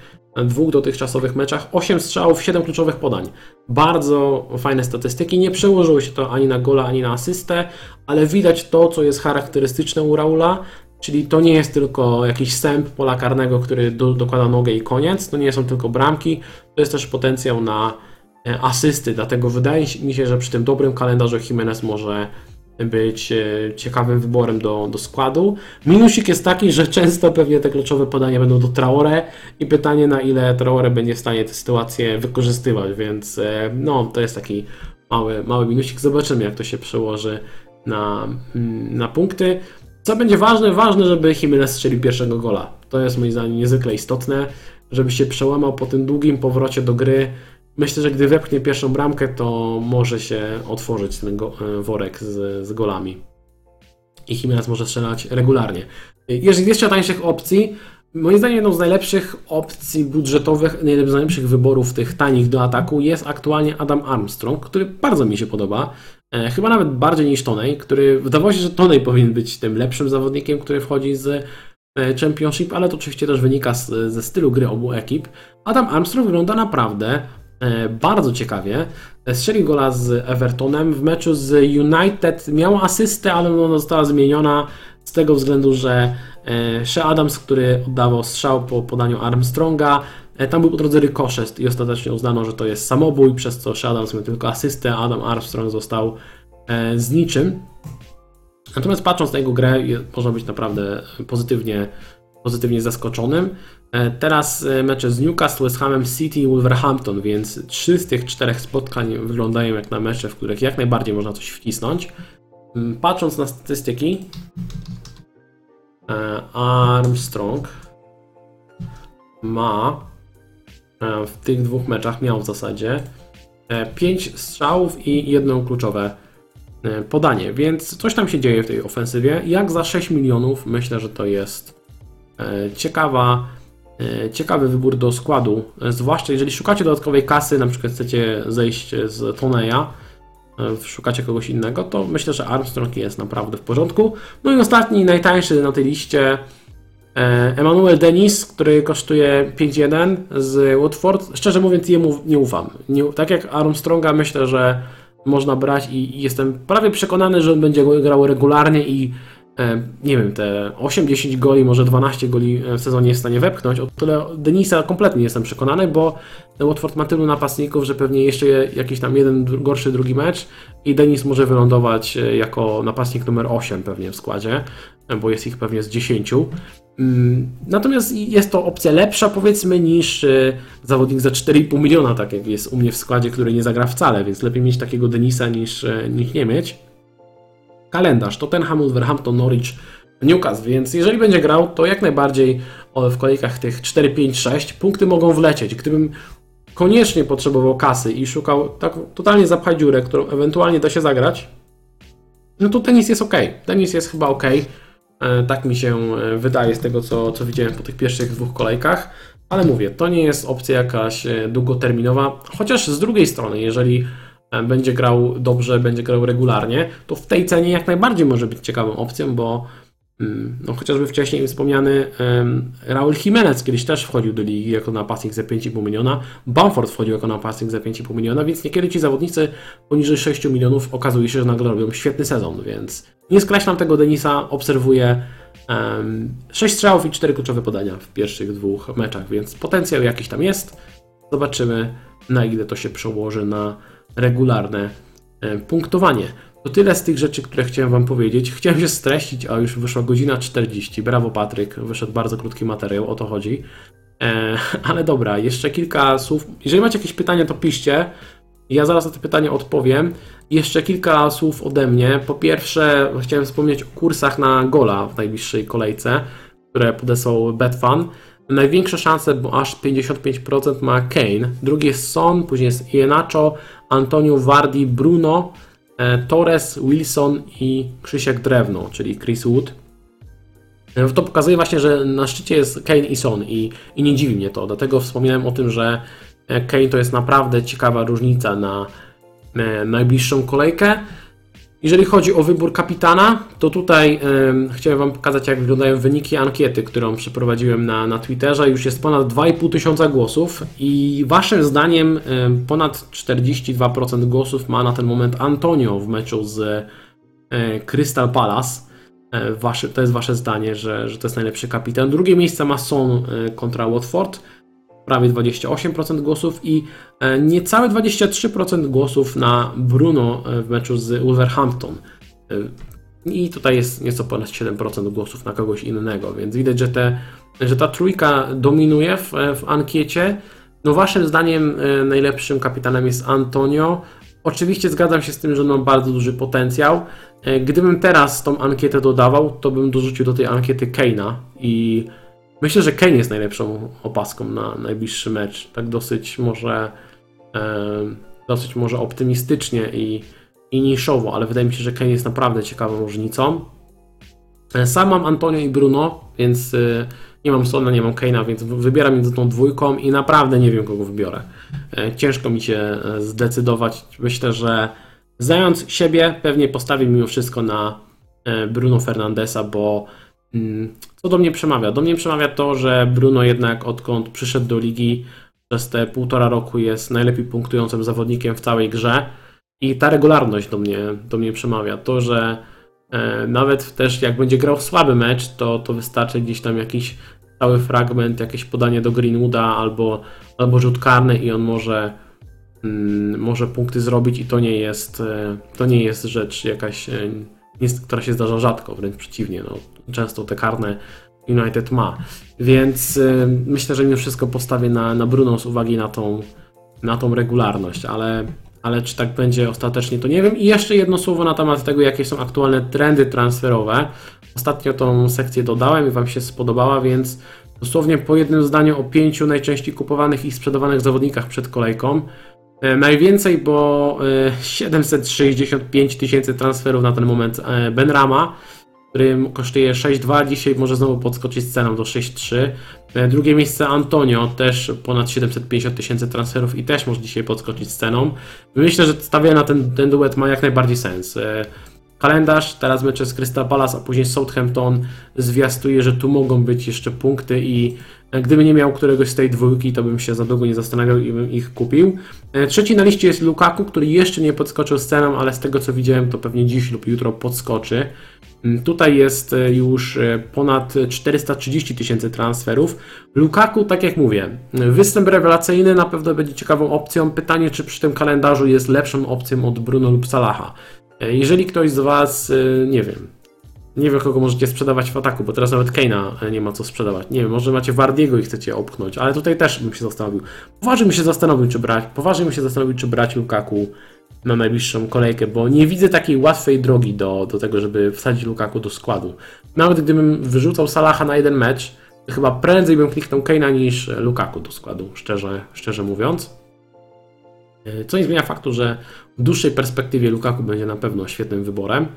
dwóch dotychczasowych meczach 8 strzałów, 7 kluczowych podań. Bardzo fajne statystyki. Nie przełożyło się to ani na gola, ani na asystę, ale widać to, co jest charakterystyczne u Raula, czyli to nie jest tylko jakiś sęp pola karnego, który do, dokłada nogę i koniec. To nie są tylko bramki, to jest też potencjał na e, asysty. Dlatego wydaje mi się, że przy tym dobrym kalendarzu Jimenez może być e, ciekawym wyborem do, do składu. Minusik jest taki, że często pewnie te kluczowe podania będą do Traore i pytanie na ile Traore będzie w stanie tę sytuację wykorzystywać, więc e, no to jest taki mały, mały minusik. Zobaczymy jak to się przełoży na, mm, na punkty. Co będzie ważne? Ważne, żeby Jimenez strzelił pierwszego gola. To jest moim zdaniem niezwykle istotne, żeby się przełamał po tym długim powrocie do gry. Myślę, że gdy wepchnie pierwszą bramkę, to może się otworzyć ten go, e, worek z, z golami. I Jimenez może strzelać regularnie. Jeżeli jeszcze tańszych opcji, moim zdaniem jedną z najlepszych opcji budżetowych, jednym z najlepszych wyborów tych tanich do ataku jest aktualnie Adam Armstrong, który bardzo mi się podoba. E, Chyba nawet bardziej niż Tonej, który wydawało się, że Tonej powinien być tym lepszym zawodnikiem, który wchodzi z e, Championship, ale to oczywiście też wynika z, ze stylu gry obu ekip. Adam Armstrong wygląda naprawdę e, bardzo ciekawie. E, Strzelił gola z Evertonem. W meczu z United miał asystę, ale ona została zmieniona z tego względu, że e, Shea Adams, który oddawał strzał po podaniu Armstronga, e, tam był po drodze rykoszet i ostatecznie uznano, że to jest samobój, przez co Shea Adams miał tylko asystę, Adam Armstrong został e, z niczym. Natomiast patrząc na jego grę, można być naprawdę pozytywnie, pozytywnie zaskoczonym. E, Teraz e, mecze z Newcastle, West Hamem City i Wolverhampton, więc trzy z tych czterech spotkań wyglądają jak na mecze, w których jak najbardziej można coś wcisnąć. Mm, Patrząc na statystyki, e, Armstrong ma w tych dwóch meczach miał w zasadzie 5 strzałów i jedno kluczowe podanie, więc coś tam się dzieje w tej ofensywie. Jak za 6 milionów myślę, że to jest ciekawa e, ciekawy wybór do składu, e, zwłaszcza jeżeli szukacie dodatkowej kasy, na przykład chcecie zejść z Toneja, e, szukacie kogoś innego, to myślę, że Armstrong jest naprawdę w porządku. No i ostatni, najtańszy na tej liście, e, Emmanuel Denis, który kosztuje 5-1 z Watford. Szczerze mówiąc, jemu nie ufam. Nie, tak jak Armstronga, myślę, że można brać i, i jestem prawie przekonany, że on będzie grał regularnie i e, nie wiem, te 8-10 goli, może 12 goli w sezonie jest w stanie wepchnąć. O tyle Denisa kompletnie nie jestem przekonany, bo Watford ma tylu napastników, że pewnie jeszcze jakiś tam jeden gorszy drugi mecz i Denis może wylądować e, jako napastnik numer 8 pewnie w składzie, e, bo jest ich pewnie z 10. Mm, Natomiast jest to opcja lepsza, powiedzmy, niż e, zawodnik za 4,5 miliona, tak jak jest u mnie w składzie, który nie zagra wcale, więc lepiej mieć takiego Denisa niż, e, niż nie mieć. Kalendarz Tottenham, Wolverhampton, Norwich, Newcastle, więc jeżeli będzie grał, to jak najbardziej w kolejkach tych 4, 5, 6 punkty mogą wlecieć. Gdybym koniecznie potrzebował kasy i szukał tak totalnie zapchać dziurę, którą ewentualnie da się zagrać, no to tenis jest ok. Tenis jest chyba ok. E, Tak mi się e, wydaje z tego, co, co widziałem po tych pierwszych dwóch kolejkach. Ale mówię, to nie jest opcja jakaś e, długoterminowa. Chociaż z drugiej strony, jeżeli będzie grał dobrze, będzie grał regularnie, to w tej cenie jak najbardziej może być ciekawą opcją, bo mm, no, chociażby wcześniej wspomniany um, Raul Jimenez kiedyś też wchodził do ligi jako napastnik za 5,5 miliona. Bamford wchodził jako napastnik za 5,5 miliona, więc niekiedy ci zawodnicy poniżej 6 milionów okazuje się, że nagle robią świetny sezon, więc nie skreślam tego Denisa, obserwuję um, 6 strzałów i 4 kluczowe podania w pierwszych dwóch meczach, więc potencjał jakiś tam jest. Zobaczymy, na ile to się przełoży na regularne e, punktowanie. To tyle z tych rzeczy, które chciałem Wam powiedzieć. Chciałem się streścić, a już wyszła godzina 40. Brawo, Patryk. Wyszedł bardzo krótki materiał, o to chodzi. E, ale dobra, jeszcze kilka słów. Jeżeli macie jakieś pytania, to piszcie. Ja zaraz na te pytania odpowiem. Jeszcze kilka słów ode mnie. Po pierwsze, chciałem wspomnieć o kursach na gola w najbliższej kolejce, które podesłał Betfan. Największe szanse, bo aż 55% ma Kane. Drugi jest Son, później jest Ienacho, Antonio Vardy, Bruno, e, Torres, Wilson i Krzysiek Drewno, czyli Chris Wood. E, To pokazuje właśnie, że na szczycie jest Kane i Son i, i nie dziwi mnie to. Dlatego wspominałem o tym, że e, Kane to jest naprawdę ciekawa różnica na najbliższą kolejkę. Jeżeli chodzi o wybór kapitana, to tutaj em, chciałem Wam pokazać, jak wyglądają wyniki ankiety, którą przeprowadziłem na, na Twitterze. Już jest ponad 2,5 tysiąca głosów i Waszym zdaniem em, ponad 42% głosów ma na ten moment Antonio w meczu z e, Crystal Palace. E, wasze, to jest Wasze zdanie, że, że to jest najlepszy kapitan. Drugie miejsce ma Son e, kontra Watford prawie 28% głosów i e, niecałe 23% głosów na Bruno e, w meczu z Wolverhampton. E, I tutaj jest nieco ponad 7% głosów na kogoś innego, więc widać, że, te, że ta trójka dominuje w, w ankiecie. No waszym zdaniem najlepszym kapitanem jest Antonio. Oczywiście zgadzam się z tym, że on ma bardzo duży potencjał. Gdybym teraz tą ankietę dodawał, to bym dorzucił do tej ankiety Keina i Myślę, że Kane jest najlepszą opaską na najbliższy mecz. Tak dosyć może e, dosyć może optymistycznie i, i niszowo, ale wydaje mi się, że Kane jest naprawdę ciekawą różnicą. E, Sam mam Antonio i Bruno, więc e, nie mam Sona, nie mam Kane'a, więc wy- wybieram między tą dwójką i naprawdę nie wiem, kogo wybiorę. Ciężko mi się zdecydować. Myślę, że znając siebie, pewnie postawię mimo wszystko na Bruno Fernandesa, bo co do mnie przemawia? Do mnie przemawia to, że Bruno jednak odkąd przyszedł do ligi przez te półtora roku jest najlepiej punktującym zawodnikiem w całej grze i ta regularność do mnie, do mnie przemawia. To, że e, nawet też jak będzie grał słaby mecz, to, to wystarczy gdzieś tam jakiś cały fragment, jakieś podanie do Greenwooda albo, albo rzut karny i on może, mm, może punkty zrobić i to nie jest, e, to nie jest rzecz jakaś, nie, która się zdarza rzadko, wręcz przeciwnie. No, często te karne United ma. Więc y, myślę, że mimo wszystko postawię na, na Bruno z uwagi na tą, na tą regularność, ale, ale czy tak będzie ostatecznie, to nie wiem. I jeszcze jedno słowo na temat tego, jakie są aktualne trendy transferowe. Ostatnio tą sekcję dodałem i Wam się spodobała, więc dosłownie po jednym zdaniu o pięciu najczęściej kupowanych i sprzedawanych zawodnikach przed kolejką. E, Najwięcej, bo e, 765 tysięcy transferów na ten moment e, Ben Rama. który kosztuje 6,2, dzisiaj może znowu podskoczyć ceną do 6,3. E, Drugie miejsce Antonio, też ponad 750 tysięcy transferów i też może dzisiaj podskoczyć ceną. Myślę, że stawianie na ten, ten duet ma jak najbardziej sens. Kalendarz, teraz mecze z Crystal Palace, a później Southampton zwiastuje, że tu mogą być jeszcze punkty i e, gdyby nie miał któregoś z tej dwójki, to bym się za długo nie zastanawiał i bym ich kupił. E, Trzeci na liście jest Lukaku, który jeszcze nie podskoczył z ale z tego co widziałem, to pewnie dziś lub jutro podskoczy. Mm, Tutaj jest e, już ponad 430 tysięcy transferów. Lukaku, tak jak mówię, występ rewelacyjny na pewno będzie ciekawą opcją. Pytanie, czy przy tym kalendarzu jest lepszą opcją od Bruno lub Salaha. E, Jeżeli ktoś z Was, e, nie wiem, nie wiem kogo możecie sprzedawać w ataku, bo teraz nawet Keina e, nie ma co sprzedawać. Nie wiem, może macie Wardiego i chcecie opchnąć, ale tutaj też bym się zastanowił. Poważnie bym się zastanowił, czy brać, poważnie bym się zastanowił, czy brać Lukaku na najbliższą kolejkę, bo nie widzę takiej łatwej drogi do, do tego, żeby wsadzić Lukaku do składu. Nawet gdybym wyrzucał Salaha na jeden mecz, chyba prędzej bym kliknął Keina niż Lukaku do składu, szczerze, szczerze mówiąc. E, Co nie zmienia faktu, że w dłuższej perspektywie Lukaku będzie na pewno świetnym wyborem,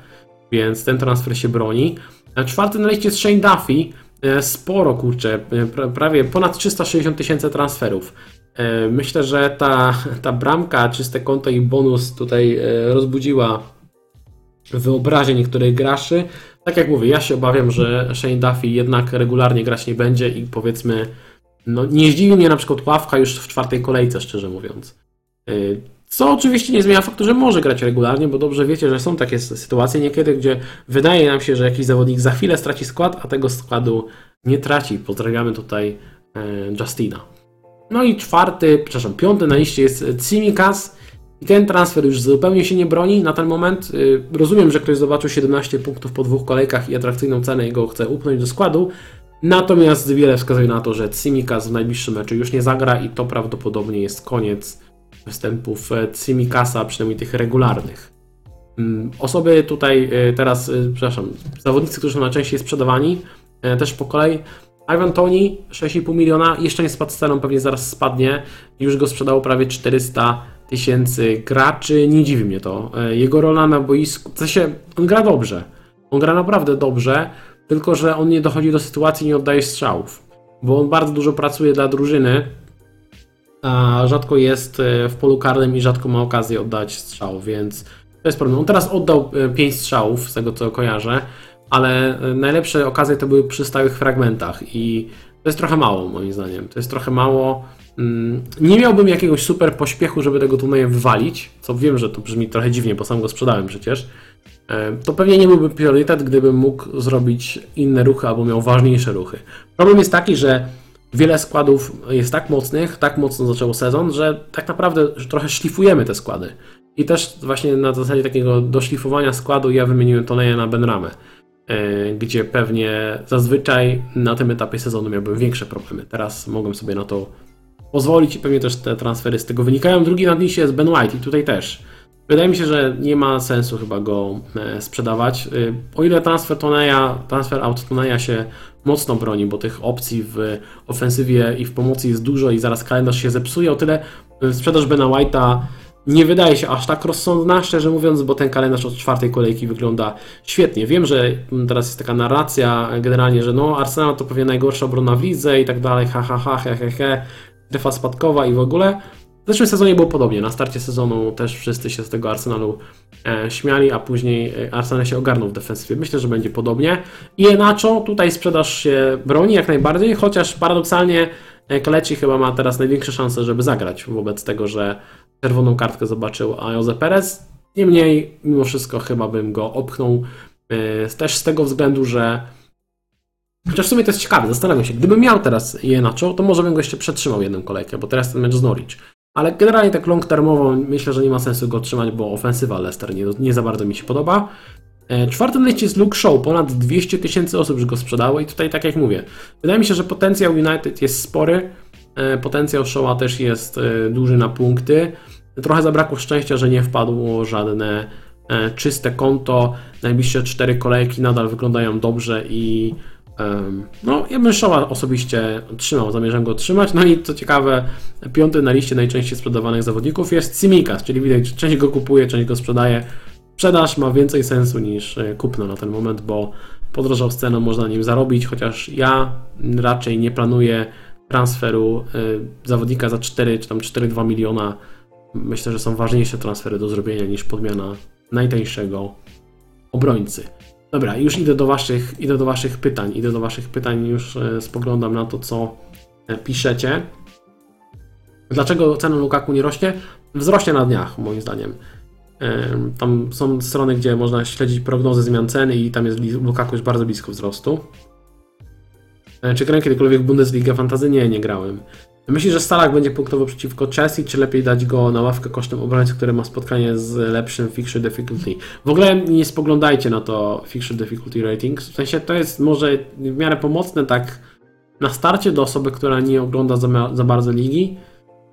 więc ten transfer się broni. A Czwarty na liście jest Shane Duffy. E, Sporo, kurczę, e, pra- prawie ponad 360 tysięcy transferów. E, Myślę, że ta, ta bramka, czyste konto i bonus tutaj e, rozbudziła wyobraźnię niektórych graczy. Tak jak mówię, ja się obawiam, że Shane Duffy jednak regularnie grać nie będzie i powiedzmy, no nie zdziwi mnie na przykład ławka już w czwartej kolejce, szczerze mówiąc. Y, Co oczywiście nie zmienia faktu, że może grać regularnie, bo dobrze wiecie, że są takie sytuacje niekiedy, gdzie wydaje nam się, że jakiś zawodnik za chwilę straci skład, a tego składu nie traci. Pozdrawiamy tutaj e, Justina. No i czwarty, przepraszam, piąty na liście jest Tsimikas. I ten transfer już zupełnie się nie broni na ten moment. Y, Rozumiem, że ktoś zobaczył 17 punktów po dwóch kolejkach i atrakcyjną cenę i go chce upchnąć do składu. Natomiast wiele wskazuje na to, że Tsimikas w najbliższym meczu już nie zagra i to prawdopodobnie jest koniec występów e, Tsimikasa, przynajmniej tych regularnych. Mm, Osoby tutaj e, teraz, e, przepraszam, zawodnicy, którzy są najczęściej sprzedawani, też po kolei. Ivan Toni 6,5 miliona, jeszcze nie spadł z ceną, pewnie zaraz spadnie. Już go sprzedało prawie 400 tysięcy graczy, nie dziwi mnie to. Jego rola na boisku, w sensie on gra dobrze. On gra naprawdę dobrze, tylko że on nie dochodzi do sytuacji, nie oddaje strzałów. Bo on bardzo dużo pracuje dla drużyny, rzadko jest e, w polu karnym i rzadko ma okazję oddać strzał, więc to jest problem. On teraz oddał 5 strzałów, z tego co kojarzę, ale e, najlepsze okazje to były przy stałych fragmentach i to jest trochę mało moim zdaniem. To jest trochę mało. Mm, Nie miałbym jakiegoś super pośpiechu, żeby tego turnieju wywalić, co wiem, że to brzmi trochę dziwnie, bo sam go sprzedałem przecież. E, To pewnie nie byłby priorytet, gdybym mógł zrobić inne ruchy albo miał ważniejsze ruchy. Problem jest taki, że wiele składów jest tak mocnych, tak mocno zaczęło sezon, że tak naprawdę trochę szlifujemy te składy. I też właśnie na zasadzie takiego doszlifowania składu ja wymieniłem Toneja na Benramę, e, gdzie pewnie zazwyczaj na tym etapie sezonu miałbym większe problemy. Teraz mogłem sobie na to pozwolić i pewnie też te transfery z tego wynikają. Drugi na liście jest Ben White i tutaj też. Wydaje mi się, że nie ma sensu chyba go e, sprzedawać. Y, O ile transfer Toneja, transfer out Toneja się mocno broni, bo tych opcji w ofensywie i w pomocy jest dużo i zaraz kalendarz się zepsuje, o tyle y, sprzedaż Bena White'a nie wydaje się aż tak rozsądna, szczerze mówiąc, bo ten kalendarz od czwartej kolejki wygląda świetnie. Wiem, że mm, teraz jest taka narracja generalnie, że no Arsenal to pewnie najgorsza obrona w lidze i tak dalej, ha ha ha, he he he, strefa spadkowa i w ogóle. W zeszłym sezonie było podobnie. Na starcie sezonu też wszyscy się z tego Arsenalu e, śmiali, a później e, Arsenal się ogarnął w defensywie. Myślę, że będzie podobnie. I Enacho, tutaj sprzedaż się broni jak najbardziej, chociaż paradoksalnie e, Kaleci chyba ma teraz największe szanse, żeby zagrać wobec tego, że czerwoną kartkę zobaczył Jose Perez. Niemniej, mimo wszystko chyba bym go opchnął też z tego względu, że Chociaż w sumie to jest ciekawe, zastanawiam się, gdybym miał teraz Jenacho, to może bym go jeszcze przetrzymał jedną kolejkę, bo teraz ten mecz z Norwich. Ale generalnie tak long termowo myślę, że nie ma sensu go trzymać, bo ofensywa Leicester nie, nie za bardzo mi się podoba. E, Czwartym liście jest Luke Shaw, ponad 200 tysięcy osób już go sprzedało i tutaj tak jak mówię, wydaje mi się, że potencjał United jest spory, e, potencjał Shawa też jest e, duży na punkty. Trochę zabrakło szczęścia, że nie wpadło żadne czyste konto. Najbliższe cztery kolejki nadal wyglądają dobrze i no, ja bym Shawa osobiście trzymał, zamierzam go trzymać. No i co ciekawe, piąty na liście najczęściej sprzedawanych zawodników jest Simikas, czyli widać, część go kupuje, część go sprzedaje. Sprzedaż ma więcej sensu niż e, kupno na ten moment, bo podrożał scenę, można na nim zarobić, chociaż ja raczej nie planuję transferu y, zawodnika za 4 czy tam 4,2 miliona. Myślę, że są ważniejsze transfery do zrobienia niż podmiana najtańszego obrońcy. Dobra, już idę do waszych, idę do waszych pytań. Idę do waszych pytań, już e, spoglądam na to, co e, piszecie. Dlaczego cena Lukaku nie rośnie? Wzrośnie na dniach, moim zdaniem. E, Tam są strony, gdzie można śledzić prognozy zmian ceny i tam jest Lukaku już bardzo blisko wzrostu. Czy grałem kiedykolwiek w Bundesliga Fantazy? Nie, nie grałem. Myślisz, że Salah będzie punktował przeciwko Chelsea, czy lepiej dać go na ławkę kosztem obrońcy, który ma spotkanie z lepszym fixture difficulty? W ogóle nie spoglądajcie na to fixture difficulty rating. W sensie to jest może w miarę pomocne tak na starcie do osoby, która nie ogląda za, za bardzo ligi.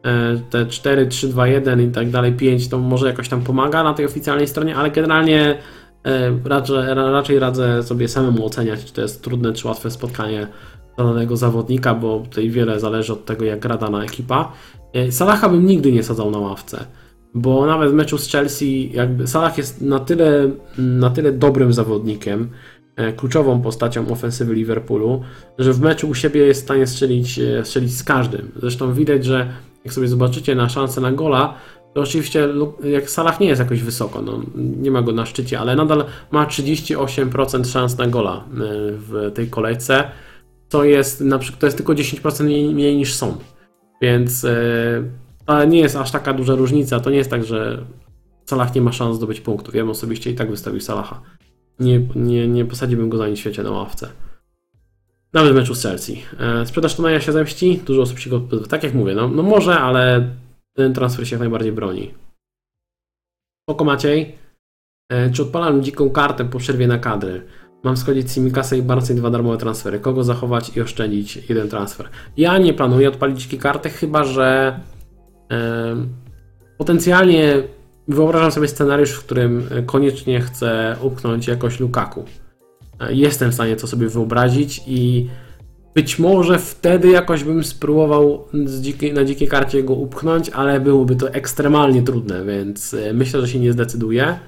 E, Te 4, 3, 2, 1 i tak dalej, 5 to może jakoś tam pomaga na tej oficjalnej stronie, ale generalnie e, raczej, ra- raczej radzę sobie samemu oceniać, czy to jest trudne, czy łatwe spotkanie danego zawodnika, bo tutaj wiele zależy od tego, jak gra dana ekipa. E, Salaha bym nigdy nie sadzał na ławce, bo nawet w meczu z Chelsea, jakby Salah jest na tyle, na tyle dobrym zawodnikiem, e, kluczową postacią ofensywy Liverpoolu, że w meczu u siebie jest w stanie strzelić, e, strzelić z każdym. Zresztą widać, że jak sobie zobaczycie na szansę na gola, to oczywiście jak Salah nie jest jakoś wysoko, no, nie ma go na szczycie, ale nadal ma 38% szans na gola w tej kolejce to jest na przykład to jest tylko 10% mniej, niż są. Więc e, ale nie jest aż taka duża różnica. To nie jest tak, że Salah nie ma szans zdobyć punktów. Ja bym osobiście i tak wystawił Salaha. Nie, nie, nie posadziłbym go za nic w świecie na ławce. Nawet w meczu z Chelsea. E, sprzedaż Tonaja się zemści. Dużo osób się go. Tak jak mówię, no, no może, ale ten transfer się jak najbardziej broni. Oko Maciej. E, czy odpalam dziką kartę po przerwie na kadry? Mam schodzić Simikasa i Barca i dwa darmowe transfery. Kogo zachować i oszczędzić jeden transfer? Ja nie planuję odpalić karty, chyba że em, potencjalnie wyobrażam sobie scenariusz, w którym koniecznie chcę upchnąć jakoś Lukaku. Jestem w stanie to sobie wyobrazić i być może wtedy jakoś bym spróbował na dzikiej karcie go upchnąć, ale byłoby to ekstremalnie trudne, więc e, myślę, że się nie zdecyduję.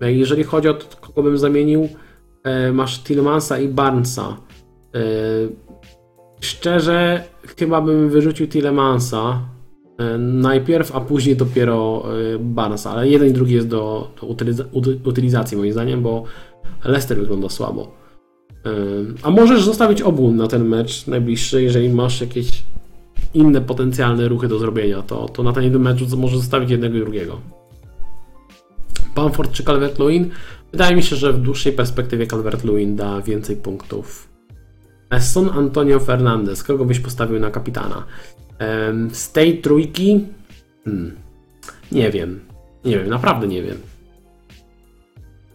E, Jeżeli chodzi o to, kogo bym zamienił, masz Tillmansa i Barnesa. E, Szczerze, chyba bym wyrzucił Tillemansa e, najpierw, a później dopiero e, Barnesa, ale jeden i drugi jest do, do utyliza- uty- utylizacji moim zdaniem, bo Leicester wygląda słabo. E, A możesz zostawić obu na ten mecz najbliższy, jeżeli masz jakieś inne potencjalne ruchy do zrobienia, to, to na ten jeden mecz możesz zostawić jednego i drugiego. Bamford czy Calvert-Lewin? Wydaje mi się, że w dłuższej perspektywie Calvert-Lewin da więcej punktów. Son Antonio Fernandez. Kogo byś postawił na kapitana? Z tej trójki? Hmm. Nie wiem. Nie wiem, naprawdę nie wiem.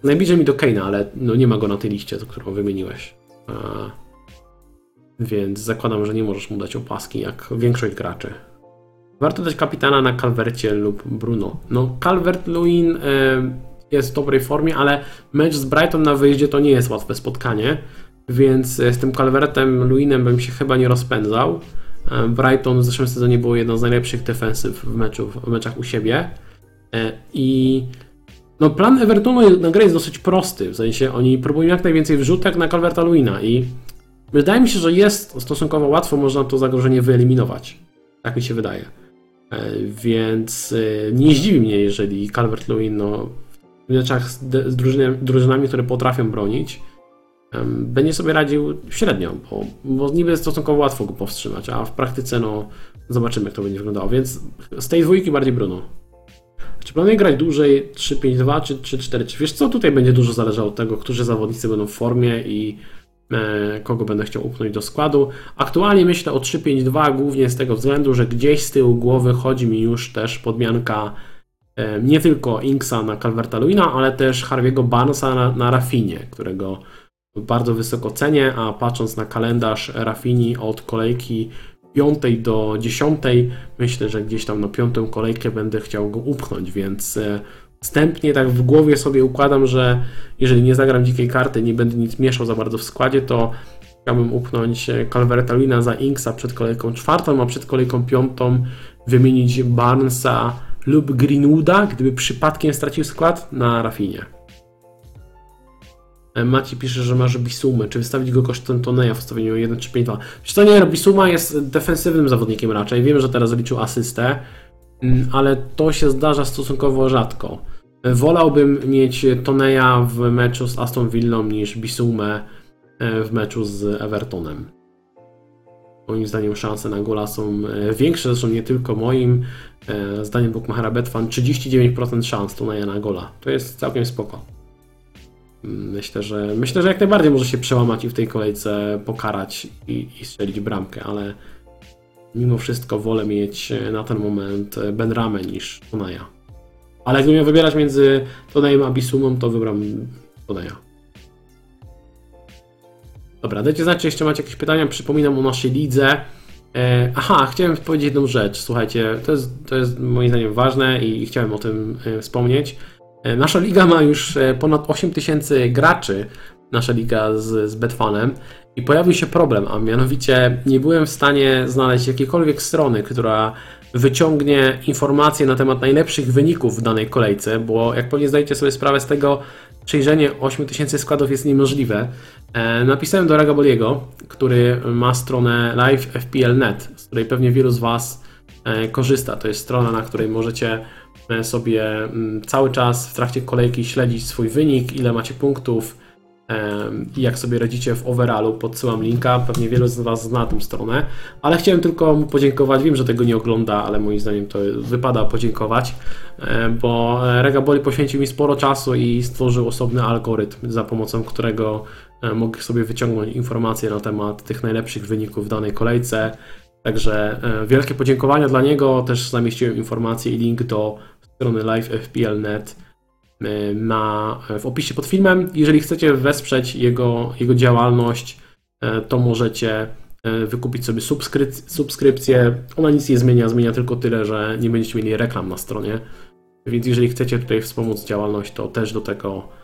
Najbliżej mi do Kane'a, ale no nie ma go na tej liście, którą wymieniłeś. A, więc zakładam, że nie możesz mu dać opaski, jak większość graczy. Warto dać kapitana na Calvercie lub Bruno. No, Calvert-Lewin e, jest w dobrej formie, ale mecz z Brighton na wyjeździe to nie jest łatwe spotkanie, więc z tym Calvertem Lewinem bym się chyba nie rozpędzał. E, Brighton w zeszłym sezonie było jedną z najlepszych defensyw w, meczu, w meczach u siebie E, i no, plan Evertonu na grę jest dosyć prosty, w sensie oni próbują jak najwięcej wrzutek na Calverta Lewina i wydaje mi się, że jest stosunkowo łatwo można to zagrożenie wyeliminować. Tak mi się wydaje. E, Więc nie zdziwi mnie, jeżeli Calvert-Lewin no, w meczach z, z drużynami, drużynami, które potrafią bronić, będzie sobie radził średnio, bo, bo niby stosunkowo łatwo go powstrzymać, a w praktyce no, zobaczymy, jak to będzie wyglądało. Więc z tej dwójki bardziej Bruno. Czy planuję grać dłużej 3-5-2 czy 3-4? Czy wiesz co, tutaj będzie dużo zależało od tego, którzy zawodnicy będą w formie i e, kogo będę chciał upchnąć do składu. Aktualnie myślę o 3-5-2 głównie z tego względu, że gdzieś z tyłu głowy chodzi mi już też podmianka nie tylko Inksa na Calverta Lewina, ale też Harvey'ego Barnesa na, na Rafinie, którego bardzo wysoko cenię, a patrząc na kalendarz Rafini od kolejki 5 do 10, myślę, że gdzieś tam na piątą kolejkę będę chciał go upchnąć, więc e, wstępnie tak w głowie sobie układam, że jeżeli nie zagram dzikiej karty, nie będę nic mieszał za bardzo w składzie, to chciałbym upchnąć e, Calverta Lewina za Inksa przed kolejką czwartą, a przed kolejką piątą wymienić Barnesa lub Greenwooda, gdyby przypadkiem stracił skład na Rafinie. E, Maci pisze, że masz Bisumę. Czy wystawić go kosztem Toneja w ustawieniu 1 czy 5 2? Wiesz co, nie, Bisuma jest defensywnym zawodnikiem raczej. Wiem, że teraz liczył asystę, mm, ale to się zdarza stosunkowo rzadko. E, Wolałbym mieć Toneja w meczu z Aston Villą niż Bisumę e, w meczu z Evertonem. Moim zdaniem szanse na gola są e, większe, zresztą nie tylko moim. E, Zdaniem Bookmachera Betfan 39% szans Toneja na gola. To jest całkiem spoko. Myślę, że myślę, że jak najbardziej może się przełamać i w tej kolejce pokarać i, i strzelić bramkę, ale mimo wszystko wolę mieć na ten moment Benramę niż Toneja. Ale gdybym miał wybierać między Tonejem a Bisumą, to wybram Toneja. Dobra, dajcie znać, jeszcze macie jakieś pytania. Przypominam o naszej lidze. E, aha, chciałem powiedzieć jedną rzecz. Słuchajcie, to jest, to jest moim zdaniem ważne i chciałem o tym e, wspomnieć. E, Nasza liga ma już e, ponad 8000 graczy, nasza liga z, z Betfanem i pojawił się problem, a mianowicie nie byłem w stanie znaleźć jakiejkolwiek strony, która wyciągnie informacje na temat najlepszych wyników w danej kolejce, bo jak pewnie zdajecie sobie sprawę z tego, przejrzenie 8000 składów jest niemożliwe. E, Napisałem do Ragaboliego, który ma stronę livefpl.net, z której pewnie wielu z Was e, korzysta. To jest strona, na której możecie e, sobie mm, cały czas w trakcie kolejki śledzić swój wynik, ile macie punktów i jak sobie radzicie w overallu. Podsyłam linka, pewnie wielu z Was zna tę stronę, ale chciałem tylko mu podziękować. Wiem, że tego nie ogląda, ale moim zdaniem to wypada podziękować, bo Regaboli poświęcił mi sporo czasu i stworzył osobny algorytm, za pomocą którego mogę sobie wyciągnąć informacje na temat tych najlepszych wyników w danej kolejce. Także e, wielkie podziękowania dla niego. Też zamieściłem informacje i link do strony livefpl.net e, na, w opisie pod filmem. Jeżeli chcecie wesprzeć jego, jego działalność, e, to możecie e, wykupić sobie subskryp- subskrypcję. Ona nic nie zmienia, zmienia tylko tyle, że nie będziecie mieli reklam na stronie. Więc jeżeli chcecie tutaj wspomóc działalność, to też do tego e,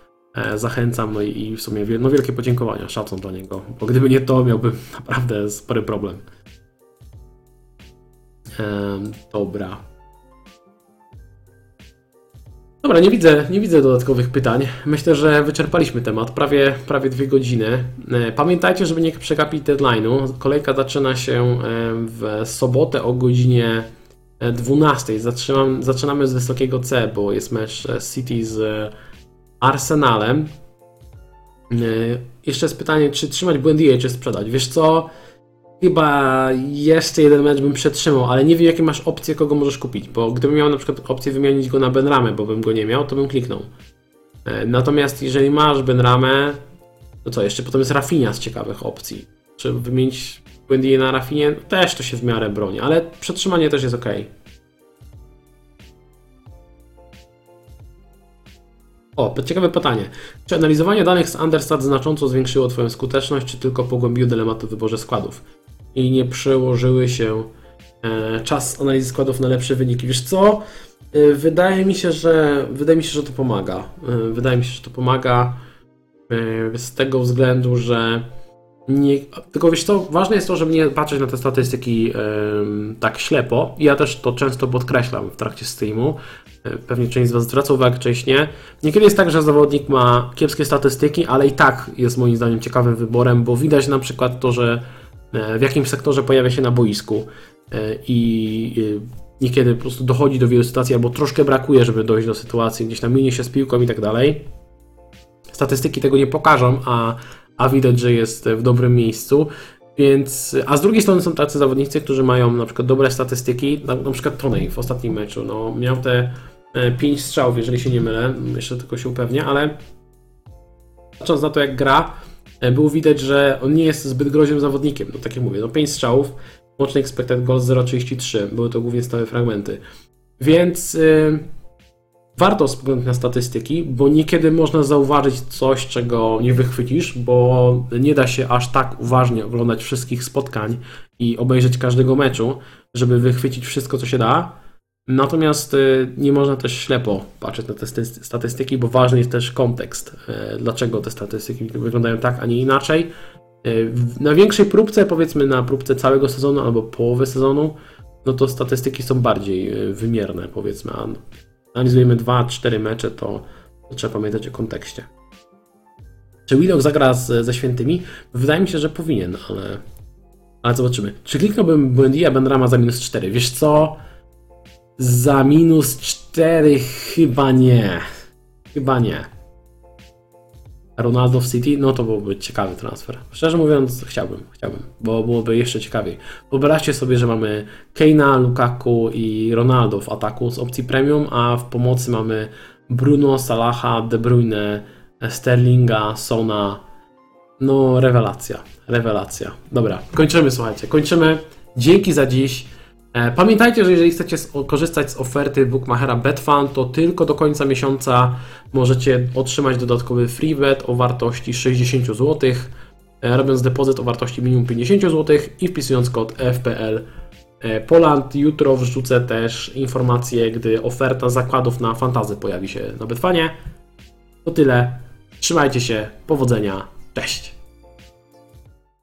zachęcam. No i w sumie no wielkie podziękowania, szacun dla niego, bo gdyby nie to, miałbym naprawdę spory problem. Em, dobra. Dobra, nie widzę, nie widzę dodatkowych pytań. Myślę, że wyczerpaliśmy temat. Prawie, prawie dwie godziny. E, Pamiętajcie, żeby nie przegapić deadline'u. Kolejka zaczyna się e, w sobotę o godzinie e, 12. Zaczynam, zaczynamy z wysokiego C, bo jest mecz e, City z e, Arsenalem. E, Jeszcze jest pytanie, czy trzymać Buendia, czy sprzedać. Wiesz co? Chyba jeszcze jeden mecz bym przetrzymał, ale nie wiem jakie masz opcje, kogo możesz kupić, bo gdybym miał na przykład opcję wymienić go na Benramę, bo bym go nie miał, to bym kliknął. E, Natomiast jeżeli masz Benramę, to co, jeszcze potem jest Rafinha z ciekawych opcji. Czy wymienić Buendię na Rafinie? Też to się w miarę broni, ale przetrzymanie też jest ok. O, ciekawe pytanie. Czy analizowanie danych z Understat znacząco zwiększyło Twoją skuteczność, czy tylko pogłębiło dylematy w wyborze składów? I nie przełożyły się e, czas analizy składów na lepsze wyniki. Wiesz co? E, wydaje mi się, że wydaje mi się, że to pomaga. E, wydaje mi się, że to pomaga e, z tego względu, że nie, tylko wiesz co, ważne jest to, żeby nie patrzeć na te statystyki em, tak ślepo. Ja też to często podkreślam w trakcie streamu. Pewnie część z Was zwraca uwagę, część nie. Niekiedy jest tak, że zawodnik ma kiepskie statystyki, ale i tak jest moim zdaniem ciekawym wyborem, bo widać na przykład to, że e, w jakim sektorze pojawia się na boisku e, i e, niekiedy po prostu dochodzi do wielu sytuacji, albo troszkę brakuje, żeby dojść do sytuacji, gdzieś tam minie się z piłką i tak dalej. Statystyki tego nie pokażą, a, a widać, że jest w dobrym miejscu. Więc, a z drugiej strony są tacy zawodnicy, którzy mają na przykład dobre statystyki, na, na przykład Tonej w ostatnim meczu, no, miał te 5 strzałów, jeżeli się nie mylę, jeszcze tylko się upewnię, ale patrząc na to jak gra, e, było widać, że on nie jest zbyt groźnym zawodnikiem, no tak jak mówię, no 5 strzałów, łączny expected goal 0,33, były to głównie stałe fragmenty. Więc y, warto spoglądać na statystyki, bo niekiedy można zauważyć coś, czego nie wychwycisz, bo nie da się aż tak uważnie oglądać wszystkich spotkań i obejrzeć każdego meczu, żeby wychwycić wszystko, co się da. Natomiast y, nie można też ślepo patrzeć na te sty- statystyki, bo ważny jest też kontekst, y, dlaczego te statystyki wyglądają tak, a nie inaczej. Y, Na większej próbce, powiedzmy na próbce całego sezonu albo połowy sezonu, no to statystyki są bardziej wymierne, powiedzmy, a analizujemy 2-4 mecze, to, trzeba pamiętać o kontekście. Czy Willock zagra z, ze świętymi? Wydaje mi się, że powinien, ale, ale zobaczymy. Czy kliknąłbym Buendia Benrama za minus 4? Wiesz co? Za minus 4 chyba nie. Chyba nie. Ronaldo w City? No to byłby ciekawy transfer. Szczerze mówiąc, chciałbym, chciałbym, bo byłoby jeszcze ciekawiej. Wyobraźcie sobie, że mamy Keina, Lukaku i Ronaldo w ataku z opcji premium, a w pomocy mamy Bruno, Salaha, De Bruyne, Sterlinga, Sona. No, rewelacja, rewelacja. Dobra, kończymy, słuchajcie, kończymy. Dzięki za dziś. E, Pamiętajcie, że jeżeli chcecie korzystać z oferty Bookmachera BetFan, to tylko do końca miesiąca możecie otrzymać dodatkowy free bet o wartości 60 zł, e, robiąc depozyt o wartości minimum 50 zł i wpisując kod FPL e, Poland. Jutro wrzucę też informację, gdy oferta zakładów na fantazy pojawi się na Betfanie. To tyle. Trzymajcie się, powodzenia, cześć!